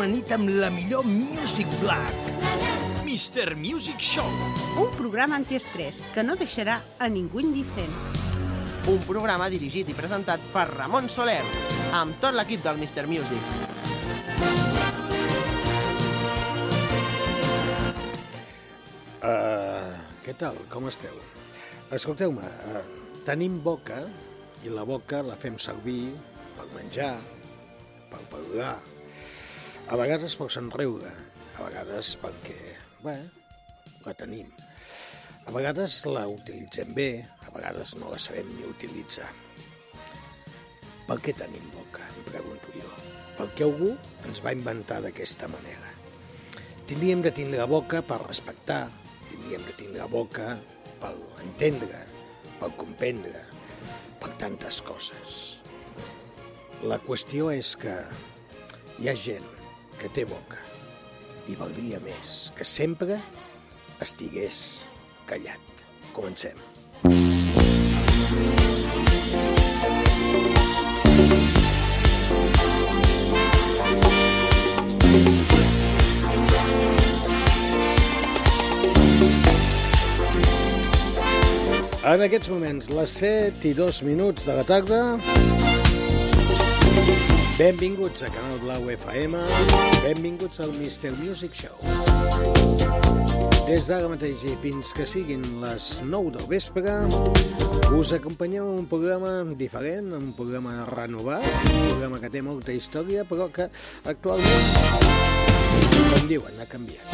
Tot amanit amb la millor Music Black. Mr. Music Show. un programa antiestrès que no deixarà a ningú indiferent. Un programa dirigit i presentat per Ramon Soler, amb tot l'equip del Mr. Music. Uh, què tal? Com esteu? Escolteu-me, uh, tenim boca i la boca la fem servir per menjar, per parlar, a vegades per somriure, a vegades perquè, bé, la tenim. A vegades la utilitzem bé, a vegades no la sabem ni utilitzar. Per què tenim boca, em pregunto jo? Perquè algú ens va inventar d'aquesta manera. Tindríem de tindre boca per respectar, tindríem de tindre boca per entendre, per comprendre, per tantes coses. La qüestió és que hi ha gent que té boca i valdria més que sempre estigués callat. Comencem. En aquests moments, les 7 i 2 minuts de la tarda. Benvinguts a Canal Blau FM, benvinguts al Mr. Music Show. Des d'ara mateix i fins que siguin les 9 del vespre, us acompanyem un programa diferent, un programa renovat, un programa que té molta història, però que actualment, com diuen, ha canviat.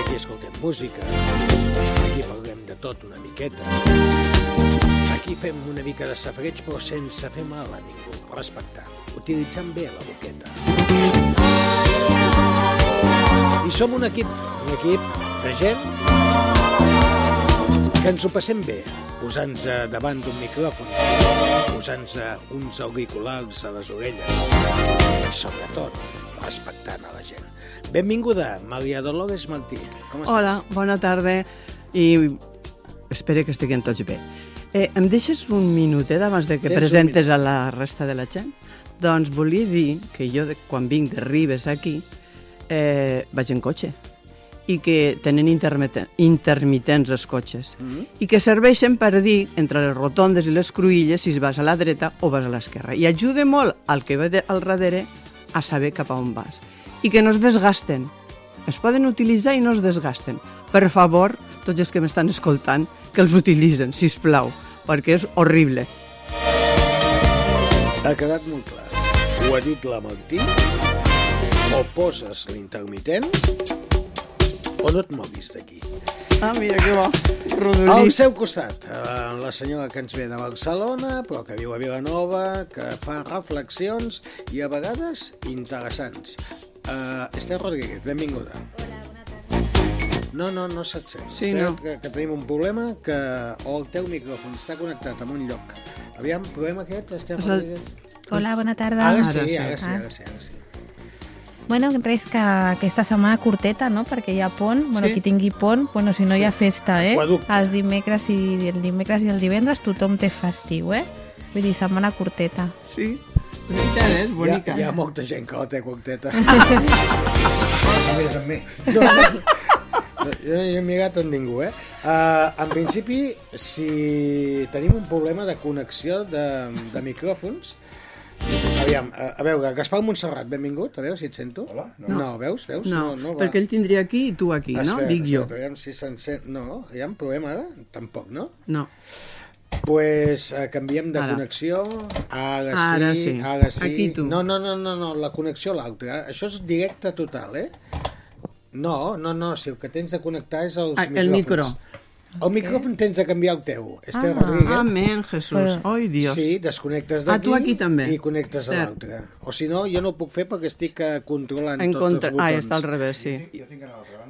Aquí escoltem música, aquí parlem de tot una miqueta. Aquí fem una mica de safreig, però sense fer mal a ningú, respectant, utilitzant bé la boqueta. I som un equip, un equip de gent que ens ho passem bé, posant-nos davant d'un micròfon, posant-nos uns auriculars a les orelles i, sobretot, respectant a la gent. Benvinguda, Maria Dolores Martí. Com estàs? Hola, bona tarda i espero que estiguin tots bé. Eh, em deixes un minutet abans de que Tens presentes a la resta de la gent? Doncs volia dir que jo, quan vinc de Ribes aquí, eh, vaig en cotxe i que tenen intermite- intermitents els cotxes Mm -hmm. i que serveixen per dir entre les rotondes i les cruïlles si vas a la dreta o vas a l'esquerra. I ajuda molt al que ve de, al darrere a saber cap a on vas. I que no es desgasten. Es poden utilitzar i no es desgasten. Per favor, tots els que m'estan escoltant, que els utilitzen, si plau, perquè és horrible. Ha quedat molt clar. Ho ha dit la Martí. O poses l'intermitent o no et moguis d'aquí. Ah, mira que bo. Al Rodolí. seu costat, eh, la senyora que ens ve de Barcelona, però que viu a Vilanova, que fa reflexions i a vegades interessants. Uh, Esther Rodríguez, benvinguda. No, no, no se't sent. Sí, Espera no. Que, que tenim un problema que o el teu micròfon està connectat a un lloc. Aviam, problema aquest, Esther És el- Rodríguez? Hola, bona tarda. Ara Ara sí, sí. ara sí, Ah. ara sí, ara sí. Bueno, res que aquesta setmana curteta, no?, perquè hi ha pont. Bueno, Sí. qui tingui pont, bueno, si no hi ha festa, eh? Aquaducte. Els dimecres i el dimecres i el divendres tothom té festiu, eh? Vull dir, setmana curteta. Sí, és veritat, eh? és Hi ha, bonica. hi ha molta gent que la té curteta. Amb mi. No, no, no, jo no he mirat amb ningú, eh? Uh, en principi, si tenim un problema de connexió de, de micròfons, aviam, a, a veure, Gaspar Montserrat, benvingut, a veure si et sento. Hola. No, no veus, veus? No, no, perquè ell tindria aquí i tu aquí, no? Espera, Dic jo. espera, aviam si se'n sent... No, hi ha un problema ara? Tampoc, no? No. pues eh, canviem de Ara. connexió. Ara, Ara sí, sí. ara sí. Aquí tu. No, no, no, no, no, la connexió a l'altra. Això és directe total, eh? No, no, no, si el que tens de connectar és els Ah, el micròfons. micro. El micròfon tens de canviar el teu. Esther Ah, Rodríguez. amén, Jesús. Ai, Dios. Sí, desconnectes Ah, d'aquí tu aquí també. i connectes a Cert. l'altre. O si no, jo no ho puc fer perquè estic eh, controlant En tots contra... els botons. Ah, està al revés, sí.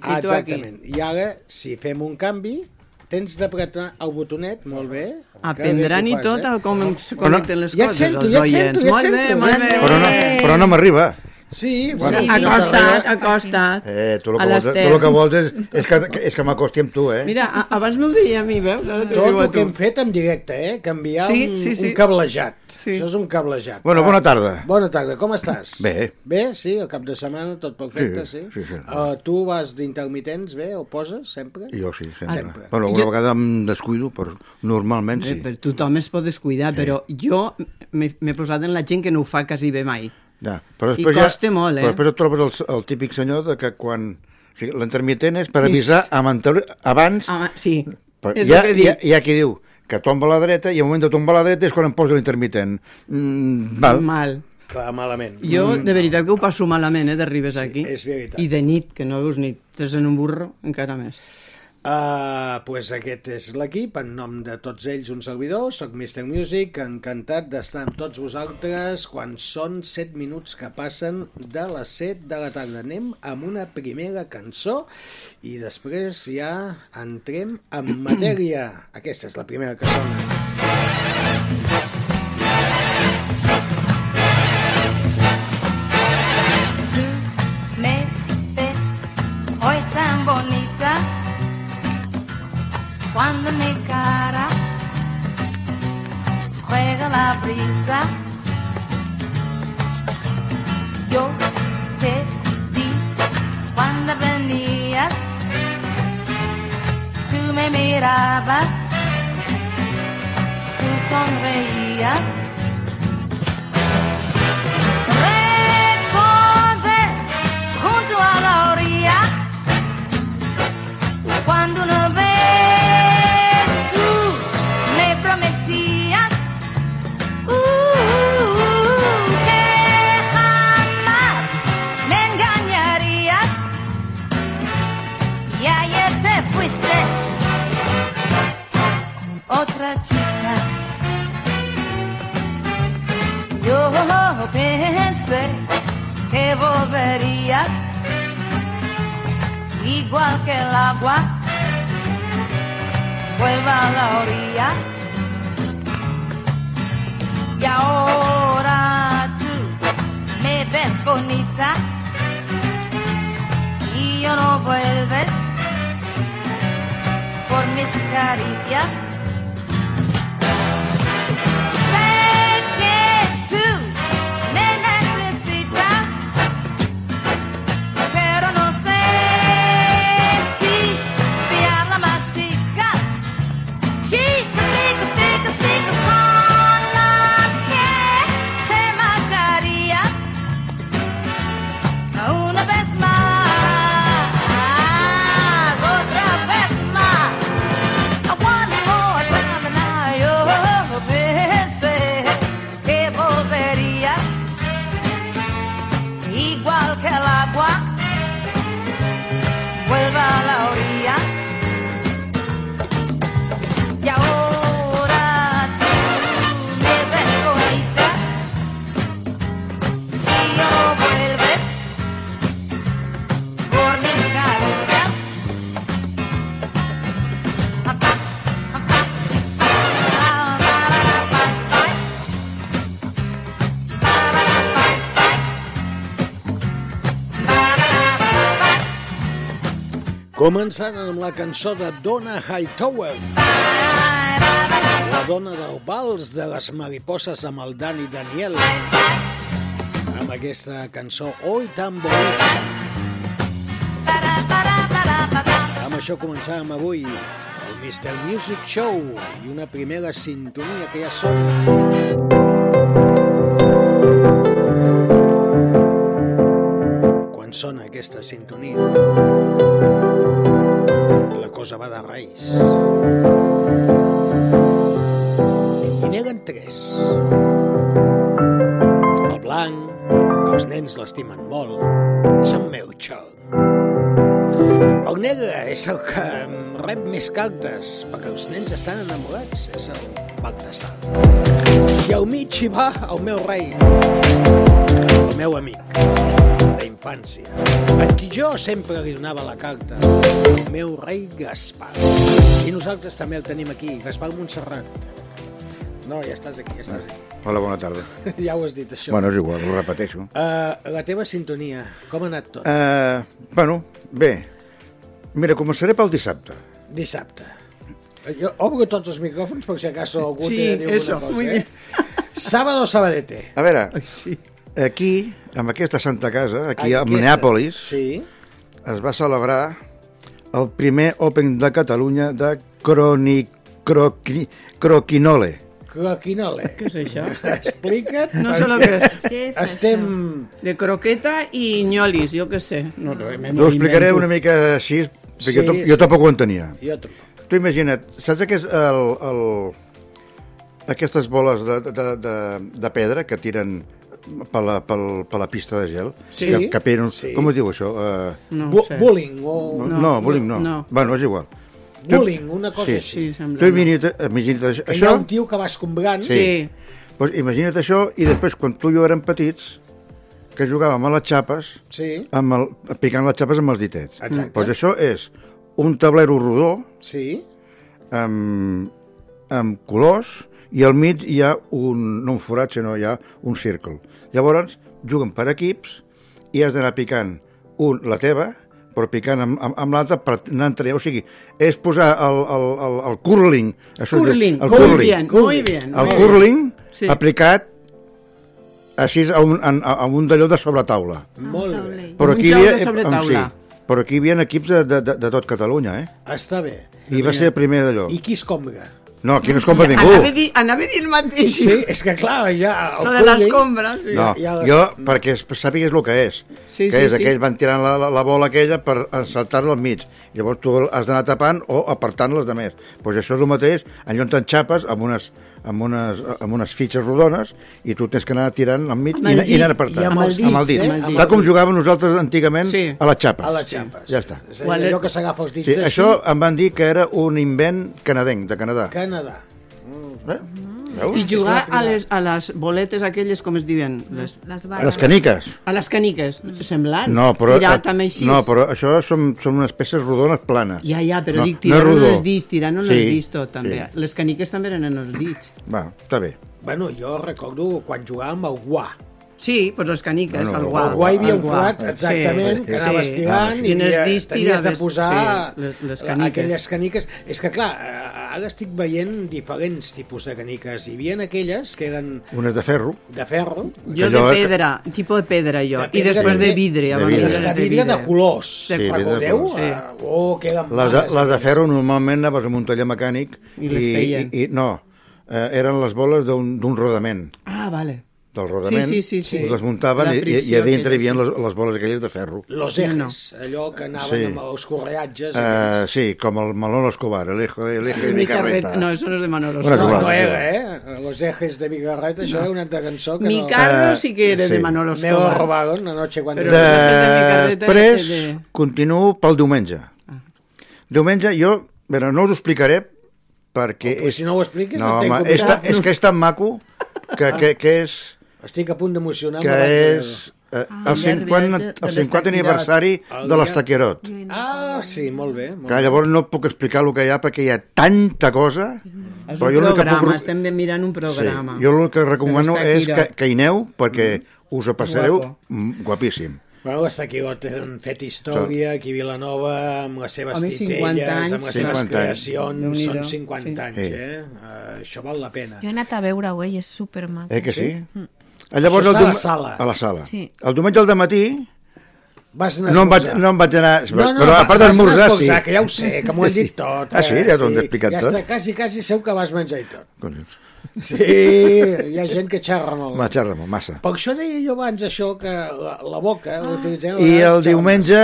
Ah, I tu aquí. exactament. I ara, si fem un canvi, tens d'apretar el botonet, molt bé. Que bé Aprendran i tot eh? a com se connecten les ja et coses, sento, ja et sento, ja et Molt bé, sento, molt ja et bé. sento. Però no, però no m'arriba. Sí, Bueno, sí, Acosta't, acosta't. Eh, tu el A que vols, tu el que vols és, és que, és que m'acosti amb tu, eh? Mira, a- abans m'ho deia a mi, veus? Ara Tot diu a el que tu. hem fet en directe, eh? Canviar Sí, un, sí, sí. un cablejat. Sí. Això és un cablejat. Bueno, bona tarda. Bona tarda, com estàs? Bé. Bé, sí, el cap de setmana tot perfecte, sí. Sí, sí, sí. Uh, tu vas d'intermitents, bé, o poses, sempre? Jo sí, sempre. Sempre. Bueno, alguna Jo- vegada em descuido, però normalment Eh, sí. però tothom es pot descuidar, però jo m'he posat en la gent que no ho fa quasi bé mai. Ja, però I costa ja, molt, eh? Però després et trobes el, el típic senyor de que quan... O sigui, l'intermitent és per avisar amb anteri... abans... Ah, sí, però és hi, ha, el que hi, dic. ha, hi ha qui diu que tomba a la dreta i al moment de tombar a la dreta és quan em posa l'intermitent. Mm, val. Mal. Clar, malament. Jo, de veritat, que ho passo malament, eh, d'arribes aquí. és veritat. I de nit, que no veus nit, tres en un burro, encara més. Uh, pues aquest és l'equip, en nom de tots ells un servidor, sóc Mr. Music, encantat d'estar amb tots vosaltres quan són 7 minuts que passen de les 7 de la tarda. Anem amb una primera cançó i després ja entrem en matèria. Aquesta és la primera sona. Cuando mi cara juega la brisa. Yo te vi cuando venías, tú me mirabas, tú sonreías. Cuando una vez chica. Yo pensé que volverías igual que el agua vuelva a la orilla. Y ahora tú me ves bonita y yo no vuelves por mis caricias. Començant amb la cançó de Donna Hightower, la dona del vals de les mariposses amb el Dani Daniel, amb aquesta cançó Oi tan bonica. Amb això començàvem avui el Mr. Music Show i una primera sintonia que ja sona. Quan sona aquesta sintonia, la cosa va de reis. I n'eren tres. El blanc, que els nens l'estimen molt, és en Melchior. El negre és el que rep més cartes, perquè els nens estan enamorats, és el Baltasar. I al mig hi va el meu rei, el meu amic d'infància, a qui jo sempre li donava la carta, el meu rei Gaspar. I nosaltres també el tenim aquí, Gaspar Montserrat. No, ja estàs aquí, ja estàs aquí. Hola, bona tarda. ja ho has dit, això. Bueno, és igual, ho repeteixo. Uh, la teva sintonia, com ha anat tot? Uh, bueno, bé. Mira, començaré pel dissabte. Dissabte. Jo obro tots els micròfons per si acaso algú Sí, té a dir alguna muy cosa, eh? Sábado Sabadete. A veure, Ai, sí. Aquí, amb aquesta santa casa, aquí a Minneapolis, Sí. es va celebrar el primer Open de Catalunya de croni, croqui, croquinole. Croquinole. Què és això? Explica't. No sé lo que és. Què és Estem... De croqueta i ñolis, jo què sé. No, no, T'ho explicaré una mica així, perquè Sí, jo, jo tampoc ho entenia. Jo tampoc. Tu imagina't, saps aquest, el, el, aquestes boles de, de, de, de pedra que tiren per la, pel, per la pista de gel? Sí, Que, que peren, sí. Com es diu això? Uh, No sé. bullying o... no, no, no, bullying no. no. Bueno, és igual. Bullying, una cosa Sí. així. Sí, sembla. Tu imagina't, imagina't això. Que hi ha un tio que va escombrant. Sí. Sí. Pues imagina't això i després, quan tu i jo érem petits, que jugàvem a les xapes, Sí. amb el, picant les xapes amb els ditets. Exacte. Pues això és un tablero rodó Sí. amb, amb colors i al mig hi ha un, no un forat, sinó hi ha un círcle. Llavors, juguen per equips i has d'anar picant un, la teva, però picant amb, amb, amb l'altre per anar entre... O sigui, és posar el, el, el, el curling. Això es Curling, el muy curling. bien, muy bien. El muy bien. curling Sí. aplicat així a un, a, a un d'allò de sobretaula. Molt bé. Però aquí hi joc de sobretaula. sí, però aquí hi havia equips de, de, de, de tot Catalunya, eh? Està bé. I va ser el primer d'allò. I qui escombra? No, aquí no es compra ningú. Anava a dir, anava a dir el mateix. Sí, és que clar, ja... El Lo de l'escombra, sí. No, Ja les- jo, perquè es- sàpigues el que és. Sí, que sí, és sí. aquell, van tirant la, la, la bola aquella per saltar-la al mig. Llavors tu has d'anar tapant o apartant les de més. Pues això és el mateix, en lloc xapes amb unes, amb, unes, amb unes fitxes rodones i tu tens que anar tirant al mig Amb i, el anar- i anar dit, apartant. i amb els amb el dit. eh? Amb el Tal com dit. jugàvem nosaltres antigament Sí. a les xapes. A les xapes. Ja està. És a dir, allò que s'agafa els dits Sí, així. això em van dir que era un invent canadenc, de Canadà. Canadà. Eh? Veus? I jugar a les, a les boletes aquelles, com es diuen? Les, Les A les caniques. a les caniques, semblant. No, però, Tirar eh, també així. no, però això són, són unes peces rodones planes. Ja, ja, però no, dic, tirant no els dits, tirant no Sí, els dits tot, també. sí. Les caniques també eren en els dits. Va, està bé. Bueno, jo recordo quan jugàvem al guà. Sí, doncs les caniques, Bueno, el el guà. Al guà hi havia el un forat, Sí, exactament, que anaves sí. tirant i Quines havia- tenies de tiraves, posar sí, les- les caniques. aquelles caniques. És que, clar, eh, ara estic veient diferents tipus de caniques. Hi havia aquelles que eren Unes de ferro. de ferro, Jo de que- pedra, tipus de pedra jo. De I pedra després també. de vidre. De vidre. les eren de vidre de colors. Sí, vidre de Recordeu? colors. Eh, Oh, que eren Les de, les de aquelles. ferro normalment anaves amb un taller mecànic I les feien. i, i no, eh, eren les boles d'un d'un rodament Ah, vale. Del rodament, Sí, sí, sí, sí. ho desmuntaven i, i, a dintre hi havia les, les boles aquelles de ferro. Los ejes, allò que anaven Sí. amb els correatges. Uh, sí, com el Manolo Escobar, el hijo de, hijo de mi Mi carreta. carreta. No, eso no es de Manolo. És no, no és era, eh? Los ejes de Vigarret, això era una altra cançó que Mi no... carro Eh, sí que era sí. de Manolo Me lo Escobar. robaron anoche cuando... Però- de mi carreta Després és de- continuo pel diumenge. Ah. Diumenge jo, bueno, no us ho explicaré perquè Oh, però si no ho expliques, no, tenc home, que és, és que és tan maco que, que, que és Estic a punt d'emocionar que és eh, Ah, el, ja, 50, de- de el 50 l'Estaquirot. aniversari de l'Estaquerot. Ah, sí, molt bé. Molt Que llavors no puc explicar el que hi ha perquè hi ha tanta cosa. És però un jo l'únic que programa, puc- estem mirant un Sí, programa. jo el que recomano és que, que hi aneu perquè us ho passareu Guapo. mm, guapíssim. Bueno, l'Estaquirot han fet història aquí a Vilanova amb les seves Home, 50 titelles, anys. amb les seves 50 anys. creacions. Són 50 anys, Sí. eh? Uh, això val la pena. Jo he anat a veure-ho, eh, i és supermaco. Eh que sí? Mm. Eh, Llavors, Això està a la sala. A la sala. Sí. El diumenge al matí Vas anar a no em, vaig, no em vaig anar... No, no, però a part vas anar a d'esmorzar, sí. Que ja ho sé, que m'ho han dit tot. Ah, sí? Ja t'ho han explicat ja tot? Està, quasi, quasi seu que vas menjar i tot. Collons. Sí, hi ha gent que xerra molt. Va, xerra molt, massa. Per això deia jo abans això, que la, la boca ah. l'utilitzem... a I vegades el xerra diumenge,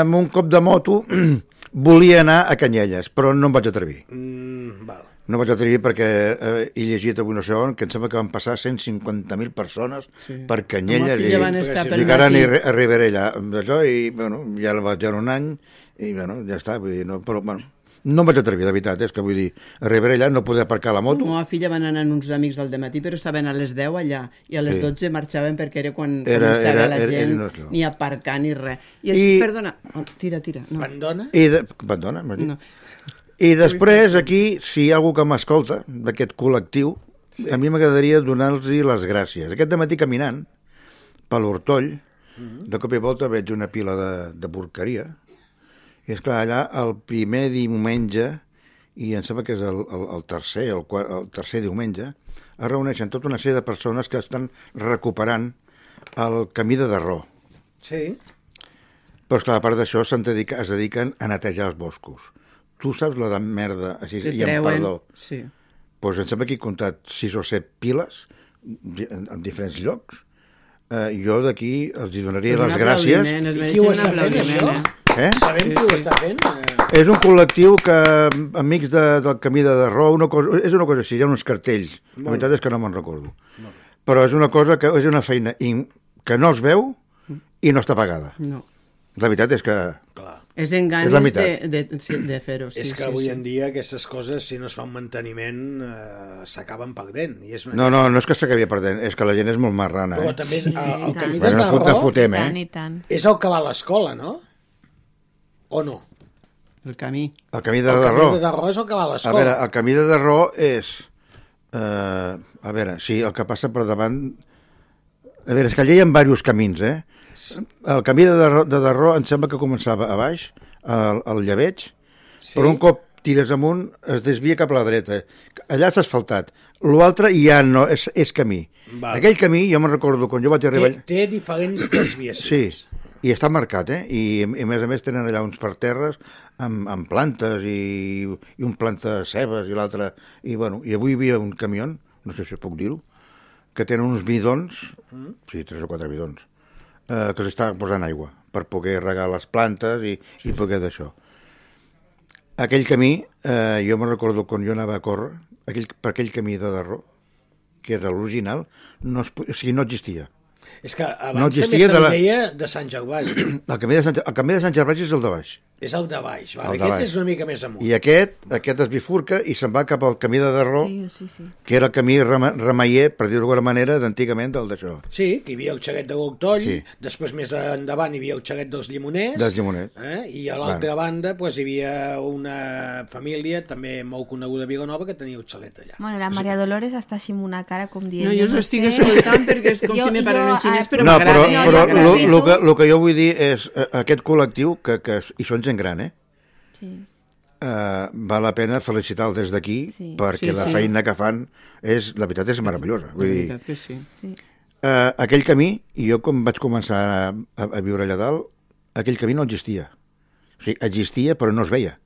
amb un cop de moto, volia anar a Canyelles, però no em vaig atrevir. Mm, val. No vaig atrevir perquè eh, he llegit avui no sé on que em sembla que van passar 150.000 persones Sí. per Canyella. Pel i que ara ni arri- arribaré allà això i, bueno, ja la vaig veure un any i, bueno, ja està, vull dir, no, però, bueno, no em vaig atrevir, la veritat, és que vull dir, arribaré allà, no poder aparcar la moto, La meva filla van anar uns amics del matí, però estaven a les 10 allà, i a les Sí. 12 marxaven perquè era quan Era- començava era- la era- gent, era- no, no. ni aparcar ni res. I, I- I... perdona, oh, tira, tira. No. Pandona? I de... Dit? No. I després, aquí, si hi ha algú que m'escolta, d'aquest col·lectiu, sí. a mi m'agradaria donar-los les gràcies. Aquest matí caminant, per l'Hortoll, de cop i volta veig una pila de, de porqueria, i és clar, allà el primer diumenge, i em sembla que és el, el, el tercer, el, el tercer diumenge, es reuneixen tota una sèrie de persones que estan recuperant el camí de Darró. Sí. Però, esclar, a part d'això, es dediquen a netejar els boscos. Tu saps la de merda, així, Que i amb perdó, Sí. doncs em sembla que he comptat sis o set piles en, en diferents llocs. Eh, jo d'aquí els hi donaria Pues les gràcies. I qui ho està fent, això? eh? Eh? Sabem Sí, qui ho està fent? Eh, És un col·lectiu que, amics de, del camí de Darró, una cosa, és una cosa així, hi ha uns cartells. La veritat és que no me'n recordo. Però és una cosa que és una feina in, que no es veu i no està pagada. No. La veritat és que... clar. És en ganes És la de, meitat. de, sí, de fer-ho. Sí, és que sí, avui sí. en dia aquestes coses, si no es fa un manteniment, eh, s'acaben perdent. I és una No, no, no és que s'acabi perdent, és que la gent és molt marrana. Però Eh? també és, el, el i camí tant. de no fot- fotem, I tant, eh? i tant. és el que va a l'escola, no? O no? El camí. El camí de el Darró. camí de Darró és el que va a A l'escola. veure, el camí de Darró és... Eh, a veure, sí, el que passa per davant... A veure, és que allà hi ha diversos camins, eh? El camí de Darró, de Darró em sembla que començava a baix, al, al Lleveig, sí. però un cop tires amunt es desvia cap a la dreta. Allà s'ha asfaltat. L'altre ja no, és, és camí. Val. Aquell camí, jo me'n recordo, quan jo vaig arribar... té, té diferents Sí, desviacions. i està marcat, eh? I, I a més a més tenen allà uns parterres amb, amb plantes i, i un planta de cebes i l'altre... I, bueno, I avui hi havia un camió, no sé si puc dir-ho, que tenen uns bidons, sí, tres o quatre bidons, eh, que s'està posant aigua per poder regar les plantes i, i poder d'això. Aquell camí, eh, jo me'n recordo quan jo anava a córrer, aquell, per aquell camí de Darró, que era l'original, no, es, o sigui, no existia. És que abans No no també existia se'n de la- deia de Sant Gervasi. El camí de Sant, el camí de Sant Gervasi és el de baix. És el de baix. Vale? El de Aquest baix. és una mica més amunt. I aquest, aquest es bifurca i se'n va cap al camí de Darró, Sí, sí, sí. que era el camí rema, remeier, per dir-ho d'alguna manera, d'antigament del d'això. Sí, que hi havia el xaguet de Goctoll, Sí. després més endavant hi havia el xaguet dels llimoners, Dels llimoners. Eh? i a l'altra banda pues, hi havia una família també molt coneguda a Vilanova que tenia el xalet allà. Bueno, la Maria Dolores està així amb una cara com dient... No, jo us no estic sé. escoltant perquè és com Jo- si me parlen en xinès, però no, però, m'agrada. però jo lo, crec lo, que que jo vull dir és eh, aquest col·lectiu, que, que, i són gent gran, eh? Sí. Uh, val la pena felicitar-los des d'aquí Sí. perquè Sí, la sí. feina que fan és, la veritat és meravellosa. La Vull dir, veritat que sí. sí. uh, aquell camí, i jo com vaig començar a, a, a viure allà dalt, aquell camí no existia. O sigui, existia però no es veia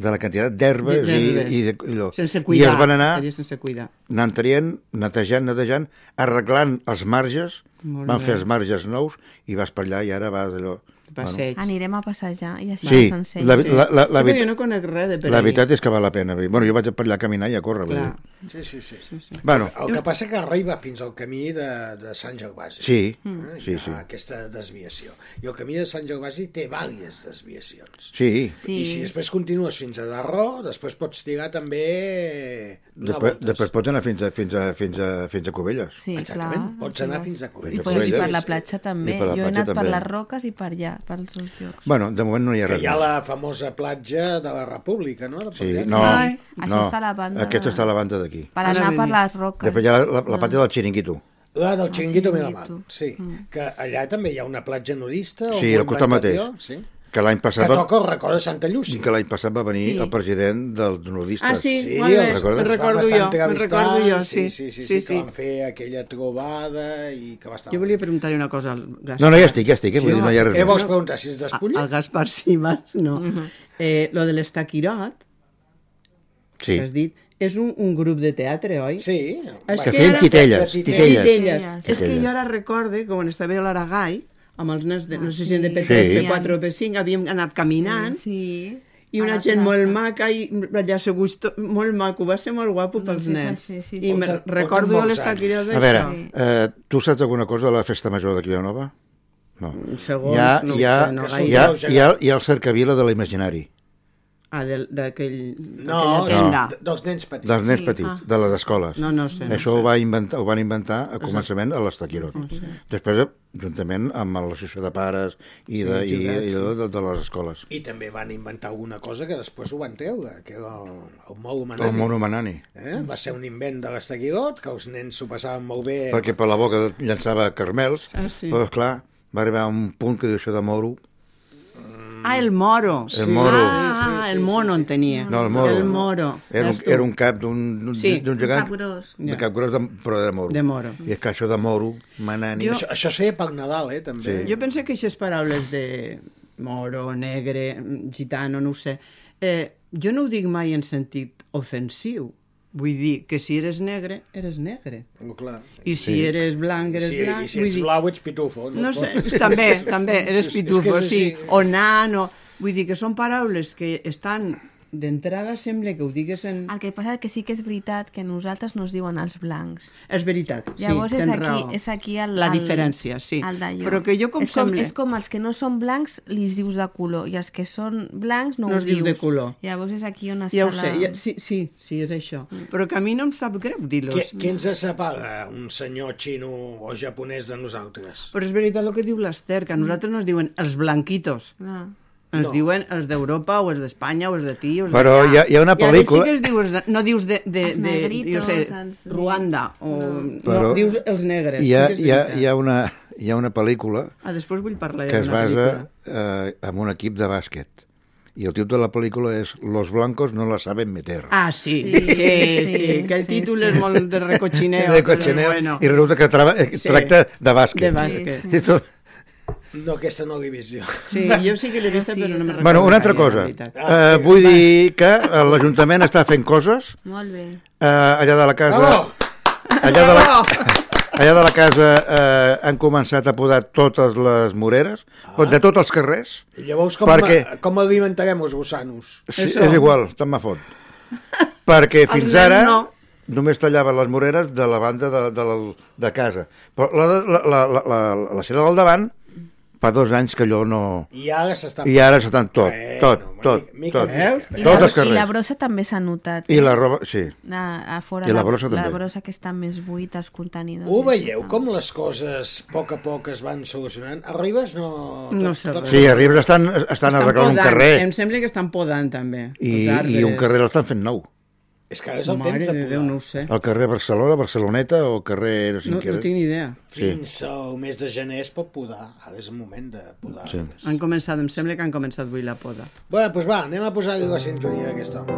de la quantitat d'herbes i, i, de, i. Sense I cuidar. es van anar sense cuidar. anant traient, netejant, netejant, arreglant els marges, Molt van bé. fer els marges nous i vas per allà i ara vas allò... Passeig. Anirem a passejar i així Sí, ens la, la, la, la, Sí, però jo no conec res de per la veritat és que val la pena. Bueno, jo vaig per allà a caminar i a córrer. Clar. Sí, sí, sí. sí, sí. Bueno, El que passa que arriba fins al camí de, de Sant Gervasi. sí, Eh? sí, sí. aquesta desviació. I el camí de Sant Gervasi té diverses desviacions. Sí, Sí. I si després continues fins a Darró, després pots tirar també... després, després pots anar fins a, fins a, fins a, fins a Cubelles. Sí, Exactament, clar. pots anar fins a I Cubelles. pots ir per Cubelles. la platja també. I per la Jo he platja anat per també. les roques i per allà, pels seus llocs. Bueno, de moment no hi ha Que res hi ha més. la famosa platja de la República, no? De Sí, no, Ai, això no. està a la banda Aquesta està a la banda d'aquí. Per anar per les roques. Després hi ha la, la, la platja del Xiringuito. La del Xiringuito Miramar, sí. Que allà també hi ha una platja nudista. Sí, al costat mateix. Sí. Que l'any Que passat, va, toca el record de Santa Llúcia. que l'any passat va venir Sí. el president dels nudistes. Ah, sí, Sí, molt bé, el recordo estar jo, me'n recordo jo, sí, sí. sí, sí, sí, que van fer aquella trobada i que va estar... Jo volia preguntar-li una cosa al Gaspar. No, no, ja estic, ja estic, eh? Sí, Vull dir, no hi ha res Què més. vols preguntar, si és d'Espulla? Al Gaspar Simas, no. eh, lo de l'Estaquirot, Sí. que has dit, és un, un grup de teatre, oi? Sí. És Que que feien titelles, titelles. Titelles. Titelles. És que jo ara recorde que quan estava a l'Aragai, amb els nens de, no sé si Ah, de sí. P3, Sí. P4 o P5, havíem anat caminant Sí. I una A la gent molt maca i allà segur molt maco, va ser molt guapo pels Doncs és nens. sí, I sí. me Porten- recordo porten jo les molts anys. taquilles A veure, d'això. eh, tu saps alguna cosa de la festa major de Vilanova? No. Segons, Hi ha, no hi, ha, no hi, ha, hi, ha, hi ha el cercavila de l'imaginari, Ah, d'aquell... No, de- dels nens petits. dels nens Sí, petits, ah. de les escoles. No, no sé. No Això ho, va inventar, ho van inventar a començament a l'Estaquirot. Després, juntament amb l'associació de pares i de, Sí, i, jugats, i de, de, de les escoles. I també van inventar alguna cosa que després ho van treure, que era el, el Mou El Manani. mono Manani. Eh? Va ser un invent de l'Estaquirot, que els nens s'ho passaven molt bé. Perquè per la boca llançava carmels, Ah, sí. però, esclar, va arribar a un punt que diu això de moro. Ah, el moro. El moro. Ah, el mono en tenia. No, el moro. El moro. Era un, era un cap d'un d'un- Sí, gegant. cap gros. De Ja. cap gros, de, però de moro. De moro. I és que això de moro, manani... Jo- Això, això es feia per Nadal, eh, també. Sí. Jo penso que aquestes paraules de moro, negre, gitano, no ho sé, eh, jo no ho dic mai en sentit ofensiu. Vull dir que si eres negre, eres negre. Oh, clar. I si Sí. eres blanc, eres Si, blanc. I si ets dir, blau, ets pitufo. No sé, Pot- també, també, eres És- és pitufo, és sí, o nano... Vull dir que són paraules que estan d'entrada sembla que ho digues en... El que passa que sí que és veritat que nosaltres no es diuen els blancs. És veritat, sí, Llavors és aquí, raó. és aquí el, La el, diferència, sí. El d'allò. Però que jo com és com, sembla- És com els que no són blancs li dius de color i els que són blancs no, No ho els dius dius. de color. Llavors és aquí on està Ja ho la... sé, ja, sí, sí, sí, és això. Però que a mi no em sap greu dir-los. Què, què ens separa un senyor xino o japonès de nosaltres? Però és veritat el que diu l'Ester, que a nosaltres no es diuen els blanquitos. Ah. Ens No. diuen els d'Europa, o els d'Espanya, o els d'aquí, o els Però hi ha- hi ha una I pel·lícula- sí que es dius, de, no dius de, de, de, negritos, jo sé, els- Ruanda, o... No, Però dius els negres. Hi ha, sí hi, ha, hi, ha una, hi ha una pel·lícula Ah, després vull parlar que es basa eh, en un equip de bàsquet. I el títol de la pel·lícula és Los blancos no la saben meter. Ah, sí, sí, sí, sí, sí, que el sí, títol sí. és molt de recochineo. de però cotxineo, bueno. i resulta que traba, eh, Sí. tracta de bàsquet. De bàsquet. I tot... No, aquesta no l'he vist jo. Sí, jo sí que l'he vista, Sí, però no me'n recordo. Bueno, una altra la cosa. Eh, vull dir que eh, l'Ajuntament està fent coses Molt bé. eh, allà de la casa... Bravo! Allà de la, allà de la casa eh, han començat a podar totes les moreres, ah. de tots els carrers. I llavors com, Perquè- com alimentarem els gossanos? Sí, Això. és igual, tant me fot. Perquè fins ara no. només tallaven les moreres de la banda de, de, la, de casa. Però la, de- la, la, la, la, la cera del davant fa dos anys que allò no... I ara s'està... I ara s'estan tot, Bueno, tot, mica- tot, mica tot. mica. Veus? I Tots la, I la brossa també s'ha notat. I eh? la roba, sí. A, a fora I la brossa la també. brossa que està més buit, els contenidors. Ho veieu, com les coses a poc a poc es van solucionant? A Ribes no... No sé res. Sí, a Ribes estan, estan arreglant un podant. carrer Em sembla que estan podant, també. i, els arbres. i un carrer l'estan fent nou. És que ara és el Mare temps de de. Déu, no ho sé. El carrer Barcelona, Barceloneta o el carrer... No, sé No, no tinc ni idea. Fins al mes de gener es pot podar. Ara és el moment de podar. Sí. Han començat, em sembla que han començat avui la poda. Bueno, doncs va, anem a posar-li la sintonia a aquest home.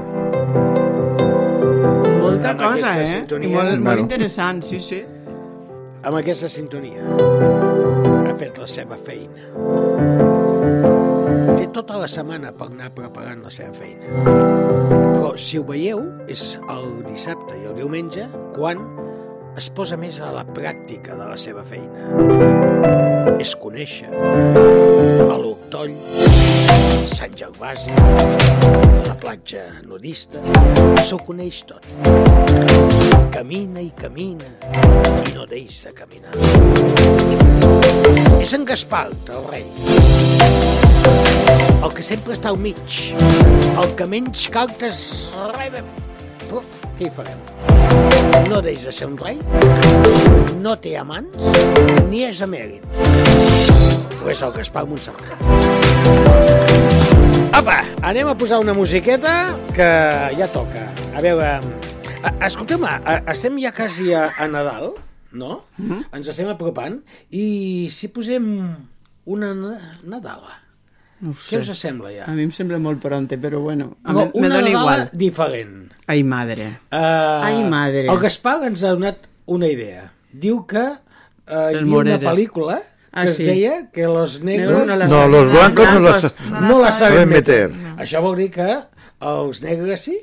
Molta Amb cosa, eh? sintonia- I molt, molt Bueno. interessant, sí, sí. Amb aquesta sintonia ha fet la seva feina. Té tota la setmana per anar preparant la seva feina. Si ho veieu, és el dissabte i el diumenge quan es posa més a la pràctica de la seva feina. És conèixer a l'Octoll, Sant Gervasi, la platja nudista, s'ho coneix tot. Camina i camina i no deix de caminar. És en Gaspar, el rei. El que sempre està al mig. El que menys cartes rebe. Però què hi farem? No deix de ser un rei, no té amants, ni és emèrit. Però és el Gaspar Montserrat. Apa, anem a posar una musiqueta que ja toca. A veure, escolteu-me, estem ja quasi a Nadal, no? Ens estem apropant, i si posem una na- Nadala, No ho què sé. us sembla ja? A mi em sembla molt pronte, però bueno, a Però mi me una dona Nadala igual. diferent. Ai, madre. Uh, Ai, madre. El Gaspar ens ha donat una idea. Diu que uh, hi havia una pel·lícula que Ah, es sí. deia que los negros Negro no No, los blancos no la, blancos. sa- no la saben meter. meter. Això vol dir que els negres sí?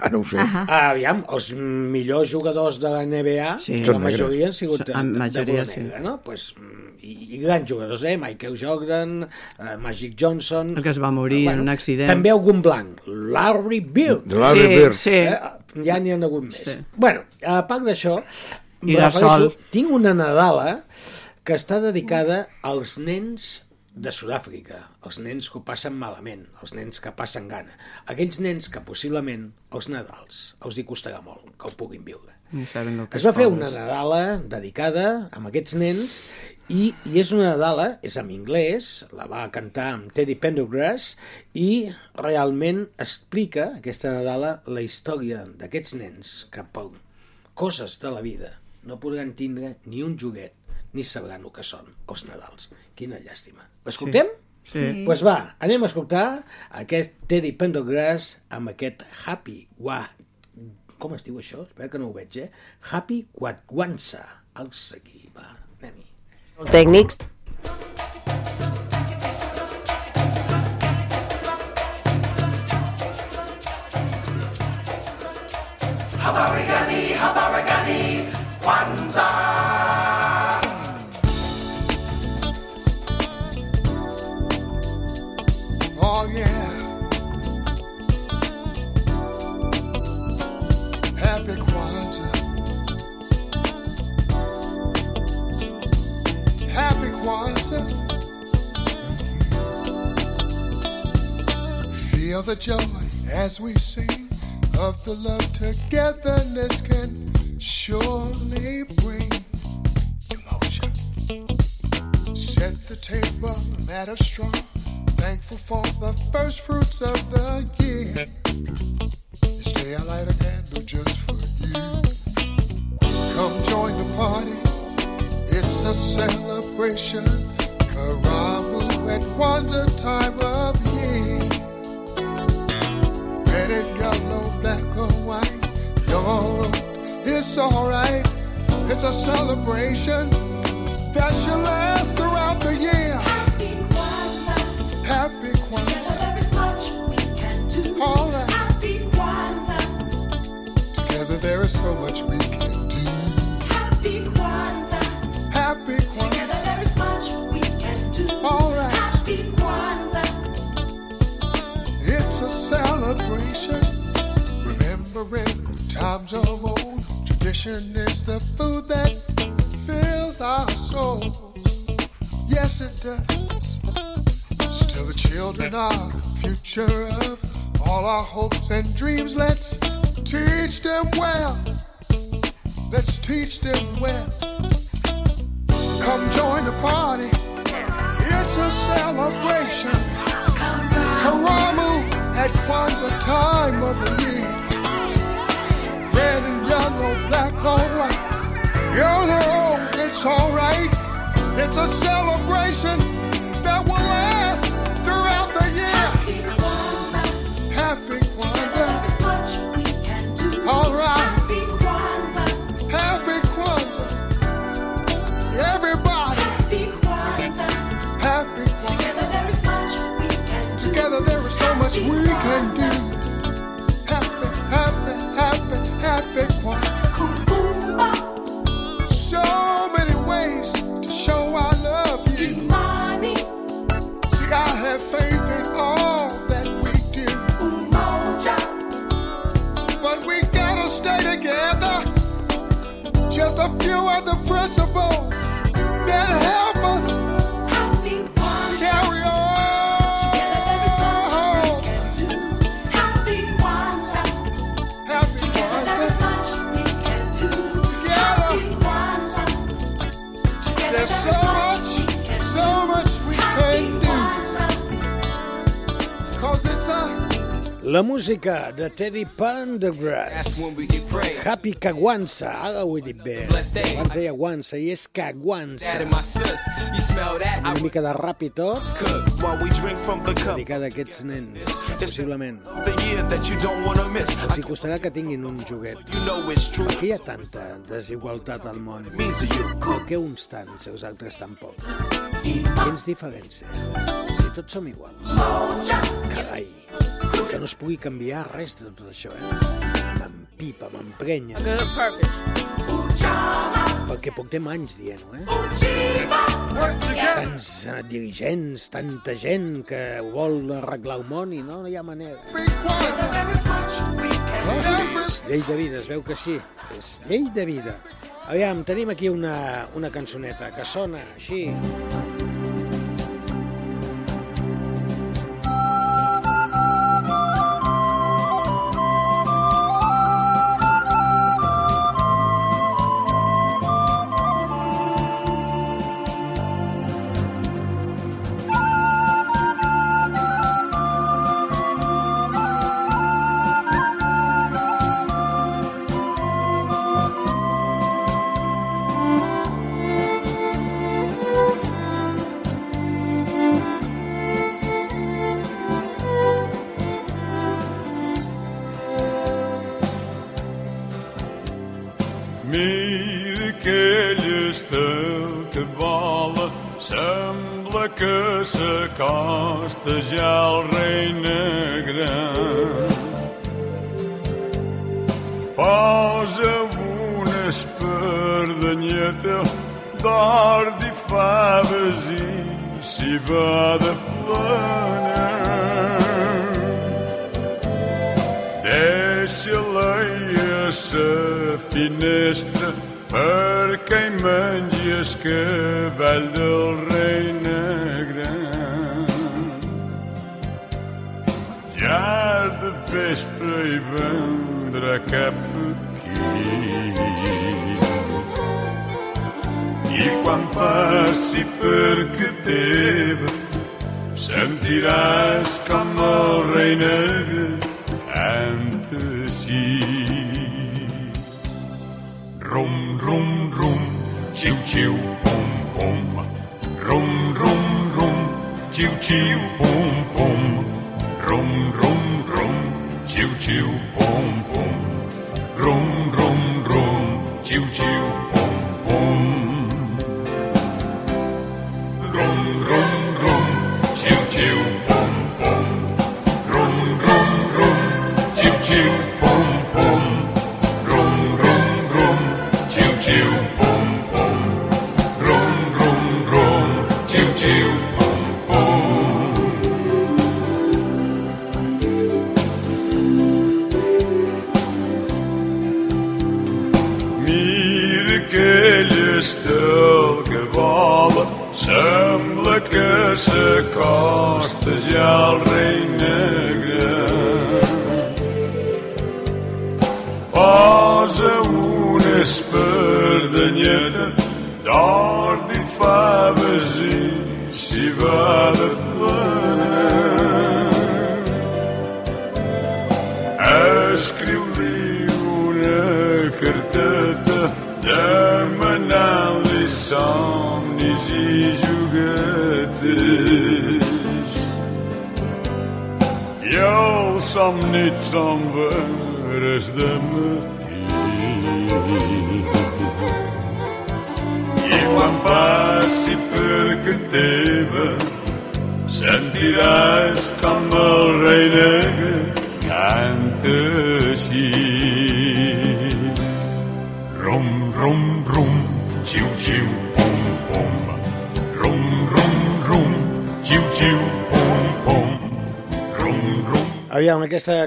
Ah, no ho sé. Ahà. Aviam, els millors jugadors de la NBA, Sí. la majoria han sigut de, En de, de majoria, color sí. no? Pues, i, I grans jugadors, eh? Michael Jordan, eh, Magic Johnson... El que es va morir en un accident. També algun blanc, Larry Bird. De Larry sí, Bird. sí. Eh? Ja n'hi ha hagut més. Sí. Bueno, a part d'això, refereixo- tinc una Nadala que està dedicada als nens de Sud-àfrica, els nens que ho passen malament, els nens que passen gana, aquells nens que possiblement els Nadals els hi costarà molt que ho puguin viure. No Es va fer una Nadala dedicada a aquests nens i, i és una Nadala, és en anglès, la va cantar amb Teddy Pendergrass i realment explica, aquesta Nadala, la història d'aquests nens que per coses de la vida no podran tindre ni un joguet ni sabran el que són els Nadals. Quina llàstima. L'escoltem? Sí. Doncs pues va, anem a escoltar aquest Teddy Pendergrass amb aquest Happy Wa... Com es diu això? Espera que no ho veig, eh? Happy Quatwansa. Alça aquí, va, anem-hi. Tècnics. Oh Feel the joy as we sing of the love togetherness can surely bring emotion. Set the table, a matter strong. Thankful for the first fruits of the year. This day I light a candle just for you. Come join the party. It's a celebration. Karamu and Kwanzaa time of. Red and yellow, black or white. Or it's alright. It's a celebration that shall last throughout the year. Happy Kwanzaa. Happy Kwanzaa. Together there is much we can do. All right. Happy Kwanzaa. Together there is so much we can celebration. Remembering times of old. Tradition is the food that fills our souls. Yes, it does. Still, the children are future of all our hopes and dreams. Let's teach them well. Let's teach them well. Come join the party. It's a celebration. Karamu at Kwanzaa time of the year. Red and yellow, black or white. Young or it's alright. It's a celebration we can do. La música de Teddy Pendergrass. Happy Kagwansa, ara ho he dit bé. Abans deia Wansa i és Kagwansa. Una mica de rap i tot, dedicada a aquests nens, possiblement. Els hi costarà que tinguin un joguet. Per què hi ha tanta desigualtat al món? Per què uns tants i els altres tan? Què ens diferencia? Si tots som iguals. Carai. que no es pugui canviar res de tot això, eh? M'empipa, m'emprenya. Perquè portem anys dient-ho, eh? Tants eh, dirigents, tanta gent que vol arreglar el món i no, no hi ha manera. És llei de vida, es veu que sí. És llei de vida. Aviam, tenim aquí una, una cançoneta que sona així. sıcak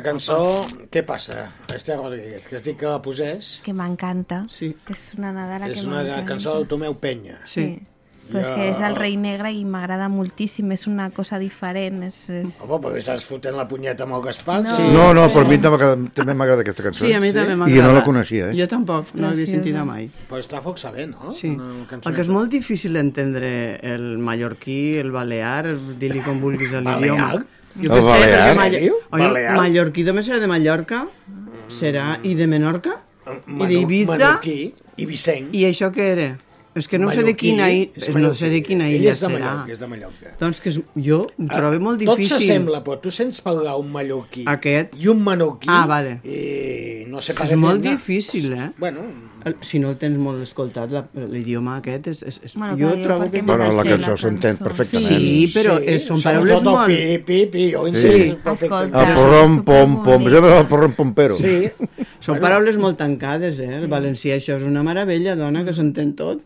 cançó, què passa? Esther Rodríguez, que es dic que la posés, Que m'encanta. Sí. És una Nadala és que una m'encanta. cançó del Tomeu Penya. Sí. Però és Ja- que és el rei negre i m'agrada moltíssim, és una cosa diferent. És, és... Home, perquè estàs fotent la punyeta amb el Gaspar. No. Sí. No, no, per mi també m'agrada aquesta cançó. Sí, a mi eh? també I m'agrada. jo no la coneixia, eh? Jo tampoc, no l'havia sentida mai. Però està foc saber, no? Sí, Una cançoneta. perquè és molt difícil entendre el mallorquí, el balear, dir-li com vulguis a l'idioma. Balear? Jo El què sé, balear? Mall- Balear? mallorquí només serà de Mallorca, serà, i de Menorca, i Manu- d'Ibiza, Menorquí i Vicent. i això què era? És que no sé de quina i- és no mallorquí. sé de quina Ell illa és de serà. Mallorca, és de Mallorca. Doncs que és, jo ho trobo molt Tot difícil. s'assembla, però tu sents parlar un mallorquí Aquest? i un menorquí Ah, vale. i no sé És parecen molt difícil, eh? Bueno, Si no el tens molt escoltat, la- l'idioma aquest és... és, és Bueno, jo trobo que... Bueno, la cançó s'entén perfectament. Sí, però sí, eh, són sobretot paraules el molt... Pi, pi, pi, jo Sí. Escolta. El porrom, pom, pom. Jo veig el porrom pompero. Sí. Són paraules molt tancades, eh? El valencià, això és una meravella, dona, que s'entén tot.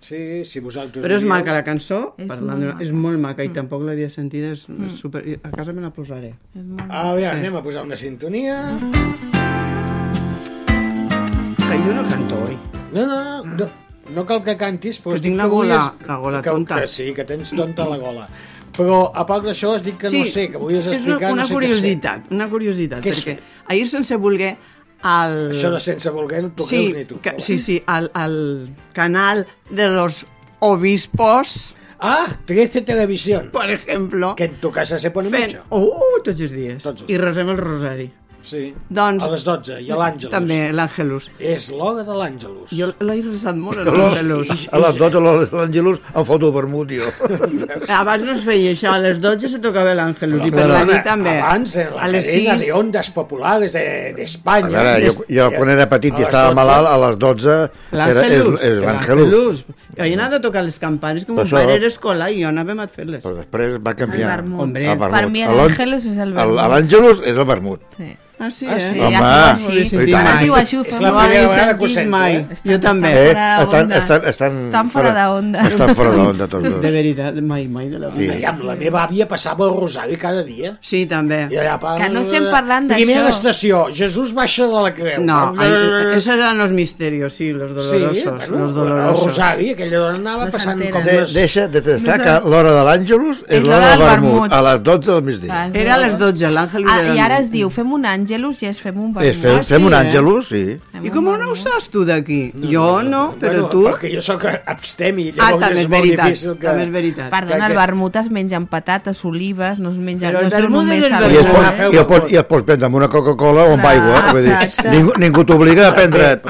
Sí, si vosaltres... Però és dieu. maca la cançó, És parlant, molt de- és molt maca i tampoc l'havia sentida, és, és super... A casa me la posaré. És molt... A veure, anem a posar una sintonia. Que jo no canto, oi? No, no, no, no, no cal que cantis, però Que tinc la gola- volies- la gola que, tonta. Que sí, que tens tonta la gola. Però, a part d'això, es dic que no sé, que volies és explicar, una, una no sé curiositat, una curiositat, perquè ahir sense voler al... Això de sense voler t'ho sí, ni tu. que, sí, sí, al, al canal de los obispos, Ah, 13 Televisión, por ejemplo, que en tu casa se pone fent... mucho. Uh, tots els dies. Tots els I resem el rosari. Sí. Doncs- A les 12, i a l'Àngelus. També, l'Àngelus. És l'hora de l'Àngelus. Jo l'he resat molt, l'Àngelus. A les 12 l'Àngelus em foto vermut, jo. Abans no es feia això, a les 12 se tocava l'Àngelus i per la nit també. Abans, en la a les cadena 6. de ondas populares de- d'Espanya. A veure, jo, jo quan era petit i A estava 12, malalt, a les 12 era, és, L'Àngelus. és l'Àngelus. Jo anava a tocar les campanes, que mon això- pare era escolar i jo anàvem a fer-les. Però després va canviar. El vermut. Hombre, El vermut. Per mi l'Àngelus és el vermut. L'Àngelus és el vermut. Sí. Ah, sí, Ah, eh? sí? Home, ja No ho sí. sentit mai. Diu això, És la No ho primera vegada que ho sento, mai. eh? Jo també. Eh, Fora estan, d'onda. estan, estan, Estan fora d'onda. Estan fora d'onda tots dos. De veritat, mai, mai de la Sí. Aviam, la meva àvia passava el rosari cada dia. Sí, també. I allà, pa- Que no estem parlant d'això. l'estació, Jesús baixa de la creu. No, Eh, ay, esos eran los misterios, sí, los dolorosos. Sí, bueno, los el dolorosos. rosari, aquella dona anava No passant com De, deixa de destacar que l'hora de l'Àngelus és És l'hora del del vermut, vermut. a les 12 del migdia. Ah, Era a les 12, l'Àngel Ah, I ara es diu, fem un àngelus i es fem un vermut. És, fem, Ah, sí, fem un? Àngelus, sí. Fem I com no ho saps tu d'aquí? Jo no, però bueno, tu... Perquè jo sóc abstemi, Ah, llavors també és és molt veritat, difícil que... també és veritat. Perdona, el vermut es menja amb patates, olives, no es menja... Però el no es vermut és el es, vermut. i el pots, prendre amb una Coca-Cola o amb aigua. Ningú, t'obliga a prendre...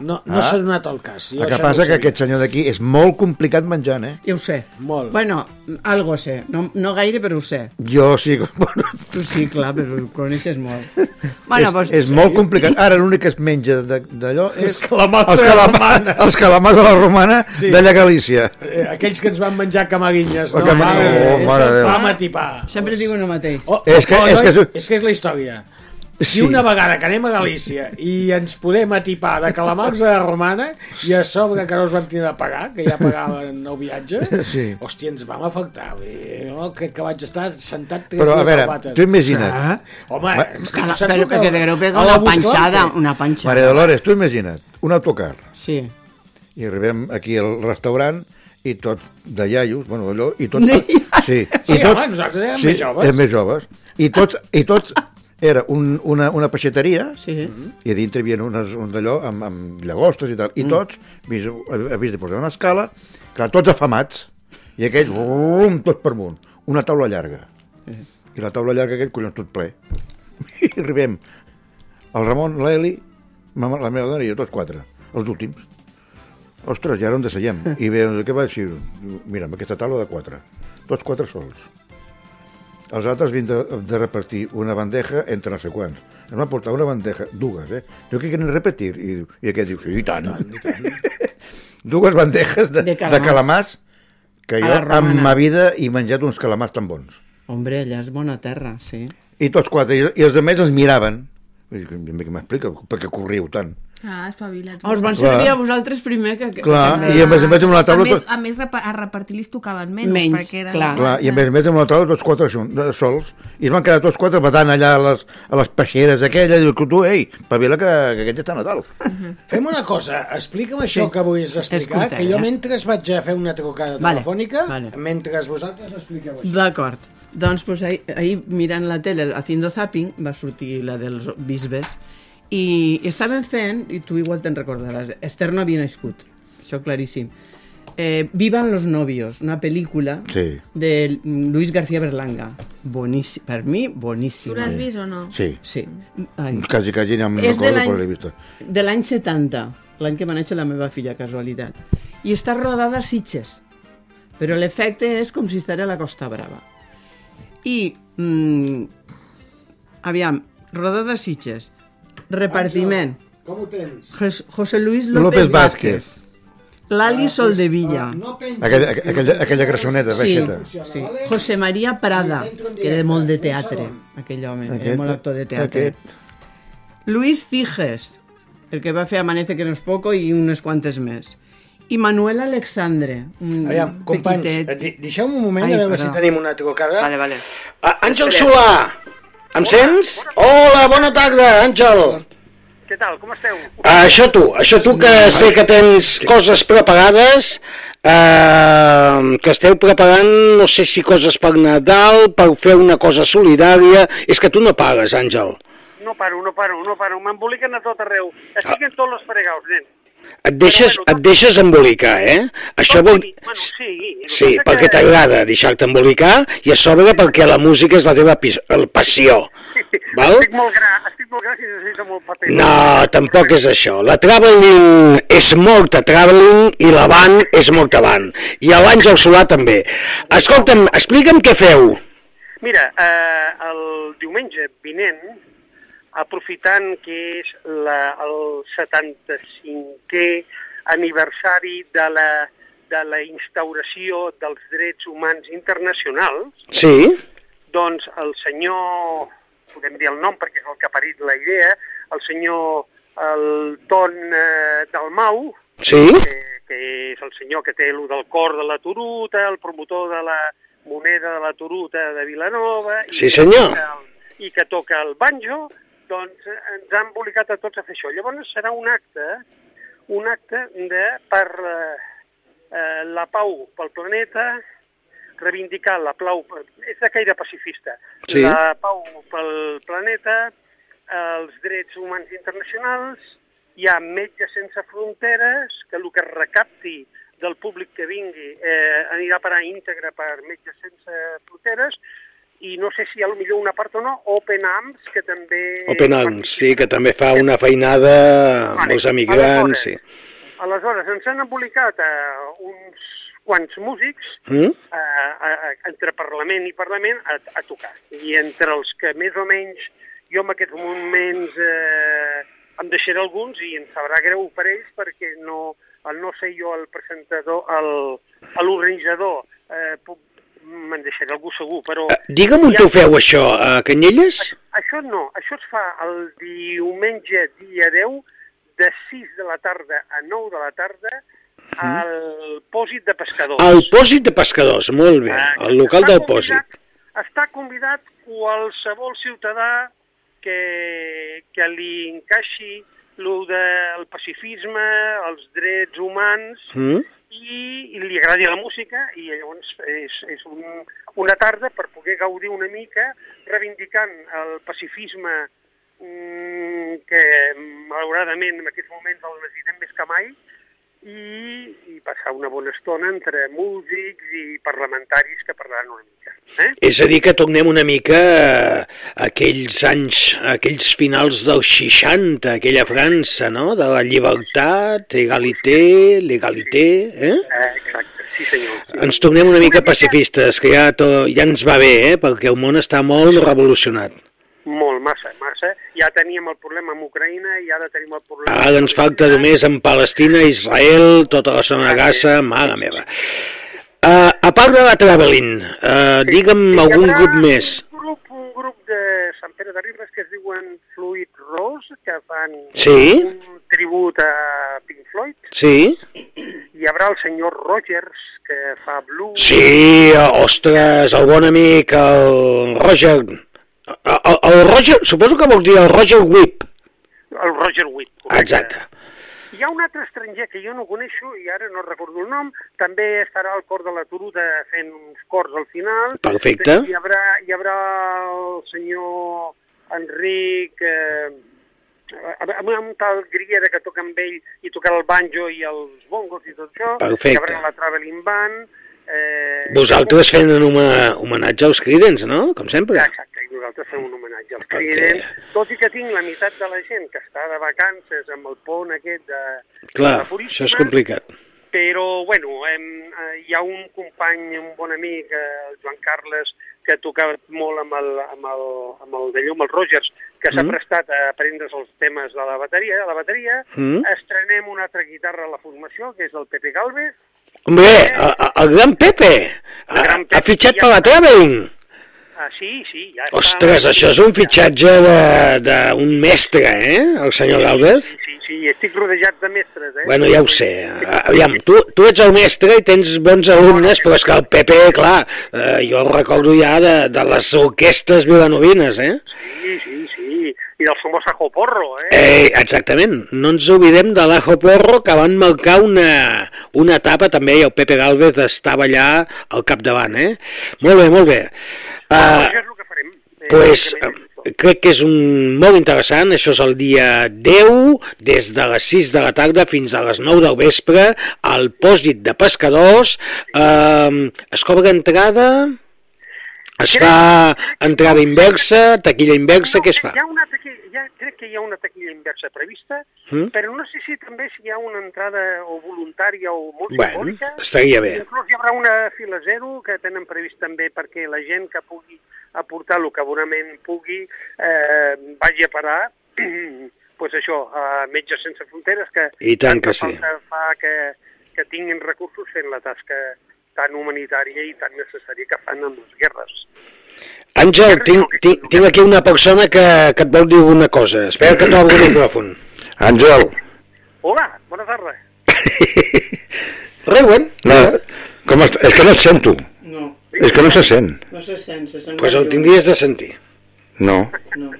No, no Ah. s'ha donat el cas. Jo El que passa no que aquest senyor d'aquí és molt complicat menjant, eh? Ja ho sé. Molt. Bueno, algo sé. No, no gaire, però ho sé. Jo sí, bueno, Tu sí, clar, però ho coneixes molt. Bueno, és, doncs, és molt complicat. Ara l'únic que es menja de- d'allò és Els calamars els, a la calama, romana. els calamars a la romana Sí. d'allà a Galícia. Eh, aquells que ens van menjar camarinyes. Oh, camar- Mare, oh, mare de Déu. Vam atipar. sempre digo el mateix. Oh, És que- oh, és noi, que- és que és la història. Si Sí. una vegada que anem a Galícia i ens podem atipar de calamars a la romana i a sobre que no els vam tenir de pagar, que ja pagaven el viatge, Sí. hòstia, ens vam afectar. Jo crec que vaig estar sentat tres Però, a veure, tu imagina't. Ah, Home, que tu saps però que te greu pega a la una panxada, una panxada. Maria Dolores, tu imagina't, un autocar, Sí. i arribem aquí al restaurant i tot de iaios, bueno, allò, i tot... Sí, Sí, i tot, home, nosaltres érem més joves. érem més joves. I tots, i tots era un, una, una peixateria Sí. i a dintre hi havia unes, un d'allò amb, amb llagostes i tal, i tots, vist, vist de posar una escala, clar, tots afamats, i aquells, rum, tots per amunt, una taula llarga. I la taula llarga aquell, collons, tot ple. I arribem, el Ramon, l'Eli, la meva dona i jo, tots quatre, els últims. Ostres, i ara on desseiem? I ve, què va dir? Mira, amb aquesta taula de quatre, tots quatre sols. Els altres havien de, de repartir una bandeja entre no sé quants. Ens van portar una bandeja, dues, eh? Jo que quieren repetir. I, i aquest diu, sí, i tant. dues bandejes de, De calamars. de calamars que jo en ma vida he menjat uns calamars tan bons. Hombre, allà és bona terra, sí. I tots quatre, i, i els altres ens miraven. I Què m'explica? Per què corriu tant? Ah, espavila't. Us van servir a vosaltres primer que... que Clar, que- i a més a més amb la taula... a més, Tot, a més a repartir li tocaven menys, Menys, perquè era... clar. clar, i a més a més amb la taula tots quatre xun- eh, sols. I es van quedar tots quatre badant allà a les, a les peixeres aquella. I diu que tu, ei, pavila que, que aquest ja està a Nadal. Fem una cosa, explica'm això Sí. que vull explicar, Escolta, que jo mentre vaig a fer una trucada Vale, telefònica, vale. mentre vosaltres m'expliqueu això. D'acord. Doncs pues, ahir, ahir mirant la tele, haciendo zapping, va sortir la dels bisbes, i, i estaven fent, i tu igual te'n recordaràs, Esther no havia nascut, això claríssim. Eh, Vivan los novios, una pel·lícula Sí. de Luis García Berlanga. Boníssim, per mi, boníssim. Tu l'has vist o no? Sí. Sí. Ai. Quasi, quasi no de recordo per l'he vist. de l'any 70, l'any que va néixer la meva filla, casualitat. i està rodada a Sitges, però l'efecte és com si estigués a la Costa Brava. I, mm, aviam, rodada a Sitges, repartiment, Com ho tens? José Luis López, López Vázquez. Lali Soldevilla, pues, no pensis Aquella, que- aquella, aquella grassoneta, Sí. baixeta. sí. José María Prada, que era molt de teatre, aquell home, era Aquest- molt actor de teatre. aquest. Luis Ciges, el que va fer Amanece que no es poco i unes quantes més. I Manuel Alexandre, un Aviam, companys, eh, deixeu-me un moment Ai, a veure perdó. si tenim una trucada. Vale, vale. Àngel Solà, em sents? Hola, bona tarda, Àngel. Què tal, com esteu? Ah, això tu, això tu que sé que tens coses preparades, eh, que esteu preparant, no sé si coses per Nadal, per fer una cosa solidària... És que tu no pagues, Àngel. No paro, no paro, no paro. M'emboliquen a tot arreu. Estic en tots els fregaus, nen. Et deixes, et deixes embolicar, eh? Això vol... Bueno, sí. Sí, perquè que- t'agrada deixar-te embolicar i a sobre perquè la música és la teva passió. Val? Estic molt gra, estic molt gra i necessito molt paper. No, tampoc és això. La traveling és molt a traveling i la van és molt avant. I l'Àngel Solà també. Escolta'm, explica'm què feu. Mira, eh, el diumenge vinent, aprofitant que és la, el 75è aniversari de la, de la instauració dels drets humans internacionals, Sí? doncs el senyor, podem dir el nom perquè és el que ha parit la idea, el senyor el Ton eh, Dalmau, Sí? que, que és el senyor que té el del cor de la Turuta, el promotor de la moneda de la Turuta de Vilanova, i Sí, que senyor. toca el- i que toca el banjo, doncs eh, ens han embolicat a tots a fer això. Llavors serà un acte, un acte de, per eh, eh, la pau pel planeta, reivindicar la pau, és de caire pacifista, Sí. la pau pel planeta, els drets humans internacionals, hi ha Metges Sense Fronteres, que el que es recapti del públic que vingui eh, anirà a parar íntegre per Metges Sense Fronteres, i no sé si a lo millor una part o no, Open Arms, que també... Open Arms, sí, que també fa una feinada amb els emigrants, sí. Aleshores, ens han embolicat a uns quants músics Mm? a, a, entre Parlament i Parlament a, a tocar. I entre els que més o menys jo en aquests moments eh, em deixaré alguns i em sabrà greu per ells perquè no, al no ser jo el presentador, el- l'organitzador, eh, puc- me'n deixaré algú segur, però... Digue'm on tu feu això, a Canyelles? Això no, això es fa el diumenge dia 10 de 6 de la tarda a 9 de la tarda al pòsit de pescadors. Al pòsit de pescadors, molt bé, al local Està del convidat- pòsit. Està convidat qualsevol ciutadà que, que li encaixi el del pacifisme, els drets humans, Mm? I, li agradi la música i llavors és, és un, una tarda per poder gaudir una mica reivindicant el pacifisme mm, que malauradament en aquests moments el necessitem més que mai i, i passar una bona estona entre músics i parlamentaris que parlaran una mica. Eh? És a dir, que tornem una mica a aquells anys, a aquells finals dels 60, aquella França, no?, de la llibertat, egalité, legalité, eh? Eh, exacte, sí senyor. Sí. Ens tornem una mica pacifistes, que ja, to, ja ens va bé, eh?, perquè el món està molt revolucionat. Molt, massa, massa. Ja teníem el problema amb Ucraïna i ara tenim el problema... Ara ens falta només en Palestina, Israel, tota la zona de Gaza, mare meva. Uh, a part de la Traveling, uh, digue'm algun grup més. Un grup, un grup de Sant Pere de Ribes que es diuen Fluid Rose, que fan Sí. un tribut a Pink Floyd. Sí? Hi haurà el senyor Rogers, que fa blues. Sí, ostres, el bon amic, el Roger... El, el, Roger, suposo que vol dir el Roger Whip. El Roger Witt. Exacte. Hi ha un altre estranger que jo no coneixo i ara no recordo el nom, també estarà al cor de la Turuta fent uns cors al final. Perfecte. Hi haurà, hi haurà el senyor Enric, eh, amb un tal Griera que toca amb ell i tocarà el banjo i els bongos i tot això. Perfecte. Hi haurà la Traveling Band. Eh, Vosaltres fent un home- homenatge als Creedence, no? Com sempre. Exacte, nosaltres fem un homenatge als Creedence, tot i que tinc la meitat de la gent que està de vacances amb el pont aquest de, Clar, de això és complicat. però, bueno, hem, eh, hi ha un company, un bon amic, eh, el Joan Carles, que toca molt amb el, amb el, amb el de llum, el Rogers, que s'ha Mm. prestat a aprendre's els temes de la bateria. De la bateria Mm. estrenem una altra guitarra a la formació, que és el Pepe Galvez. Hombre, el, el gran Pepe, ha, ha fitxat per la Traveling. Ah, sí, sí, ja està. Ostres, això és un fitxatge d'un mestre, eh, el senyor Galvez? Sí, sí, estic rodejat de mestres, eh? Bueno, ja ho sé. Aviam, tu, tu ets el mestre i tens bons alumnes, però és que el Pepe, clar, eh, jo el recordo ja de, de les orquestes vilanovines, eh? Sí, sí, sí. I del famós Ajo Porro, eh? Eh, exactament. No ens oblidem de l'Ajo Porro, que van marcar una, una etapa també, i el Pepe Galvez estava allà al capdavant, eh? Molt bé, molt bé. Uh, això és el que farem. Eh, pues, eh, crec que és un molt interessant, això és el dia 10, des de les 6 de la tarda fins a les 9 del vespre, al pòsit de pescadors, eh, es cobra entrada, es fa entrada inversa, taquilla inversa, què es fa? Hi ha una taquilla, ja, crec que hi ha una taquilla inversa prevista, Mm? però no sé si també si hi ha una entrada o voluntària o molt Bueno, simbòlica. estaria bé. Inclús hi haurà una fila zero que tenen previst també perquè la gent que pugui aportar el que abonament pugui eh, vagi a parar pues això, a Metges Sense Fronteres que I tant que tanta sí. fa que, que tinguin recursos fent la tasca tan humanitària i tan necessària que fan amb les guerres. Àngel, tinc, tinc, tinc aquí una persona que, que et vol dir alguna cosa. Espera que t'obri el micròfon. Àngel, Hola, bona tarda. Reuen? no, com est... és que no et sento. No. És que no se sent. No se sent, se sent Pues el tindries de sentir. No, No.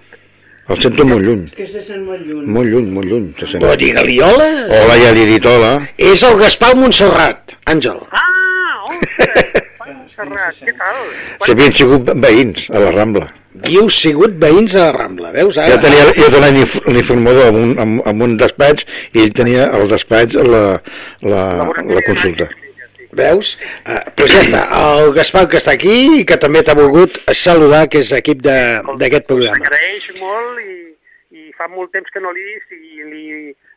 el sento molt lluny. És que se sent molt lluny. Molt lluny, molt lluny. Se sent. Però digue-li hola. Hola, ja li he dit hola. És el Gaspar Montserrat, Àngel. Ah, ostres, Pai Montserrat, què tal? Si havien sigut veïns a la Rambla. Havíeu sigut veïns a la Rambla, veus? Jo tenia, jo tenia l'inf- l'informador amb, un, amb, amb un despatx i ell tenia el despatx la, la, la consulta. Veus? Uh, doncs ja està, el Gaspar que està aquí i que també t'ha volgut saludar, que és equip de- d'aquest programa. Agraeix molt i, i fa molt temps que no l'he vist i li,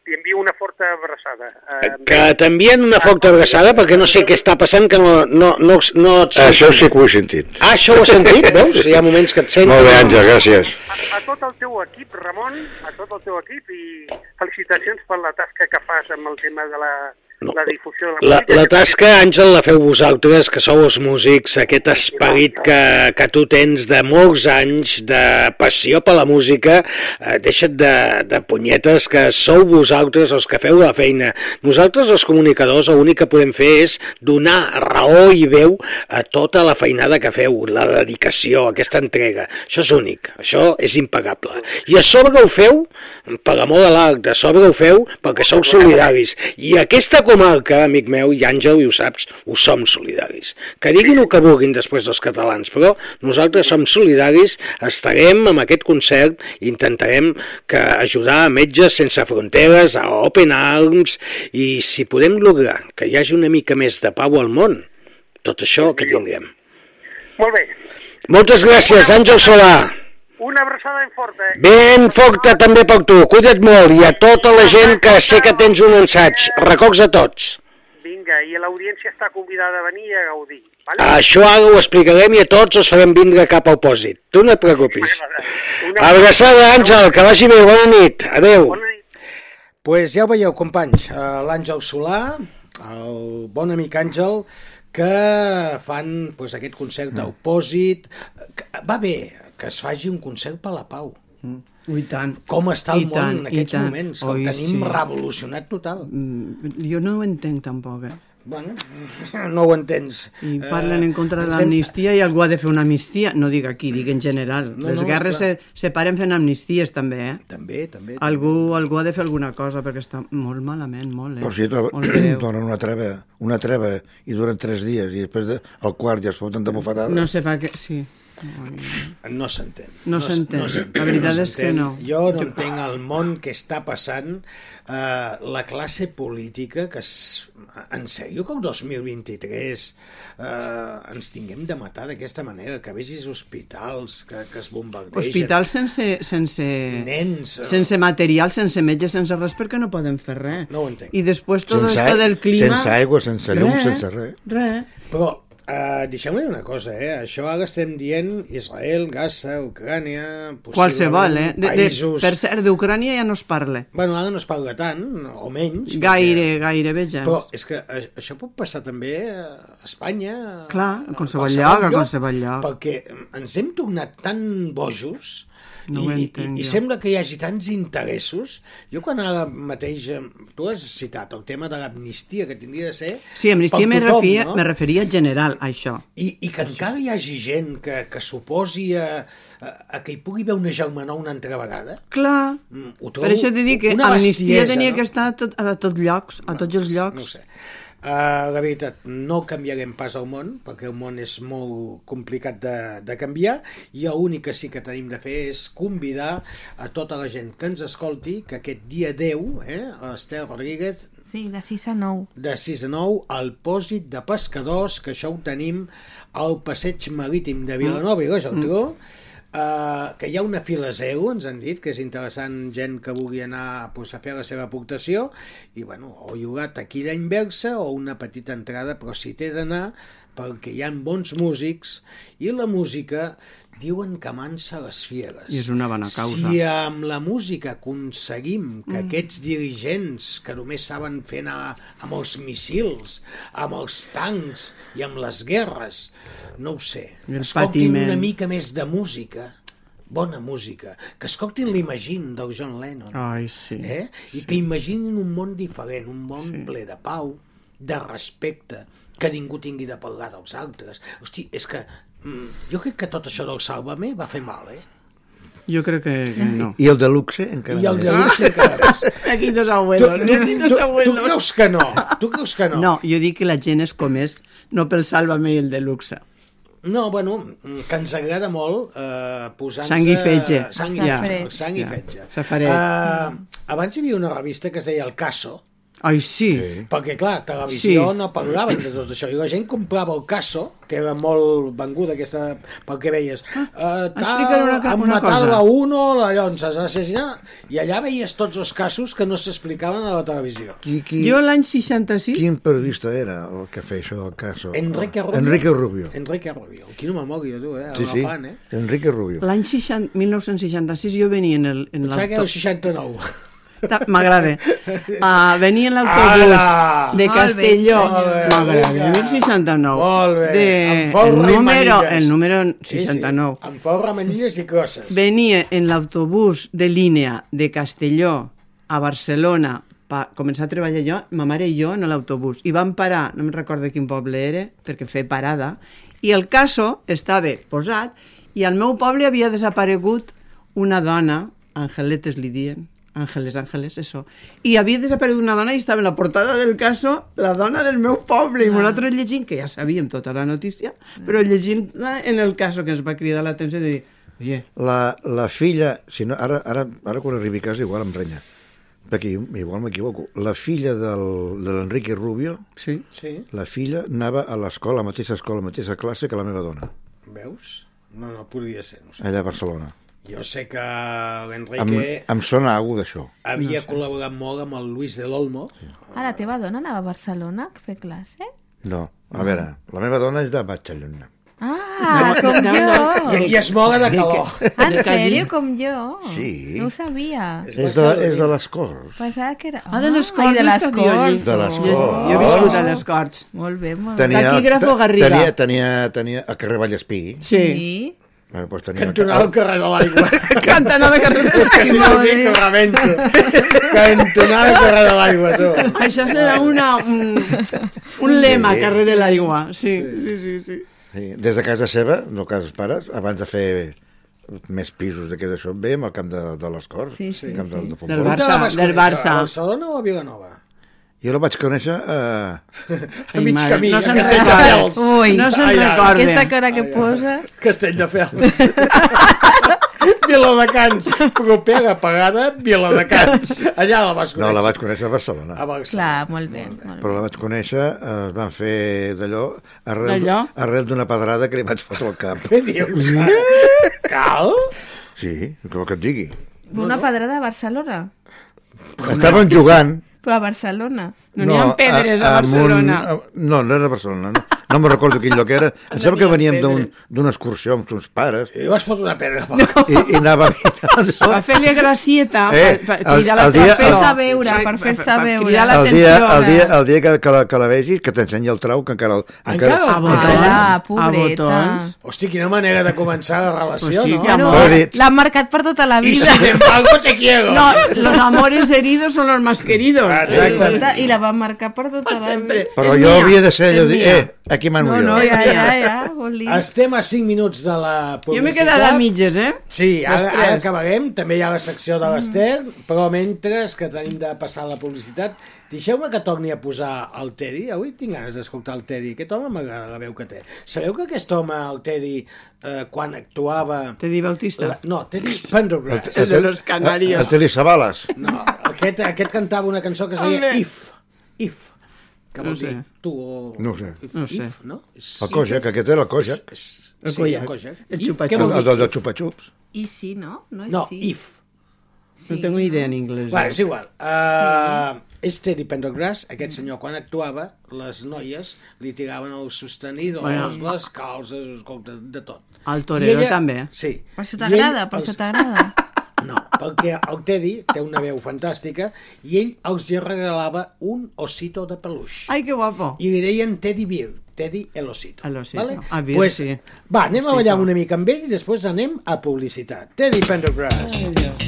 li envio una forta abraçada. Eh, Que t'envien una forta abraçada perquè no sé què està passant, que no, no, no, no et Això sí que ho he sentit. Ah, això ho has sentit, veus? Hi ha moments que et sento. Molt bé, Àngel, gràcies. a, a tot el teu equip, Ramon, a tot el teu equip i felicitacions per la tasca que fas amb el tema de la, la difusió de la, La, música. la tasca, Àngel, la feu vosaltres, que sou els músics, aquest esperit que, que tu tens de molts anys de passió per la música, eh, deixa't de, de punyetes, que sou vosaltres els que feu la feina. Nosaltres, els comunicadors, l'únic que podem fer és donar raó i veu a tota la feinada que feu, la dedicació, aquesta entrega. Això és únic, això és impagable. I a sobre ho feu per amor a l'art, a sobre ho feu perquè sou solidaris. I aquesta comarca, amic meu, i Àngel, i ho saps, ho som solidaris. Que diguin el que vulguin després dels catalans, però nosaltres som solidaris, estarem amb aquest concert intentarem que ajudar a Metges Sense Fronteres, a Open Arms, i si podem lograr que hi hagi una mica més de pau al món, tot això que tinguem. Molt bé, Moltes gràcies, Àngel Solà. Una abraçada ben forta. Ben forta també per tu, cuida't molt, i a tota la gent que sé que tens un ensaig, records a tots. Vinga, i l'audiència està convidada a venir i a gaudir. Vale? Això ara ho explicarem i a tots els farem vindre cap al pòsit. Tu no et preocupis. Abraçada, Àngel, que vagi bé, bona nit. Adeu. pues ja ho veieu, companys, eh, l'Àngel Solà, el bon amic Àngel, que fan pues, aquest concert d'Opòsit. Que- Va bé que es faci un concert per la pau. I tant. Com està el I món tant, en aquests moments, que Oi, el tenim sí. revolucionat total. Mm, Jo no ho entenc tampoc, eh? Bueno, no ho entens. I parlen en contra de l'amnistia i algú ha de fer una amnistia. No dic aquí, dic en general. No, Les no, guerres clar. se, se paren fent amnisties també, eh? També, també. Algú, algú ha de fer alguna cosa perquè està molt malament, molt, eh? Però si donen una treva, una treva i duren tres dies i després de, al quart ja es foten de bufetada. No sé per què, sí. No s'entén. No s'entén. s'entén, La veritat és que no. Jo no entenc el món que està passant, eh, la classe política, que es, en sèrio que el 2023 eh, ens tinguem de matar d'aquesta manera, que vegis hospitals que, que es bombardegen. Hospitals sense, sense, Nens, eh. sense material, sense metge, sense res, perquè no poden fer res. No ho entenc. I després tot Sense esto ai- del clima... sense aigua, sense llum, Res, sense res. Res. Però uh, deixeu-me dir una cosa, eh? Això ara estem dient Israel, Gaza, Ucrània... Qualsevol, eh? De, de, països... per cert, d'Ucrània ja no es parla. Bueno, ara no es parla tant, o menys. Gaire, gairebé ja. Però és que a- això pot passar també a Espanya... Clar, a qualsevol qualsevol lloc, a lloc, qualsevol lloc. Perquè ens hem tornat tan bojos No i, i, i sembla que hi hagi tants interessos. Jo quan ara mateix... eh, Tu has citat el tema de l'amnistia, que tindria de ser... Sí, amnistia me, referia, no? me referia general a això. I, I que encara hi hagi gent que, que s'oposi a, a, a que hi pugui haver una germanor una altra vegada. Clar, Mm, ho trobo per això t'he dit que amnistia bestiesa, tenia no? que estar a, tot, a tots llocs, a tots els llocs. No sé. Uh, la veritat, no canviarem pas el món, perquè el món és molt complicat de, de canviar, i l'únic que sí que tenim de fer és convidar a tota la gent que ens escolti que aquest dia 10, eh, a l'Estel Rodríguez, Sí, de 6 a 9. de 6 a 9, al pòsit de pescadors, que això ho tenim al passeig marítim de Vilanova i la Geltrú, Uh, que hi ha una fila zero, ens han dit, que és interessant gent que vulgui anar pues, a fer la seva aportació, i bueno, o llogar taquilla inversa o una petita entrada, però si té d'anar, perquè hi ha bons músics, i la música diuen que mansa les fieres. I és una bona causa. Si amb la música aconseguim que Mm. aquests dirigents que només saben fer anar amb els missils, amb els tancs i amb les guerres, no ho sé, el escoltin patiment. una mica més de música, bona música, que escoltin l'Imagine del John Lennon, Ai, sí. eh? i que imaginin un món diferent, un món sí. ple de pau, de respecte, que ningú tingui de parlar dels altres. Hosti, és que jo crec que tot això del Sálvame va fer mal, eh? Jo crec que, que no. I el de luxe encara I el de luxe encara més. Aquí dos Tu, abuelos. tu, aquí tu, tu abuelos. creus que no? Tu creus que no? No, jo dic que la gent és com és, no pel Sálvame i el de luxe. No, bueno, que ens agrada molt eh, posar-nos... Sang i fetge. Sang i, Ja. sang i Ja. fetge. Safaret. Eh, abans hi havia una revista que es deia El Caso, Ai, sí. perquè, clar, televisió Sí. no parlaven de tot això, i la gent comprava el Caso, que era molt venguda aquesta, pel que veies, eh, tal, una han una matat cosa. a uno, allò ens has assassinat, i allà veies tots els casos que no s'explicaven a la televisió. Qui, qui, Jo l'any 66... Quin periodista era el que feia això del cas? Enrique Rubio. Enrique Rubio. Enrique Rubio. Quina memòria, tu, eh? Sí, El sí, fan, eh? Enrique Rubio. L'any 60 1966 jo venia en el... En Pensava que era el l'auto- 69. M'agrada. Uh, venia en l'autobús de Castelló. M'agrada, Vinga. 1069. Molt bé, De, el, número, el número Sí, 69. sí, amb forra, manilles i crosses. Venia en l'autobús de línia de Castelló a Barcelona pa començar a treballar jo, ma mare i jo en l'autobús. I vam parar, no me'n recordo quin poble era, perquè feia parada, i el caso estava posat i al meu poble havia desaparegut una dona, Angeletes li diuen, Ángeles, Ángeles, eso. I havia desaparegut una dona i estava en la portada del caso la dona del meu poble. I nosaltres llegint, que ja sabíem tota la notícia, però llegint en el caso que ens va cridar l'atenció de dir, oye, La, la filla, si no, ara, ara, ara quan arribi a casa igual em renya, perquè igual m'equivoco, la filla del, de l'Enrique Rubio, sí, Sí, la filla anava a l'escola, a la mateixa escola, a la mateixa classe que la meva dona, veus? No, no podria ser, no sé. allà a Barcelona. Jo sé que Em, l'Enrique em sona alguna d'això. havia col·laborat molt amb el Luis de l'Olmo. Ah, la teva dona anava a Barcelona a fer classe? No, a veure, la meva dona és de Barcelona. Ah, com I jo! aquí es moga de calor. Ah, en sèrio, com jo? Sí. No ho sabia. És És de, és de les Corts. Pensava que era... Ah, de les Ai, Corts. de les Corts. De les Corts. jo he viscut a les Corts. Molt bé, molt bé. Tenia, Taquígrafo Garriga. Tenia, tenia, tenia a carrer Vallespí. Sí. Bueno, doncs tenia Cantonada al carrer de l'aigua. Cantant a la carrera. És que si no dic que rebento. Cantonada al carrer de l'aigua, tu. Això serà una, un, un lema, Sí. carrer de l'aigua. Sí, sí, sí, sí. Sí, des de casa seva, no casa dels pares, abans de fer més pisos d'aquest això, veiem al camp de, de les Corts, Sí, sí, camp del, sí. de Del. Barça, del Barça. A Barcelona o a Vilanova? Jo la vaig conèixer a... A mig mare, camí, no a Castelldefels. Ui, no se'n recorda. Aquesta cara que posa... Castelldefels. Viladecans, propera pagada, Viladecans. Allà la vas conèixer. No, la vaig conèixer a Barcelona. A Barcelona. Clar, molt bé. Molt bé. Però la vaig conèixer, eh, es van fer d'allò, arrel, D'allò? arrel d'una pedrada que li vaig fotre al cap. Què dius? Cal? Sí, vol que et digui. Una pedrada a Barcelona. Estaven jugant... Però a Barcelona. No n'hi ha pedres a amb Barcelona. Un, no, no era a Barcelona, no. No me'n recordo quin lloc era. Em sembla que veníem d'un- d'una excursió amb uns pares I vas fotre una pedra. i, i anava... Per fer-li gracieta, Eh, per, per el- el dia- l'atenció. el- fer-se veure, per fer-se veure. cridar el l'atenció. dia, el dia, el dia que, que, la, que la vegis, que t'ensenyi el trau, que encara... el- Encara el A botons, Ara, a pobreta. botons. Hosti, quina manera de començar la relació, Pues sí, no? dit- L'han marcat per tota la vida. sin embargo te quiero. No, los amores heridos son los más queridos. Exacte. I la van marcar per tota la vida. Però jo havia de ser allò eh, aquí mano No, no, Ja, ja, ja, vol dir. Estem a 5 minuts de la Jo m'he publicitat. quedat a mitges, eh? Sí, ara, ara acabarem, també hi ha la secció de l'Ester, però mentre que tenim de passar la publicitat, deixeu-me que torni a posar el Teddy. Avui tinc ganes d'escoltar el Teddy. Aquest home m'agrada la veu que té. Sabeu que aquest home, el Teddy, eh, quan actuava... Teddy Bautista. La, no, Teddy Pendergrass. El de los Canarios. El Teli Savalas. No, aquest, aquest cantava una cançó que es deia. If. If. Que No vol dir sé. tu o... No sé. If, No sé. if, no? És- El Kojak, aquest era el Kojak. és- El sí, Kojak. el Kojak. El If, xupa-xups. què El, vol el dir? del del xupa-xups. I sí, no? No, és No, sí. if. No tengo idea en inglés. Va, és igual. Uh, és Teddy Pendergrass, aquest senyor, quan actuava, les noies li tiraven els sostenidors, Bueno. les calces, escolta, de tot. El torero I també. Sí. Per això t'agrada, per això t'agrada. No, perquè el Teddy té una veu fantàstica i ell els hi regalava un osito de peluix. Ai, que guapo. I li deien Teddy Bear, Teddy el osito. El osito. Vale? Ah, Bear, pues, sí. Va, anem a ballar una mica amb ell i després anem a publicitat. Teddy Pendergrass. Do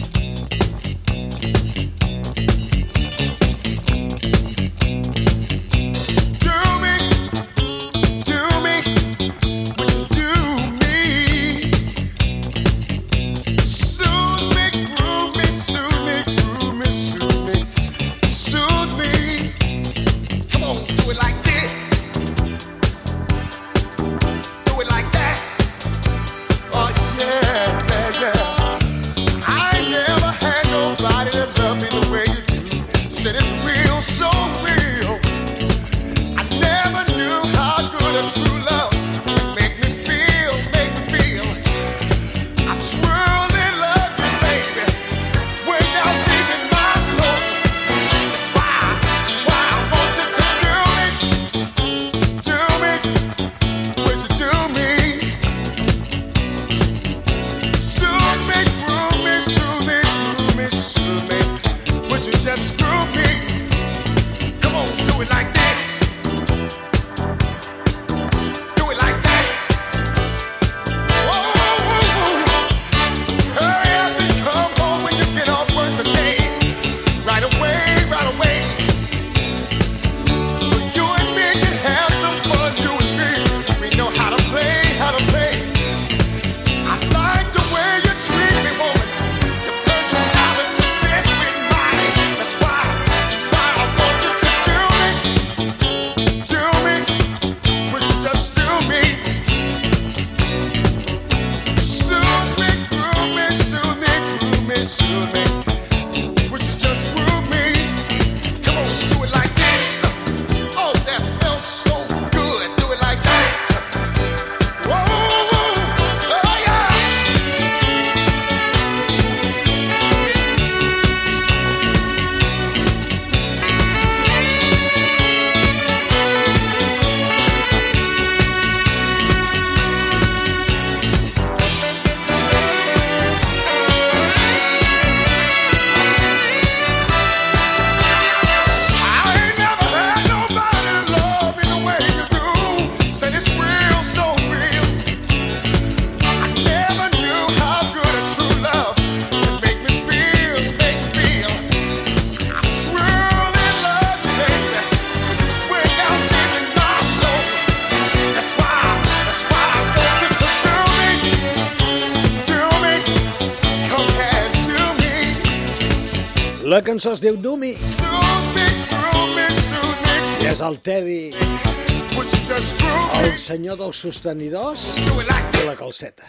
cançó es diu Do Me. Me, És el Teddy, el senyor dels sostenidors i la calceta.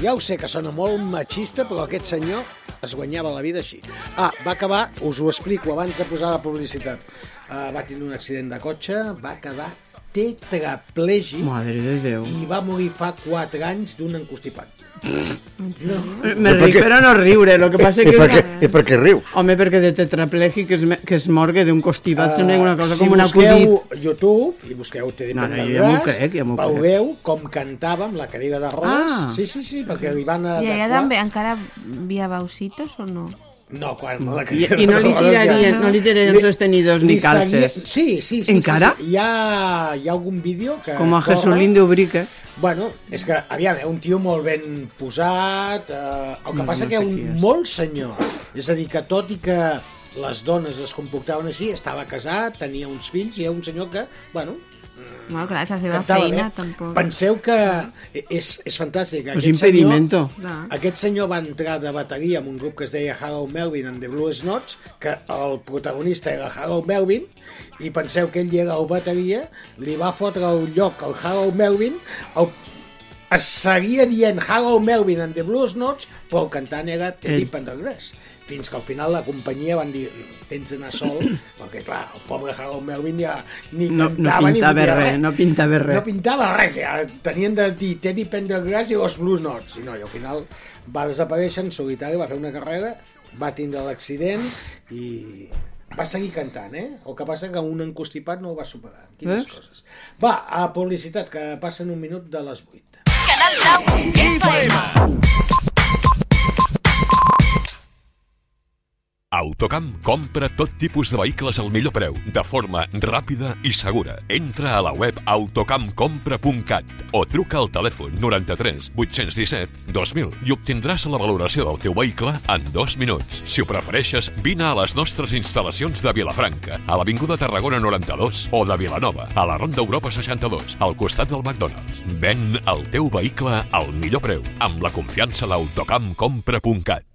Ja ho sé que sona molt machista, però aquest senyor es guanyava la vida així. Ah, va acabar, us ho explico abans de posar la publicitat. Uh, va tenir un accident de cotxe, va quedar tetraplègic Madre de Déu. i va morir fa 4 anys d'un encostipat. No. Me ric per a no riure, el que passa I que... per què, i per què riu? Home, perquè de tetraplègic que es, que es morgue d'un costipat sembla una cosa Eh, si com un busqueu acudit. YouTube i busqueu Teddy No, no, Pendergrass, ja m'ho crec, ja m'ho crec. veureu com cantava amb la cadira de rodes. Ah. Sí, sí, sí, perquè li van I allà adequar... també encara via bausitos o no? No, quan la I, I no li tirarien, no li tirarien Li- sostenidors li ni calces. seguia- Sí, sí, sí. Encara? Sí, sí. Hi, ha, hi ha algun vídeo que Com a corre. Jesulín d'Ubrique. Bueno, és que, aviam, eh, un tio molt ben posat, eh, el que No, passa no que sé un qui és. molt senyor. És a dir, que tot i que les dones es comportaven així, estava casat, tenia uns fills, i era un senyor que, bueno, Bueno, clar, és la seva cantava feina, bé. tampoc. Penseu que és, és fantàstic. Pues impedimento. Senyor, aquest senyor va entrar de bateria amb un grup que es deia Harold Melvin and the Blues Notes, que el protagonista era Harold Melvin, i penseu que ell era el bateria, li va fotre el lloc al Harold Melvin, el, es seguia dient Harold Melvin and the Blues Notes, però el cantant era Teddy. Pendergrass fins que al final la companyia van dir tens d'anar sol, perquè clar, el pobre Harold Melvin ja ni No, no cantava ni pintava fotia res, no pintava res. no pintava res, ja. tenien de dir Teddy Pendergrass i els Blues Notes, i no, i al final va desaparèixer en solitari, va fer una carrera, va tindre l'accident i va seguir cantant, eh? El que passa que un encostipat no el va superar. Quines Veus? coses. Va, a publicitat, que passen un minut de les 8. Autocamp compra tot tipus de vehicles al millor preu, de forma ràpida i segura. Entra a la web autocampcompra.cat o truca al telèfon 93 817 2000 i obtindràs la valoració del teu vehicle en dos minuts. Si ho prefereixes, vine a les nostres instal·lacions de Vilafranca, a l'Avinguda Tarragona 92 o de Vilanova, a la Ronda Europa 62, al costat del McDonald's. Ven el teu vehicle al millor preu, amb la confiança d'autocampcompra.cat.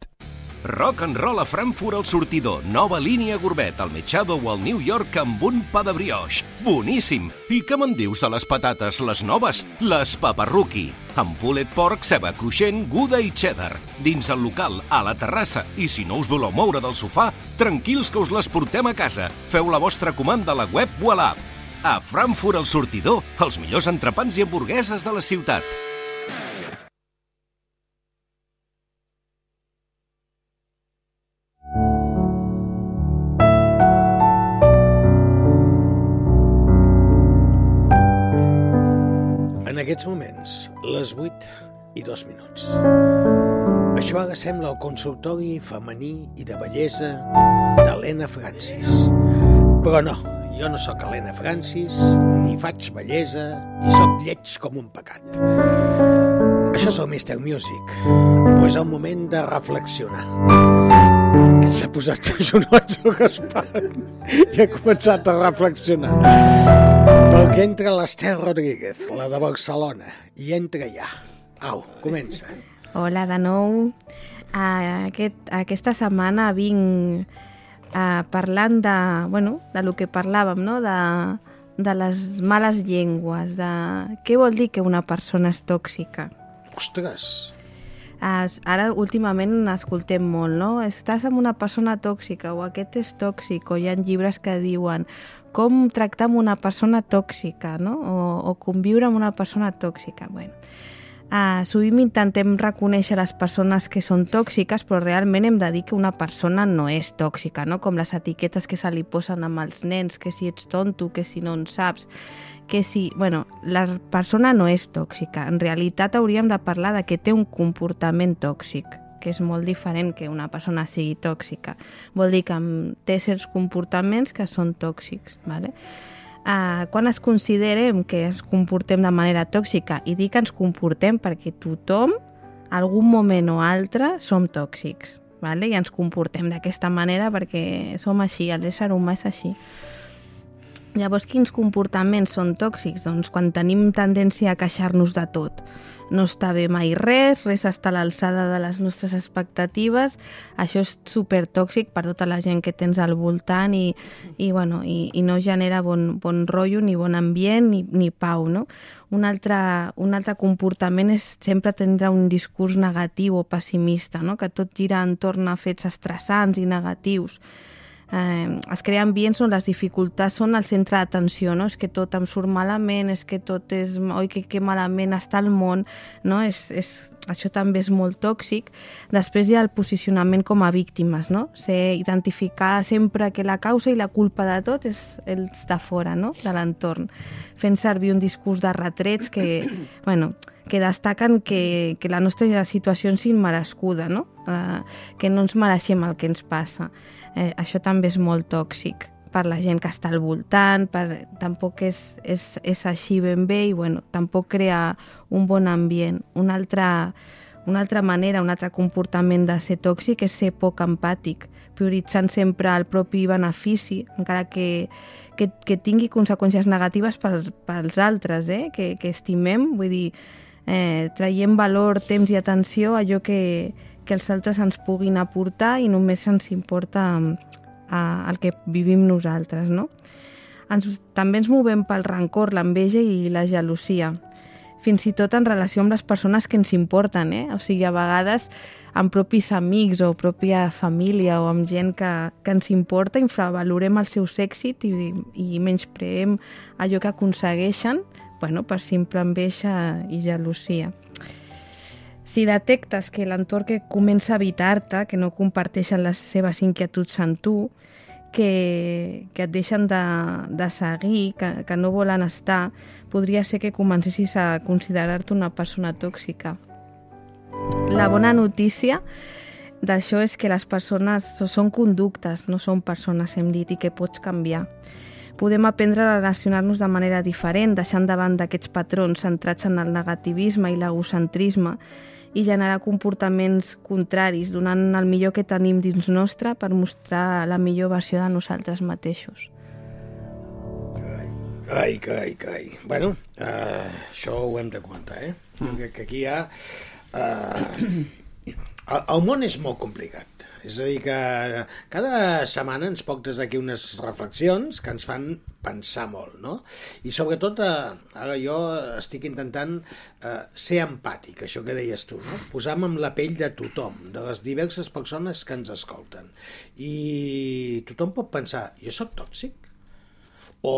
Rock and Roll a Frankfurt al sortidor. Nova línia gourmet, al Mechado o al New York amb un pa de brioix. Boníssim! I què me'n dius de les patates, les noves? Les paparruqui. Amb pulled pork, ceba cruixent, guda i cheddar. Dins el local, a la terrassa. I si no us voleu moure del sofà, tranquils que us les portem a casa. Feu la vostra comanda a la web o a l'app. A Frankfurt al sortidor, els millors entrepans i hamburgueses de la ciutat. En aquests moments, les 8 i 2 minuts. Això ara sembla el consultori femení i de bellesa d'Helena Francis. Però no, jo no sóc Helena Francis, ni faig bellesa, i sóc lleig com un pecat. Això és el Mr. Music, però és el moment de reflexionar. S'ha posat genolls al Gaspar i ha començat a reflexionar. Perquè entra l'Ester Rodríguez, la de Barcelona, i entra ja. Au, comença. Hola de nou. Uh, aquest, aquesta setmana vinc uh, parlant de, bueno, de lo que parlàvem, no? de, de les males llengües, de què vol dir que una persona és tòxica. Ostres! Uh, ara últimament escoltem molt, no? Estàs amb una persona tòxica o aquest és tòxic, o hi ha llibres que diuen com tractar amb una persona tòxica, no? O, o conviure amb una persona tòxica. Bueno, uh, sovint intentem reconèixer les persones que són tòxiques, però realment hem de dir que una persona no és tòxica, no? Com les etiquetes que se li posen amb els nens, que si ets tonto, que si no en saps que si, bueno, la persona no és tòxica. En realitat hauríem de parlar de que té un comportament tòxic, que és molt diferent que una persona sigui tòxica. Vol dir que té certs comportaments que són tòxics. ¿vale? Uh, quan es considerem que es comportem de manera tòxica, i dic que ens comportem perquè tothom, algun moment o altre, som tòxics. ¿vale? I ens comportem d'aquesta manera perquè som així, l'ésser humà és així. Llavors, quins comportaments són tòxics? Doncs quan tenim tendència a queixar-nos de tot. No està bé mai res, res està a l'alçada de les nostres expectatives. Això és supertòxic per tota la gent que tens al voltant i, i, bueno, i, i no genera bon, bon rotllo, ni bon ambient, ni, ni pau, no? Un altre, un altre comportament és sempre tindre un discurs negatiu o pessimista, no? que tot gira entorn a fets estressants i negatius eh, es crea ambients on les dificultats són el centre d'atenció, no? És que tot em surt malament, és que tot és... Oi, que, que malament està el món, no? És, és, això també és molt tòxic. Després hi ha el posicionament com a víctimes, no? Ser, identificar sempre que la causa i la culpa de tot és els de fora, no? De l'entorn. Fent servir un discurs de retrets que, bueno, que destaquen que, que la nostra situació és immerescuda, no? Eh, que no ens mereixem el que ens passa eh, això també és molt tòxic per la gent que està al voltant, per, tampoc és, és, és així ben bé i bueno, tampoc crea un bon ambient. Una altra, una altra manera, un altre comportament de ser tòxic és ser poc empàtic, prioritzant sempre el propi benefici, encara que, que, que tingui conseqüències negatives pels, pels altres, eh? que, que estimem, vull dir, eh, traiem valor, temps i atenció a allò que, que els altres ens puguin aportar i només ens importa eh, el que vivim nosaltres, no? Ens, també ens movem pel rancor, l'enveja i la gelosia, fins i tot en relació amb les persones que ens importen, eh? O sigui, a vegades amb propis amics o pròpia família o amb gent que, que ens importa, infravalorem el seu èxit i, i menyspreem allò que aconsegueixen bueno, per simple enveja i gelosia. Si detectes que l'entorn que comença a evitar-te, que no comparteixen les seves inquietuds amb tu, que, que et deixen de, de seguir, que, que no volen estar, podria ser que comencessis a considerar-te una persona tòxica. La bona notícia d'això és que les persones són conductes, no són persones, hem dit, i que pots canviar. Podem aprendre a relacionar-nos de manera diferent, deixant davant d'aquests patrons centrats en el negativisme i l'egocentrisme, i generar comportaments contraris, donant el millor que tenim dins nostre per mostrar la millor versió de nosaltres mateixos. Ai, cai, cai. Bueno, uh, això ho hem de comentar, eh? Mm. Que, que aquí hi ha... Uh, el, el món és molt complicat. És a dir, que cada setmana ens portes aquí unes reflexions que ens fan pensar molt, no? I sobretot, eh, ara jo estic intentant eh, ser empàtic, això que deies tu, no? Posar-me en la pell de tothom, de les diverses persones que ens escolten. I tothom pot pensar, jo sóc tòxic? O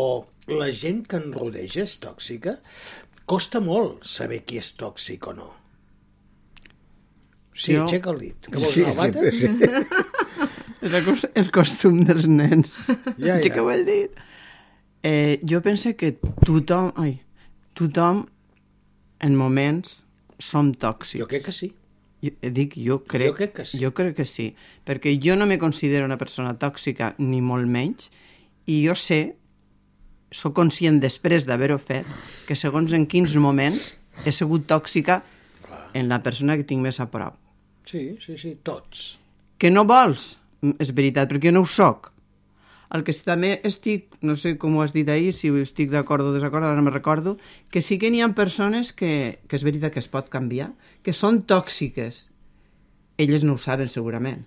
la gent que em rodeja és tòxica? Costa molt saber qui és tòxic o no. Sí, jo... aixeca el dit. Que vols sí, anar al Sí. És el, costum dels nens. Ja, ja. Aixequeu el dit. Eh, jo penso que tothom, ai, tothom en moments som tòxics. Jo crec que sí. Jo, dic, jo crec, jo crec que sí. Jo crec que sí, perquè jo no me considero una persona tòxica, ni molt menys, i jo sé, sóc conscient després d'haver-ho fet, que segons en quins moments he sigut tòxica en la persona que tinc més a prop. Sí, sí, sí, tots. Que no vols? És veritat, perquè jo no ho soc. El que també estic, no sé com ho has dit ahir, si estic d'acord o desacord, ara no me recordo, que sí que n'hi ha persones que, que és veritat que es pot canviar, que són tòxiques. Elles no ho saben segurament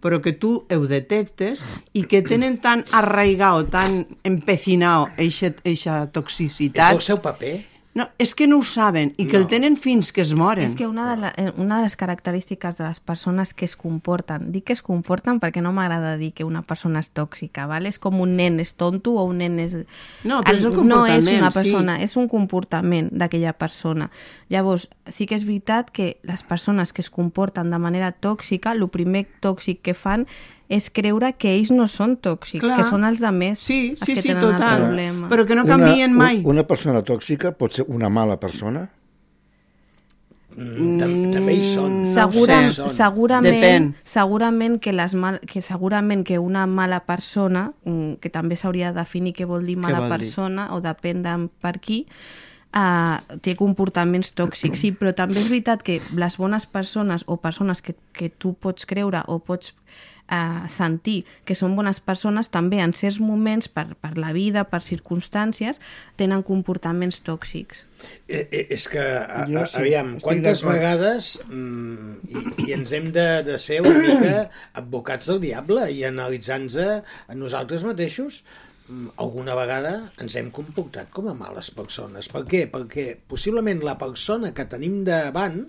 però que tu ho detectes i que tenen tan arraigat o tan empecinat eixa toxicitat... És el seu paper. No, és que no ho saben i que no. el tenen fins que es moren. És que una de, la, eh, una de les característiques de les persones que es comporten, dic que es comporten perquè no m'agrada dir que una persona és tòxica, ¿vale? és com un nen és tonto o un nen és... No, però és un comportament, No és una persona, sí. és un comportament d'aquella persona. Llavors, sí que és veritat que les persones que es comporten de manera tòxica, el primer tòxic que fan és creure que ells no són tòxics, Clar. que són els de més sí, els sí, que sí, tenen total. el problema. Però que no canvien una, mai. Una persona tòxica pot ser una mala persona? Mm, també hi són. Segura, no sé. segurament, Depèn. segurament que, les mal, que segurament que una mala persona, mm, que també s'hauria de definir què vol dir mala vol dir? persona, o depèn de per qui, uh, té comportaments tòxics, sí, però també és veritat que les bones persones o persones que, que tu pots creure o pots uh, sentir que són bones persones també en certs moments per, per la vida, per circumstàncies, tenen comportaments tòxics. Eh, eh, és que, a, a, sí, aviam, quantes vegades mm, i, i ens hem de, de ser una mica advocats del diable i analitzant-nos a nosaltres mateixos mm, alguna vegada ens hem comportat com a males persones. Per què? Perquè possiblement la persona que tenim davant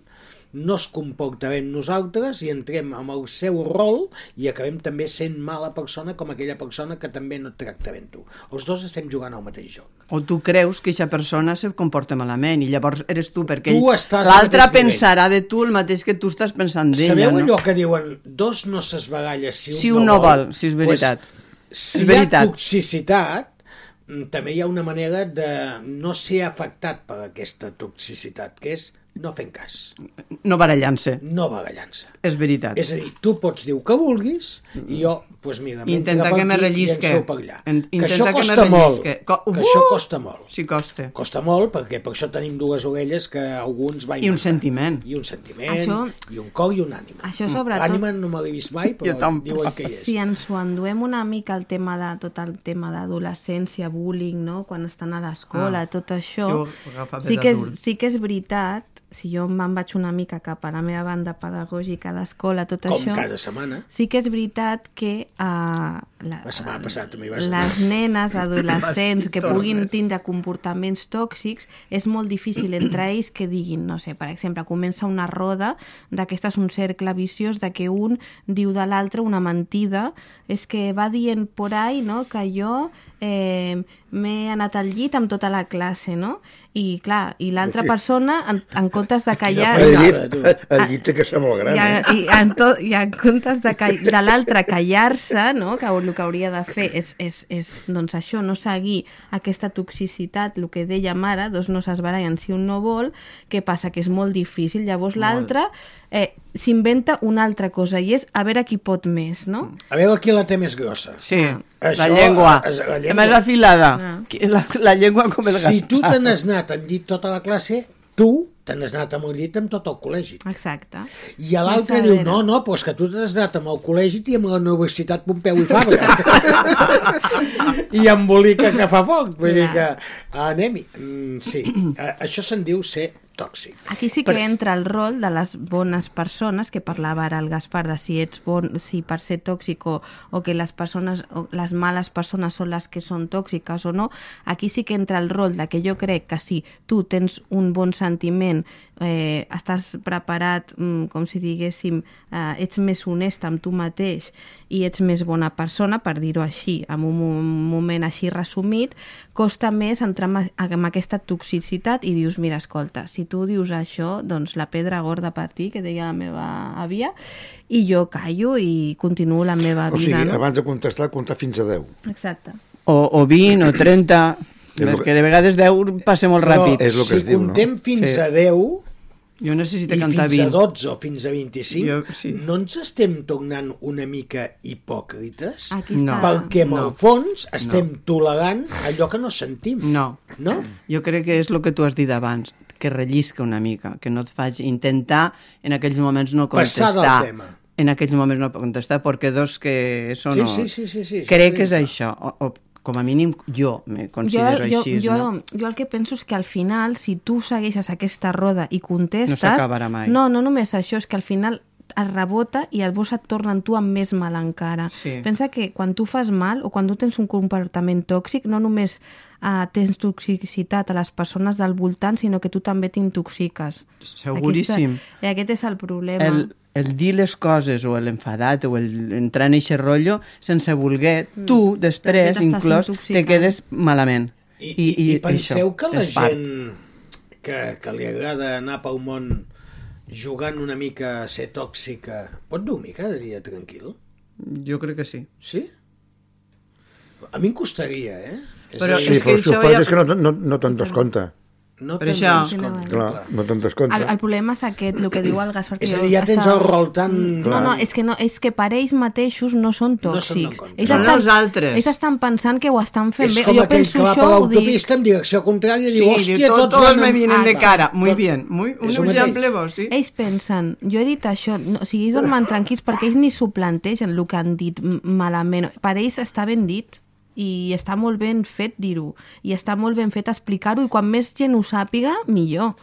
no es comporta bé amb nosaltres i entrem amb el seu rol i acabem també sent mala persona com aquella persona que també no et tracta bé amb tu. Els dos estem jugant al mateix joc. O tu creus que aquesta persona se comporta malament i llavors eres tu, perquè l'altre pensarà de tu el mateix que tu estàs pensant d'ella. Sabeu no? allò que diuen dos no s'esbaralla si un, Si un no vol, si és veritat. Pues, si És hi ha veritat. toxicitat, mm, també hi ha una manera de no ser afectat per aquesta toxicitat, que és no fent cas, No barallant-se. no barallant-se. És veritat. És a dir, tu pots dir el que vulguis i jo, doncs pues mira, Intenta que me rellisque. en seu per allà. En- que intenta això que costa molt. Co- que Uh! això costa molt. Sí, costa. Costa molt perquè per això tenim dues orelles que alguns va I un inventar. sentiment. I un sentiment, Això- i un cor i un ànima. Això sobretot- L'ànima no me l'he vist mai, però tampoc. diuen que hi és. Si ens ho enduem una mica el tema de tot el tema d'adolescència, bullying, no? quan estan a l'escola, Ah, tot això, sí que, és, sí que és veritat, si jo me'n vaig una mica cap a la meva banda pedagògica d'escola, tot Com això... cada setmana. Sí que és veritat que uh, la, La setmana passada també vas les nenes, adolescents que puguin tindre comportaments tòxics, és molt difícil entre ells que diguin, no sé, per exemple, comença una roda d'aquestes un cercle viciós de que un diu de l'altre una mentida, és que va dient por ahí, no?, que jo eh, m'he anat al llit amb tota la classe, no? I clar, i l'altra persona, en, en comptes de callar... El llit, el llit té que ser molt gran, I, eh? i, en tot, i en comptes de, call, de l'altre callar-se, no? que el que hauria de fer és, és, és doncs això, no seguir aquesta toxicitat, el que dèiem ara, dos no s'esbarallen si un no vol, què passa? Que és molt difícil. Llavors l'altre eh, s'inventa una altra cosa i és a veure qui pot més, no? A veure qui la té més grossa. Sí, Això, la llengua. és la llengua. Més afilada. Ah. La, la llengua com el Si tu Gaspar. te n'has anat amb llit tota la classe, tu te n'has anat amb el llit amb tot el col·legi. Exacte. I a l'altre diu, no, no, però és que tu t'has anat amb el col·legi i amb la Universitat Pompeu i Fabra. I embolica que fa foc. Vull dir que, anem-hi. Mm, sí, a- això se'n diu ser tòxic. Aquí sí que entra el rol de les bones persones, que parlava ara el Gaspar de si ets bon, si per ser tòxic o, o que les persones, o les males persones són les que són tòxiques o no, aquí sí que entra el rol de que jo crec que si tu tens un bon sentiment, eh, estàs preparat, mm, com si diguéssim, eh, ets més honest amb tu mateix i ets més bona persona, per dir-ho així, en un mo- moment així resumit, costa més entrar en en aquesta toxicitat i dius, mira, escolta, si tu dius això, doncs la pedra gorda per ti, que deia la meva àvia, i jo callo i continuo la meva O sigui, vida, no? abans de contestar, comptar fins a 10. Exacte. O, o 20 o 30, És lo perquè que- de vegades 10 passa molt ràpid. És lo que si es diu, no? contem fins Sí. a 10 Jo necessito i cantar fins a 20. 12 o fins a 25, Jo- sí. no ens estem tornant una mica hipòcrites? Aquí No. Perquè en No. el fons estem tolerant allò que no sentim. No, No? jo crec que és el que tu has dit abans, que rellisca una mica, que no et faig intentar en aquells moments no Passar contestar. del tema. En aquells moments no contestar, perquè dos que són... Sí, sí, sí, sí, sí, crec que és això, o, o com a mínim jo me Jo, considero jo, així. jo, no? jo el que penso és que al final, si tu segueixes aquesta roda i contestes... No s'acabarà mai. No, no només això, és que al final es rebota i llavors et tornen tu amb més mal encara. Sí. Pensa que quan tu fas mal o quan tu tens un comportament tòxic, no només uh, tens toxicitat a les persones del voltant, sinó que tu també t'intoxiques. Seguríssim. Aquesta, I aquest és el problema. el, el dir les coses o l'enfadat o el entrar en eixe rotllo sense voler, tu després inclòs te quedes malament. I, i, i penseu això que la gent que, que li agrada anar pel món jugant una mica a ser tòxica pot dormir cada dia tranquil? Jo crec que sí. Sí? A mi em costaria, eh? És Però dir, Sí, és que però si ho fas ja- és que no, no, no te'n das compte. No Per te'n això... dones compte, Clar, no te'n descompte. El, el problema és aquest, el que diu el Gaspar. que És a dir, ja tens el rol tan... No, no, és que, no, és que per ells mateixos no són No tòxics. ells, Són estan, els altres. ells estan pensant que ho estan fent És bé. com jo aquell penso que va per l'autopista en direcció contrària i Sí, diu, hòstia, to- tots, van me vienen de cara. Muy bien, muy, un És exemple bo, sí. Ells pensen, jo he dit això, no, o sigui, ells dormen tranquils perquè ells ni s'ho plantegen el que han dit malament. Per ells està ben dit i està molt ben fet dir-ho i està molt ben fet explicar-ho i quan més gent ho sàpiga, millor.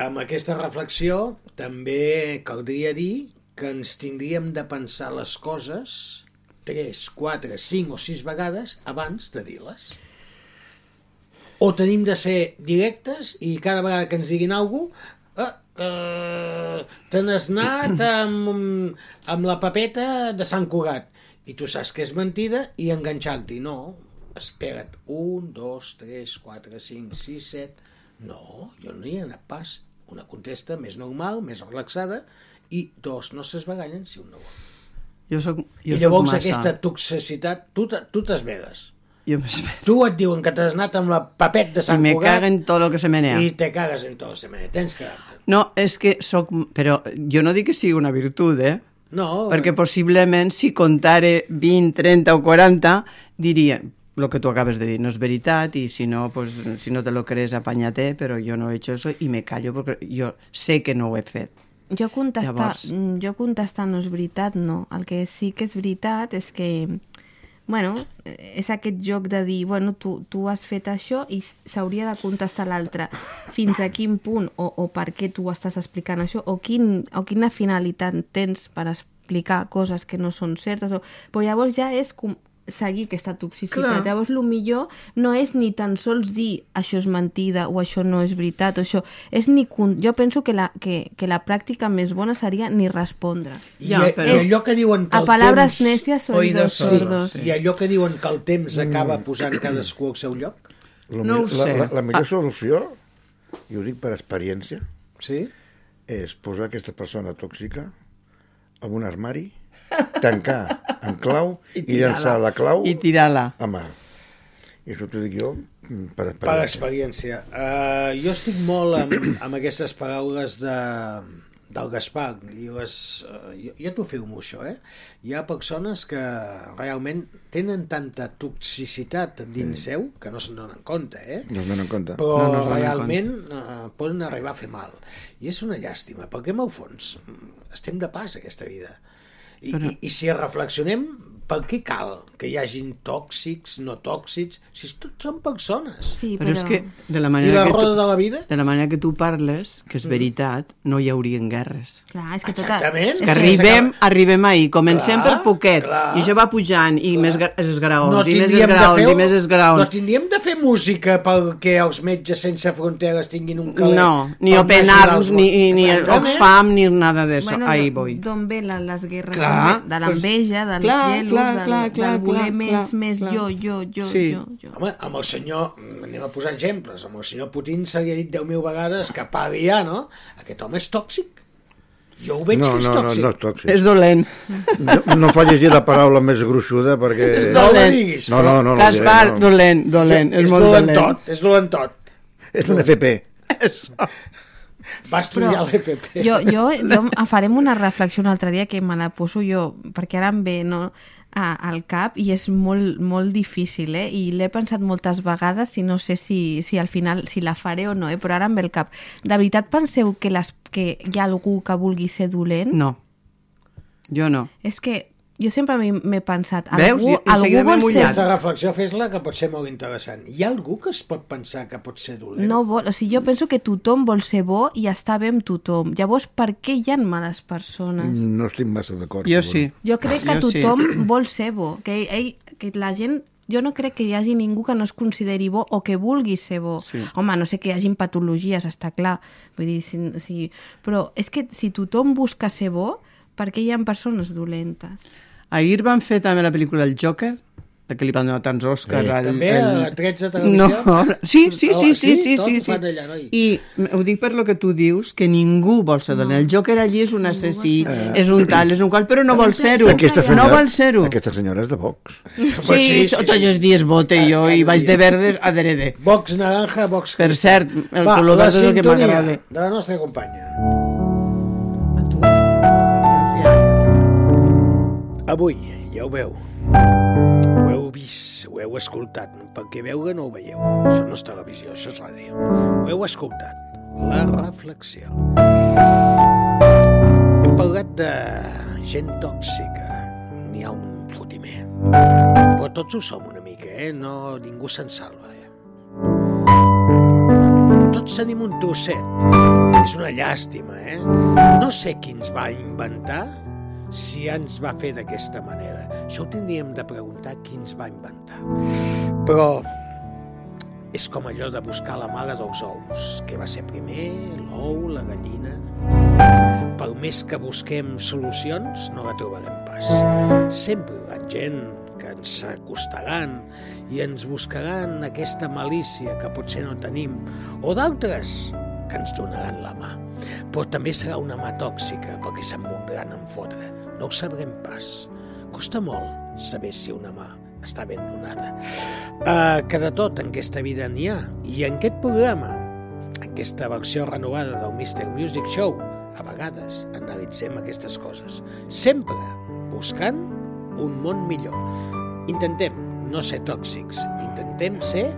Amb aquesta reflexió també caldria dir que ens tindríem de pensar les coses 3, 4, 5 o 6 vegades abans de dir-les. O tenim de ser directes i cada vegada que ens diguin alguna cosa, ah, que te n'has anat amb, amb la papeta de Sant Cugat i tu saps que és mentida i enganxar-t'hi. No, espera't, 1, 2, 3, 4, 5, 6, 7... No, jo no hi he anat pas. Una contesta més normal, més relaxada, i dos, no s'esbagallen si un no vol. Jo soc, jo I soc llavors massa. aquesta toxicitat, tu tu t'esvegues. Jo. Tu et diuen que t'has anat amb la papet de I Sant me Cugat cago en tot lo que se menea. i te cagues en tot, se menea. Tens caràcter. No, és que soc... Però jo no dic que sigui una virtut, eh? No, Perquè possiblement si contare 20, 30 o 40 diria el que tu acabes de dir no és veritat i si no, pues, si no te lo crees apanyate, però jo no he hecho eso i me callo perquè jo sé que no ho he fet. Jo contestar, Llavors- jo contestar no és veritat, no. El que sí que és veritat és que, bueno, és aquest joc de dir, bueno, tu, tu has fet això i s'hauria de contestar l'altre fins a quin punt o, o per què tu estàs explicant això o, quin, o quina finalitat tens per explicar coses que no són certes. O... Però llavors ja és com seguir aquesta toxicitat. Clar. Llavors, el millor no és ni tan sols dir això és mentida o això no és veritat o això és ni... con- Jo penso que la, que, que la pràctica més bona seria ni respondre. I, ja, però... I allò que diuen que A palabras temps... necias, oídos sí, sordos. I allò que diuen que el temps acaba posant cadascú al seu lloc. La, No ho mi- la, sé. la, la millor Ah. solució, i ho dic per experiència, sí? és posar aquesta persona tòxica en un armari, tancar en clau i, tirar-la. llançar la clau I tirar-la. a mà. I això t'ho dic jo mm, per Per experiència. experiència. Uh, jo estic molt amb, amb aquestes paraules de, del Gaspar. I les, uh, jo, jo t'ho firmo, això. Eh? Hi ha persones que realment tenen tanta toxicitat dins seu que no se'n donen compte. Eh? No es donen compte. però No, no realment uh, poden arribar a fer mal. I és una llàstima, perquè en el fons estem de pas aquesta vida. I, Però- i, i si reflexionem, per què cal que hi hagin tòxics, no tòxics, si tots són persones? Sí, Però és que de la I manera la que tu, de la vida? de la manera que tu parles, que és veritat, no hi haurien guerres. Clar, és que tota... Exactament. Que arribem, arribem ahir, comencem Clar, per poquet, clar. i això va pujant, i més gra- esgraons, No i més de esgraons, fer, i més esgraons. no tindríem de fer música perquè els metges sense fronteres tinguin un calent. No, ni Open Arms, ni, ni. Oxfam, ni nada de eso. Bueno, Ahí d'on- voy. D'on ve la, les guerres? Clar, de l'enveja, clar, gelos, clar, del, clar, del clar, voler clar, més, clar, més clar. jo, jo, jo, Sí. jo, jo. Home, amb el senyor, anem a posar exemples, amb el senyor Putin se li ha dit 10.000 vegades que pagui ja, no? Aquest home és tòxic. Jo ho veig No, que és no, no, tòxic. no és tòxic. És dolent. No, no fa llegir la paraula més gruixuda perquè... No dolent. diguis, No, no, no, no, Gaspar, no. dolent, dolent, és, és molt dolent dolent. tot, és dolent tot. És un FP. Va estudiar Però l'FP. Jo, jo, jo farem una reflexió un altre dia que me la poso jo, perquè ara em ve no, a, al cap i és molt, molt difícil, eh? I l'he pensat moltes vegades i no sé si, si al final si la faré o no, eh? Però ara em ve el cap. De veritat penseu que, les, que hi ha algú que vulgui ser dolent? No. Jo no. És que jo sempre m'he pensat, Veus? algú, enseguida algú m'he vol ser... mullat. Aquesta reflexió fes-la que pot ser molt interessant. Hi ha algú que es pot pensar que pot ser dolent? No vol, o sigui, jo penso que tothom vol ser bo i està bé amb tothom. Llavors, per què hi ha males persones? No estic massa d'acord. Jo sí. Jo crec que Jo sí. tothom vol ser bo, que, ell, que la gent jo no crec que hi hagi ningú que no es consideri bo o que vulgui ser bo. Sí. Home, no sé que hi hagin patologies, està clar. Vull dir, si, si... Però és que si tothom busca ser bo, per què hi ha persones dolentes? Ahir van fer també la pel·lícula El Joker, la que li van donar tants Oscars. Eh, al- també el- a 13 televisió? No, sí, sí, sí, sí, sí? sí, sí, sí. fan allà, noi. I ho dic per lo que tu dius, que ningú vol ser dolent. El Joker allí és un assassí, és un tal, és un qual, però no vol ser-ho. Aquesta No vol ser-ho. aquesta senyora és de Vox. Sí, tots els dies vote jo i vaig de verdes a derede. Vox naranja, Vox Per cert, el Va, color verd és el que sintonia m'agrada. de la nostra companya. Avui, ja ho veu, ho heu vist, ho heu escoltat, perquè veure no ho veieu. Això no és televisió, això és ràdio. Ho heu escoltat, la reflexió. Hem parlat de gent tòxica, n'hi ha un fotimer. Però tots ho som una mica, eh? No, ningú se'n salva, eh? Tots tenim un trosset. És una llàstima, eh? No sé qui ens va inventar si ens va fer d'aquesta manera. Això ho tindríem de preguntar qui ens va inventar. Però és com allò de buscar la mare dels ous. Què va ser primer, l'ou, la gallina? Per més que busquem solucions, no la trobarem pas. Sempre hi ha gent que ens acostaran i ens buscaran aquesta malícia que potser no tenim, o d'altres que ens donaran la mà. Però també serà una mà tòxica perquè se'n voldran en fotre. No ho sabrem pas. Costa molt saber si una mà està ben donada. Uh, que de tot en aquesta vida n'hi ha. I en aquest programa, aquesta versió renovada del Mr. Music Show, a vegades analitzem aquestes coses. Sempre buscant un món millor. Intentem no ser tòxics, intentem ser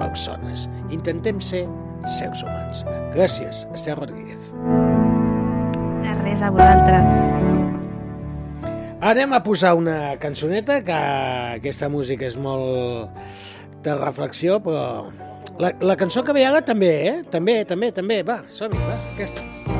persones, intentem ser seres humans. Gràcies, Esther Rodríguez. De res a vosaltres. Anem a posar una cançoneta, que aquesta música és molt de reflexió, però... La, la cançó que ve ara també, eh? També, també, també. Va, som-hi, va, aquesta.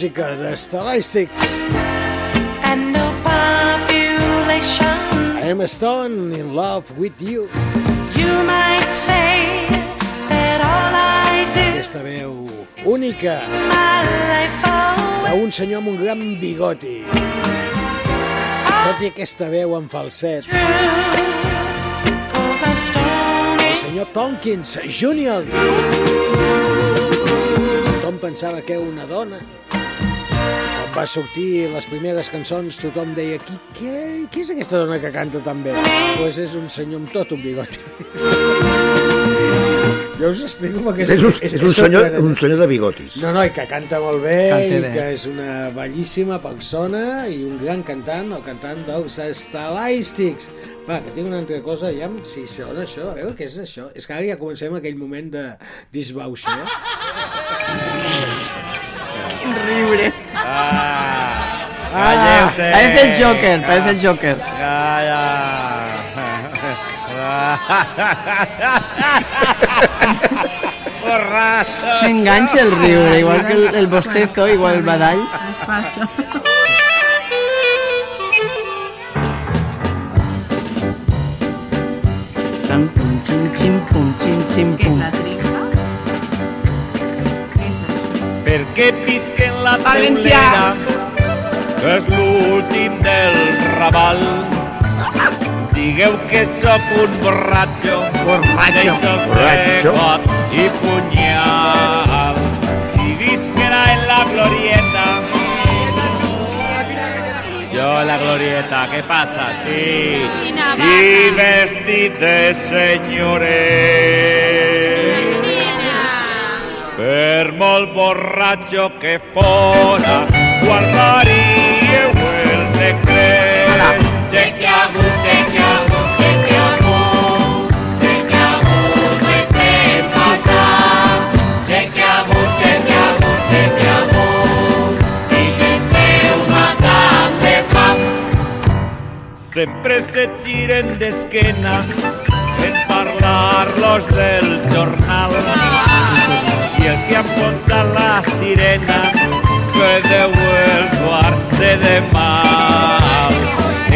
Música de Stylistics. and no population. I'm Stone in love with you. You might say that all I do Aquesta veu única d'un senyor amb un gran bigoti. Tot i aquesta veu en falset. El senyor Tompkins Jr. Tom pensava que era una dona. Va sortir les primeres cançons, tothom deia qui, què, qui és aquesta dona que canta tan bé? Doncs pues és un senyor amb tot un bigoti. Jo us explico perquè És, un, és, un, senyor, sorprenent. un senyor de bigotis. No, no, i que canta molt bé, Canta i bé. que és una bellíssima persona i un gran cantant, el cantant dels Estalàistics. Va, que tinc una altra cosa, ja si sona això, a veure què és això. És que ara ja comencem aquell moment de disbauxa, eh? Riure. Ah, Calleu-se. Parece el Joker, parece el Joker. Borratxo. S'enganxa el riure, igual que el, el bostezo, igual el badall. Es passa. Tan, pum, xim, xim, pum, xim, xim, Què és pum. Perquè visc en la Valencià. teulera és l'últim del Raval. Digueu que sóc un borratxo, Borratxo. Borratxo. i punyal. Si visquera en la glorieta, jo la glorieta, què passa? Sí, i vestit de senyoret. Per molt borratxo que fora, guardaríeu el secret. Sé que hagut, sé que hagut, sé que hagut, sé que ha hagut este passat. Sé que hagut, sé que hagut, sé que hagut, i m'esteu matant de fam. Sempre se giren d'esquena en parlar-los del jornal. I els que han posat la sirena que deu el guarde de mal.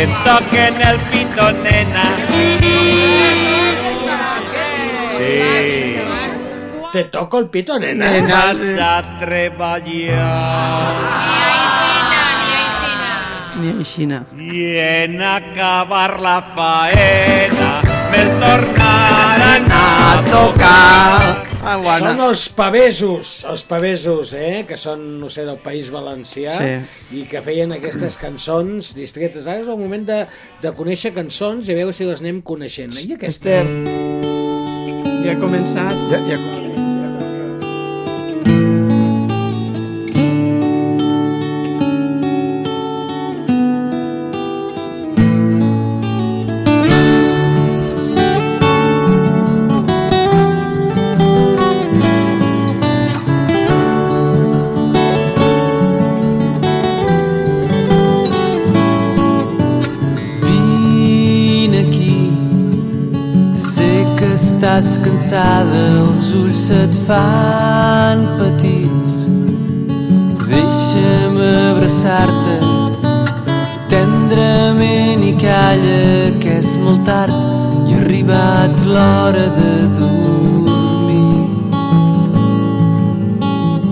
En toquen el pito, nena. Sí. Te toco el pito, nena. Vaig a treballar. Ni aixina. I en acabar la faena me'l tornaran a tocar. Aguana. Són els pavesos, els pavesos, eh? que són, no sé, del País Valencià Sí. i que feien aquestes cançons distretes. Ara és el moment de, de conèixer cançons i a veure si les anem coneixent. I aquesta? Esther, ja ha començat. Ja, ja, Vine cansada, els ulls se't fan petits. Deixa'm abraçar-te tendrament i calla que és molt tard i ha arribat l'hora de dormir.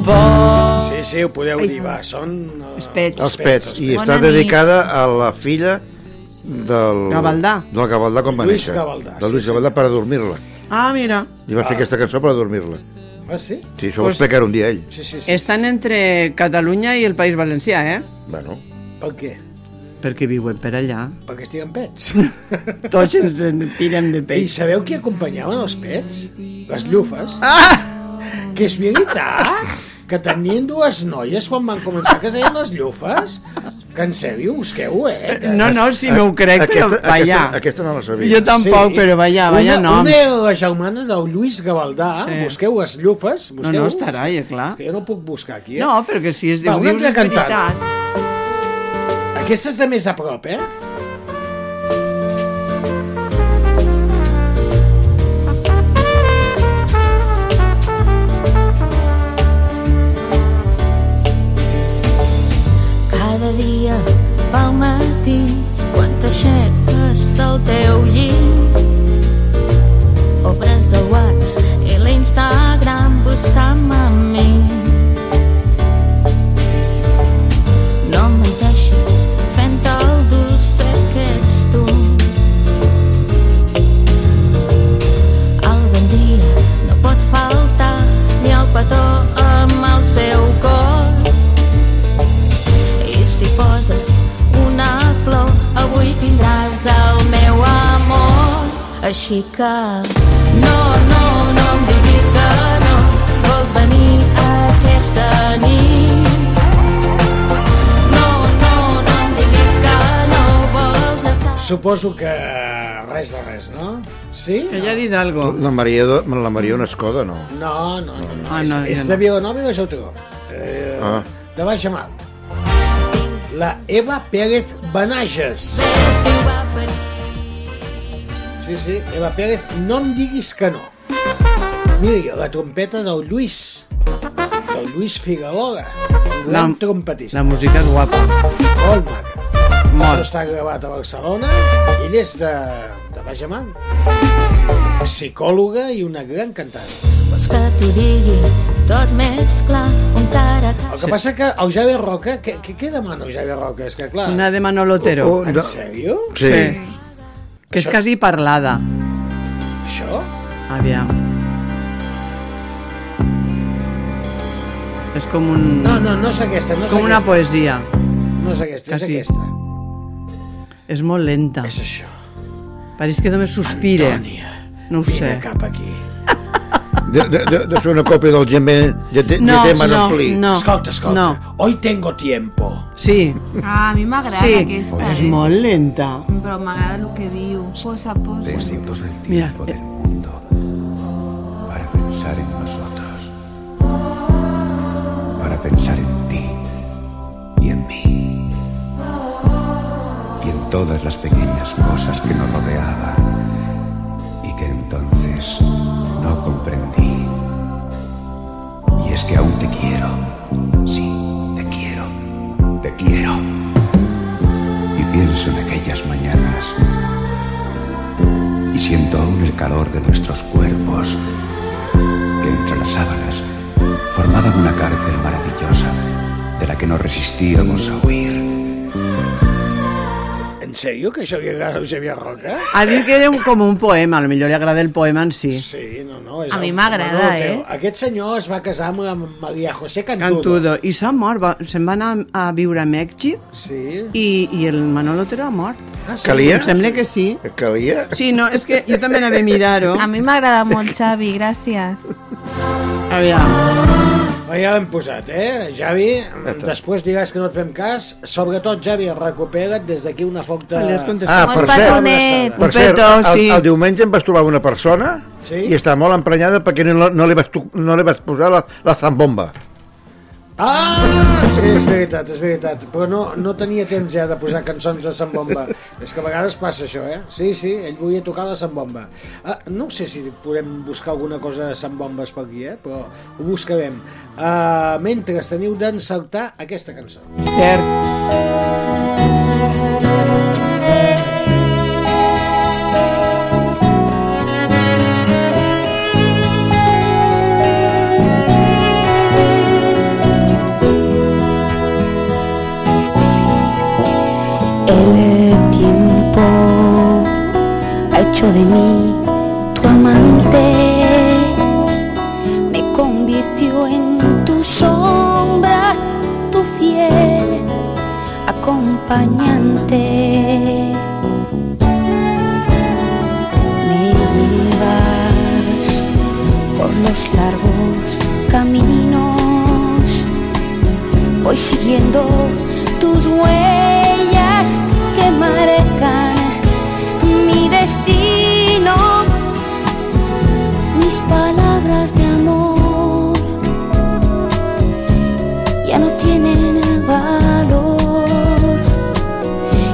Pots Sí, sí, ho podeu dir, va, són... eh, Els pets. els pets. I Bona està nit. dedicada a la filla del... Gavaldà. Del Gavaldà quan va Lluís néixer. Gavaldà, Del sí, Lluís sí. Gavaldà per dormir-la. Ah, mira. I va fer aquesta cançó per dormir-la. Ah, sí? Sí, això ho Pues- explicarà un dia ell. Sí, sí, sí. Estan entre Catalunya i el País Valencià, eh? Bueno, Per què? Perquè viuen per allà. Perquè estiguen pets. Tots ens en tirem de I pell. sabeu qui acompanyaven els pets? Les llufes. Ah! Que és veritat que tenien dues noies quan van començar que es deien les llufes. Que en sèrio, busqueu, eh? Que... No, no, si no ho crec, però aquesta, vaya. aquesta, aquesta no la sabia. Jo tampoc, però vaya, vaya una, noms. Una era la germana del Lluís Gavaldà, Sí. busqueu les llufes, No, busqueu... no, estarà, ja, clar. Que jo no puc buscar aquí, eh? No, però que si es Va, ho una altra cantant. Aquesta és de més a prop, eh? Pel matí quan t'aixeques del teu llit. Obres el WhatsApp i l'Instagram buscant-me a mi així que no, no, no em diguis que no vols venir aquesta nit. No, no, no em diguis que no vols estar... Suposo que res de res, no? Sí? Que ja ha dit algo. La Maria, la Maria una escoda, no. No, no, no, no. Ah, és, no, és de no. Vilanova i la Geltrú. Eh, Ah. De Baix a Mar. La Eva Pérez Benages. Sí, sí, Eva Pérez, no em diguis que no. Mira, la trompeta del Lluís, del Lluís Figueroa, un gran La- trompetista. La música és guapa. Molt maca. Molt. Això està gravat a Barcelona, ell és de, de Baix a Mar. Psicòloga i una gran cantant. Vols que t'ho digui tot més clar, un cara a cara. El que passa que el Javier Roca, què, què, què demana el Javier Roca? És que clar... Una de Manolo Otero. Oh, en sèrio? Sí. Que és quasi parlada. Això? Aviam. És com un... No, no, no és aquesta. No és com una aquesta. poesia. No és aquesta, Quasi. és aquesta. És molt lenta. És això. Pareix que només sospira. No ho sé. cap aquí. De, de, de, de fer una còpia del gemer de, de, No, de tema no, no. Escolta, escolta. No. Hoy tengo tiempo. Sí. Ah, a mi m'agrada Sí, aquesta, és eh? molt lenta. Però m'agrada el que diu. Posa, posa. Mira, para pensar en nosotros, para pensar en ti y en mí, y en todas las pequeñas cosas que nos rodeaban comprendí. Y es que aún te quiero, sí, te quiero, te quiero. Y pienso en aquellas mañanas y siento aún el calor de nuestros cuerpos que entre las sábanas formaban una cárcel maravillosa de la que no resistíamos a huir. En sèrio que això li agrada al Javier Roca? ha dit que era un, com un poema, a lo millor li agrada el poema en si. Sí, no, no. És A mi m'agrada, Otero. eh? Aquest senyor es va casar amb la Maria José Cantudo. Cantudo. I s'ha mort, va, se'n va anar a viure a Mèxic Sí. i, i el Manolo Otero ha mort. Ah, sí? Calia? Em sembla que sí. Calia? Sí, no, és que jo també anava a mirar-ho. A mi m'agrada molt, Xavi, gràcies. Aviam. Oh, ja l'hem posat, eh? Javi, després diràs que no et fem cas. Sobretot, Javi, recupera't des d'aquí una forta... Ah, per cert, per cert el, sí. el diumenge em vas trobar una persona Sí? i està molt emprenyada perquè no, no, li, vas, no li vas posar la, la zambomba. Ah, sí, és veritat, és veritat. Però no, no tenia temps ja de posar cançons de Sant Bomba. És que a vegades passa això, eh? Sí, sí, ell volia tocar la Sant Bomba. Ah, no sé si podem buscar alguna cosa de Sant Bombes per aquí, eh? Però ho buscarem. Uh, mentre teniu d'encertar aquesta cançó. Cert. De mí tu amante, me convirtió en tu sombra, tu fiel acompañante. Me llevas por los largos caminos, voy siguiendo tus huellas palabras de amor. Ya no tienen valor.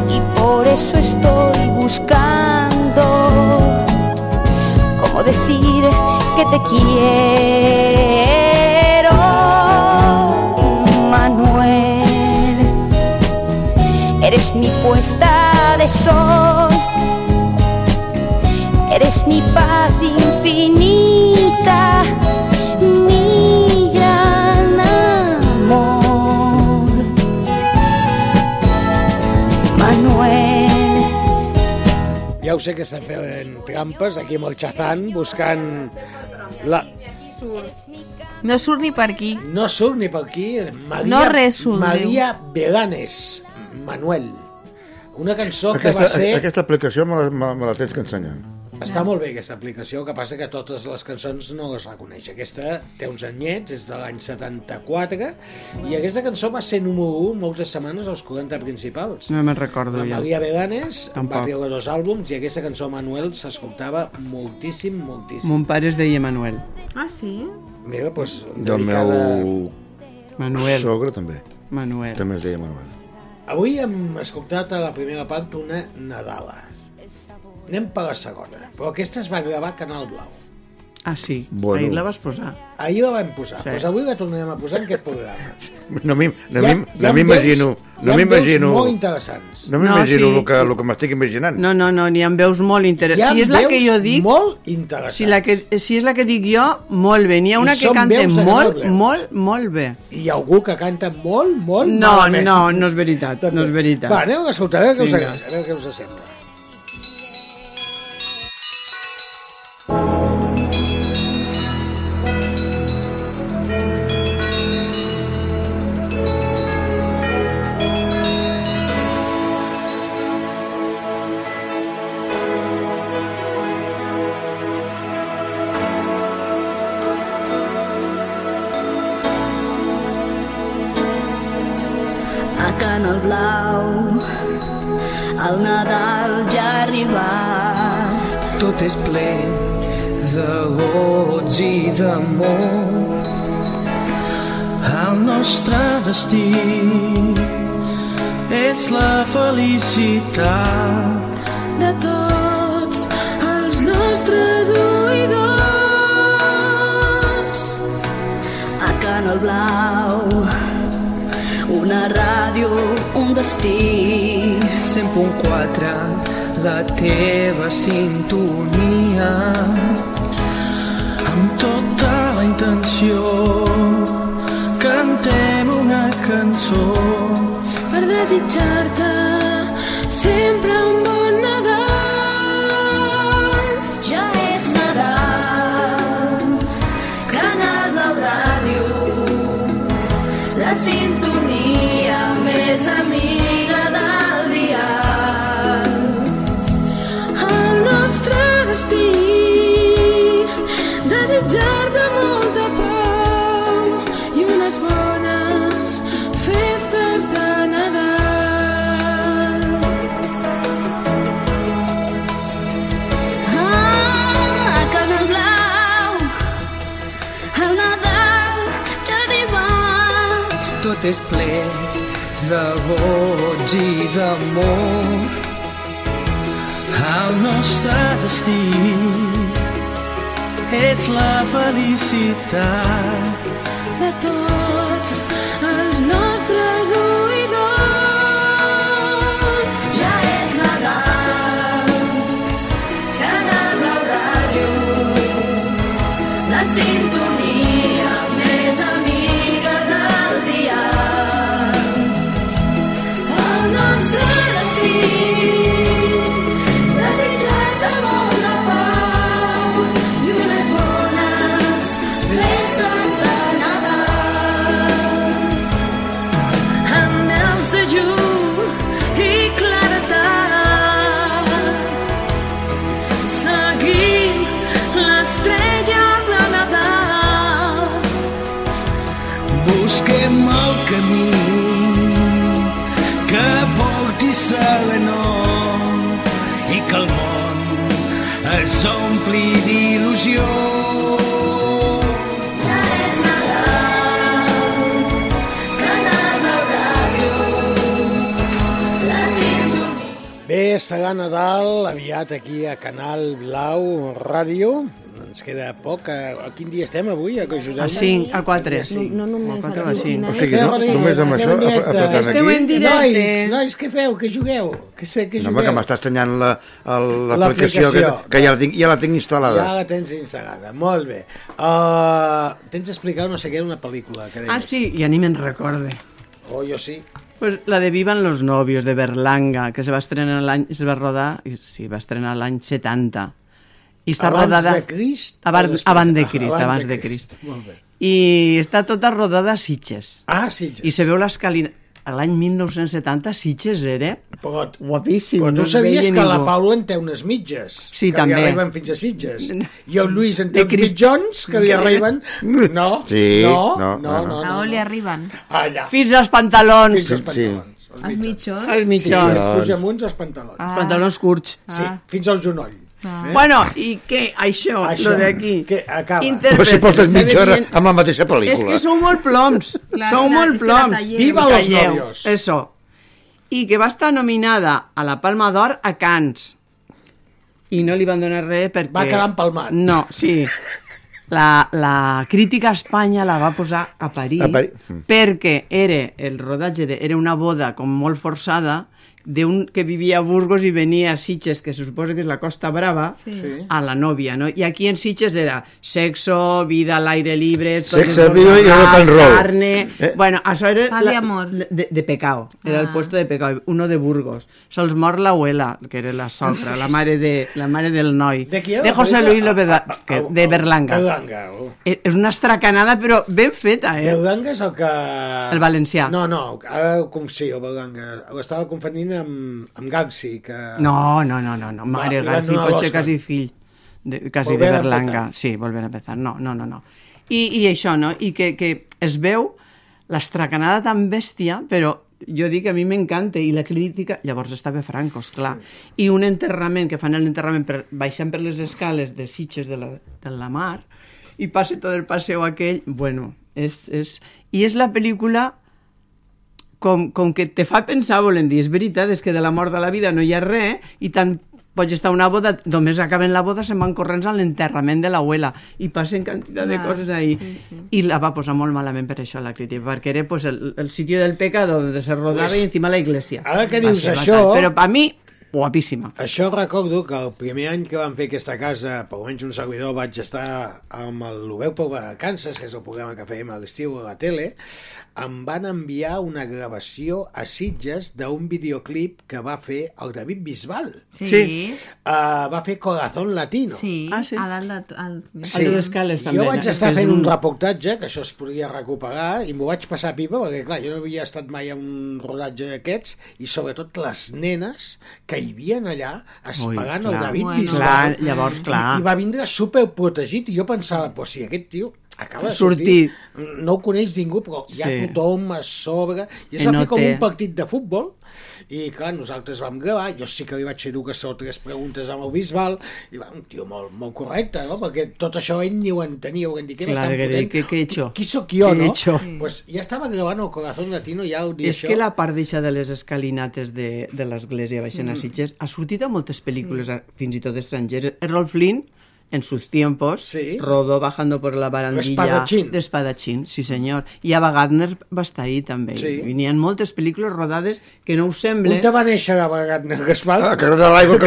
Y por eso estoy buscando cómo decir que te quiero, Manuel. Eres mi puesta de sol, eres mi paz infinita, Ho sé que estan fent trampes aquí amb el Chazán, buscant... La... No surt ni per aquí. No surt ni per aquí. Maria, No res surt, Maria Belanes, Manuel. Una cançó que Aquesta, va ser... aquesta aplicació me la, me, me la tens que ensenyar. Està molt bé aquesta aplicació, que passa que totes les cançons no les reconeix. Aquesta té uns anyets, és de l'any 74, i aquesta cançó va ser número 1 moltes setmanes als 40 principals. No me'n recordo La ja. Maria Beganes Tampoc. va treure dos àlbums i aquesta cançó Manuel s'escoltava moltíssim, moltíssim. Mon pare es deia Manuel. Ah, sí? Mira, doncs, Del dedicada... meu Manuel. sogre també. Manuel. També es deia Manuel. Avui hem escoltat a la primera part una Nadala. Anem per la segona, però aquesta es va gravar a Canal Blau. Ah, sí. Bueno. Ahir la vas posar. Ahir la vam posar, Sí. sí. doncs avui la tornarem a posar en aquest programa. No no no m'imagino... veus- No hi ha m'imagino... veus molt interessants. No m'imagino No, sí. el que, el que m'estic imaginant. No, no, no, n'hi ha veus molt Hi ha interessants. Si és la que jo dic... molt interessants. Si, la que, si és la que dic jo, molt bé. N'hi ha I una que són canta molt, molt, molt bé. I hi ha algú que canta molt, molt No, malament. no, no és veritat, no és veritat. Va, anem a escoltar, a veure què us agrada, a veure què us sembla. És ple de goig i d'amor. El nostre destí és la felicitat. de tots els nostres oïdors a Canal Blau una ràdio, un destí 100.4 la teva sintonia. Amb tota la intenció cantem una cançó per desitjar-te sempre arribat. tot és ple de goig i d'amor el nostre destí és la felicitat de tots serà Nadal, aviat aquí a Canal Blau Ràdio. Ens queda poc. A, a quin dia estem avui? A, A 5, a 4. No, no només a 4 a a 5. quina O sigui, no, només amb això, apretant Esteu en aquí... directe. Nois, nois, què feu? Que jugueu? Que sé que No, home, que jugueu? m'està assenyant la- el- l'aplicació, L'aplicació. que, que ja, la tinc, ja la tinc instal·lada. Ja la tens instal·lada, molt bé. Uh, tens d'explicar no sé què, una pel·lícula que deies. Ah, sí, ja ni me'n recorde. Oh, jo sí. Pues la de Vivan los novios, de Berlanga, que se va estrenar l'any, es va rodar, sí, va estrenar l'any 70. I està Abans rodada... de Crist Abans, abans de Ah, Crist, abans abans de de Crist. Crist. Molt bé. I està tota rodada a Sitges. Ah, Sitges. I se veu l'escalina... a l'any 1970 Sitges era Però, guapíssim. però tu no es sabies que la ningú. Paula en té unes mitges, Sí, que també. li arriben fins a Sitges. I el Lluís en té uns Crist- mitjons que li arriben... No, Sí, no, no, no, no, no, no, A on li arriben? Allà. Fins als pantalons. Fins als pantalons. Els mitjons? Els Sí, mitjons. els pujamunts als pantalons. Els pantalons curts. Sí, fins al genoll. Ah. Bueno, i què? Això, Això, lo d'aquí. que acaba. Però si portes mitja hora amb la mateixa És pel·lícula. que sou molt ploms. Clar, sou clar, molt és ploms. Viva los novios. Eso. I que va estar nominada a la Palma d'Or a Cannes. I no li van donar res perquè... Va quedar empalmat. No, sí. La, la crítica a Espanya la va posar a París, A París. Perquè era el rodatge de, era una boda com molt forçada d'un que vivia a Burgos i venia a Sitges, que se suposa que és la Costa Brava, Sí. A la nòvia, no? I aquí en Sitges era sexo, vida al aire libre... es vida i rock and roll. Carne... Eh? Bueno, això era... Pal i amor. De, de pecado, era el Ah. puesto de pecado, uno de Burgos. Se'ls mor l'abuela, que era la sogra, la mare, de, la mare del noi. De qui De la José? Luis López, da- que, de Berlanga. Berlanga. oh. És és una estracanada, però ben feta, eh? Berlanga és el que... El valencià. No, no, ara ho conf- sí, el Berlanga. L'estava confonint amb, amb Gaxi, que... No, no, no, no, no. Mare, donar potser l'Oscar. quasi fill, de, quasi Volver de Berlanga. Sí, volver a empezar. No, no, no, no. I, i això, no? I que, que es veu l'estracanada tan bèstia, però jo dic que a mi m'encanta i la crítica, llavors estava Franco, clar. I un enterrament, que fan l'enterrament per, baixant per les escales de Sitges de la, de la mar i passa tot el passeu aquell, bueno, és, és... I és la pel·lícula com, com que te fa pensar, volen dir, és veritat, és que de la mort de la vida no hi ha res, i tant pots estar a una boda, només acaben la boda, se'n van corrents a l'enterrament de l'abuela, i passen quantitat de Clar, coses ahí. sí, sí. I la va posar molt malament per això la crítica, perquè era pues, el, el sitio del pecado donde se rodava Pues, i encima la iglesia. ara que Va dius això-. Però per mi, guapíssima. Això recordo que el primer any que vam fer aquesta casa, per almenys un servidor, vaig estar amb el Loveu per Vacances, que és el programa que fèiem a l'estiu a la tele, em van enviar una gravació a Sitges d'un videoclip que va fer el David Bisbal. Sí. Sí. Uh, va fer Corazón Latino. Sí, Ah, sí? a dalt de... Al... A les escales també, Jo vaig estar fent un un- reportatge, que això es podia recuperar, i m'ho vaig passar pipa, perquè clar, jo no havia estat mai en un rodatge d'aquests, i sobretot les nenes que hi havia allà esperant Ui, el clar. David Bueno. Bisbal. Clar, llavors, clar. I, I va vindre superprotegit, i jo pensava, pues, si aquest tio acaba de Sortir. sortir, no ho coneix ningú, però hi ha Sí. tothom a sobre, i es I va no fer com té. un partit de futbol, i clar, nosaltres vam gravar, jo sí que li vaig fer dues o tres preguntes amb el Bisbal, i va, un tio molt, molt correcte, no? perquè tot això ell ni ho entenia, ho dir, què m'estan que- fotent? que- que he hecho? Qui sóc jo, ¿Qué he no? hecho? Pues ja estava gravant el Corazón Latino, ja ho dia És això. que la part d'eixa de les escalinates de, de l'església baixant Mm. a Sitges ha sortit a moltes pel·lícules, a- fins i tot estrangeres. Errol Flynn, en sus tiempos, Sí. rodó bajando por la barandilla L'espadachín. de Espadachín, sí senyor. I Ava Gardner va estar ahí també. Sí. Venien moltes pel·lícules rodades que no us sembla... On te va néixer la Gardner Gaspar? Ah, que de l'aigua.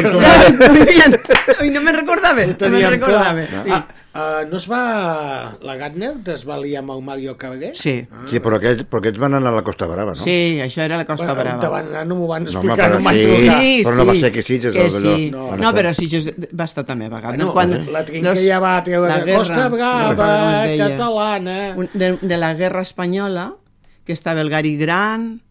Ai, no me'n recordava, no me'n recordava. clar. Sí. Ah, uh, no es va... La Gardner es va liar amb el Mario Cabré? Sí. Sí, però aquests, però aquests van anar a la Costa Brava, no? Sí, això era la Costa Bueno, Brava. van anar no m'ho van home, explicar, però no, m'han sí. trucat. Sí, Però no va sí, ser que Sitges, que sí. No, No, no però Sitges va estar també a vegades. Bueno, Quan la trinca los- ja va treure la la guerra, Costa Brava, deia. catalana... De, de la guerra espanyola, que estava el Gary Grant,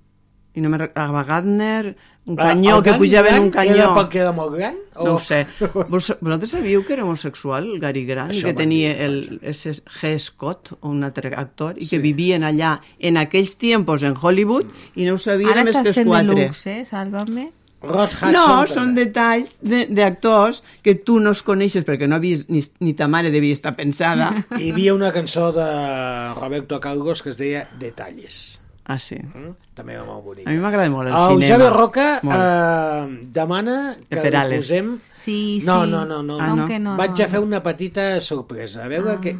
i no me Ava Gardner, un Ah, canyó, el que pujava en un Grant Era canyó. perquè era molt gran? O... No ho sé. Vos, vosaltres sabíeu que era homosexual, el Gary Grant, Això que tenia dir, el ese G. Scott, un altre actor, i Sí. que vivien allà en aquells tiempos en Hollywood i no ho sabien Ara més que estàs els fent quatre. deluxe, eh? Sálvame. Rod Hudson No, també. són detalls de- d'actors que tu no els coneixes perquè no havies, ni, ni ta mare devia estar pensada. Hi havia una cançó de Roberto Carlos que es deia Detalles. Ah, sí. Mm? També era molt bonica. A mi m'agrada molt el, El cinema. Javi Roca Molt. eh, demana que li posem... Sí, sí. No, no, no. no. Ah, no? no? Vaig no, a fer una petita sorpresa. A veure Ah. que...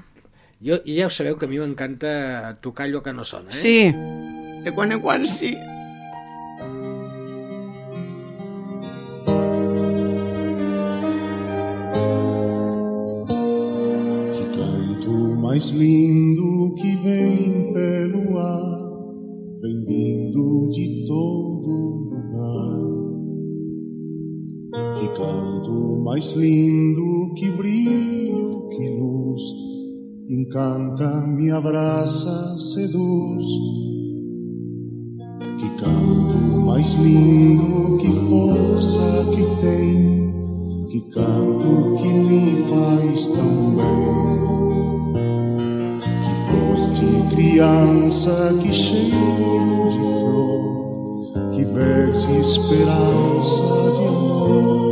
Jo, ja ho sabeu que a mi m'encanta tocar allò que no sona, eh? Sí, de quan en quan sí. Que canto mais lindo que vem canto mais lindo que brilho, que luz, encanta, me abraça, seduz. Que Mais lindo que força que tem, que canto que me faz tão bem. Que voz de criança, que cheiro de flor, que verte esperança de amor.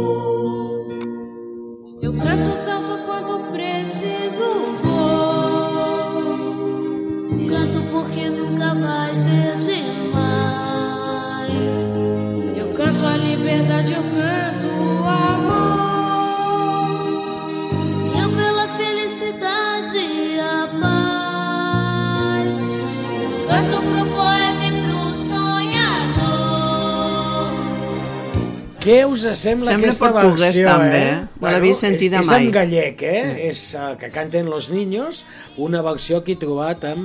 Què us sembla, Sembla aquesta portuguès, versió, també, eh? eh? No l'havia sentida és, mai. És en gallec, eh? És uh, que canten los niños, una versió que he trobat en,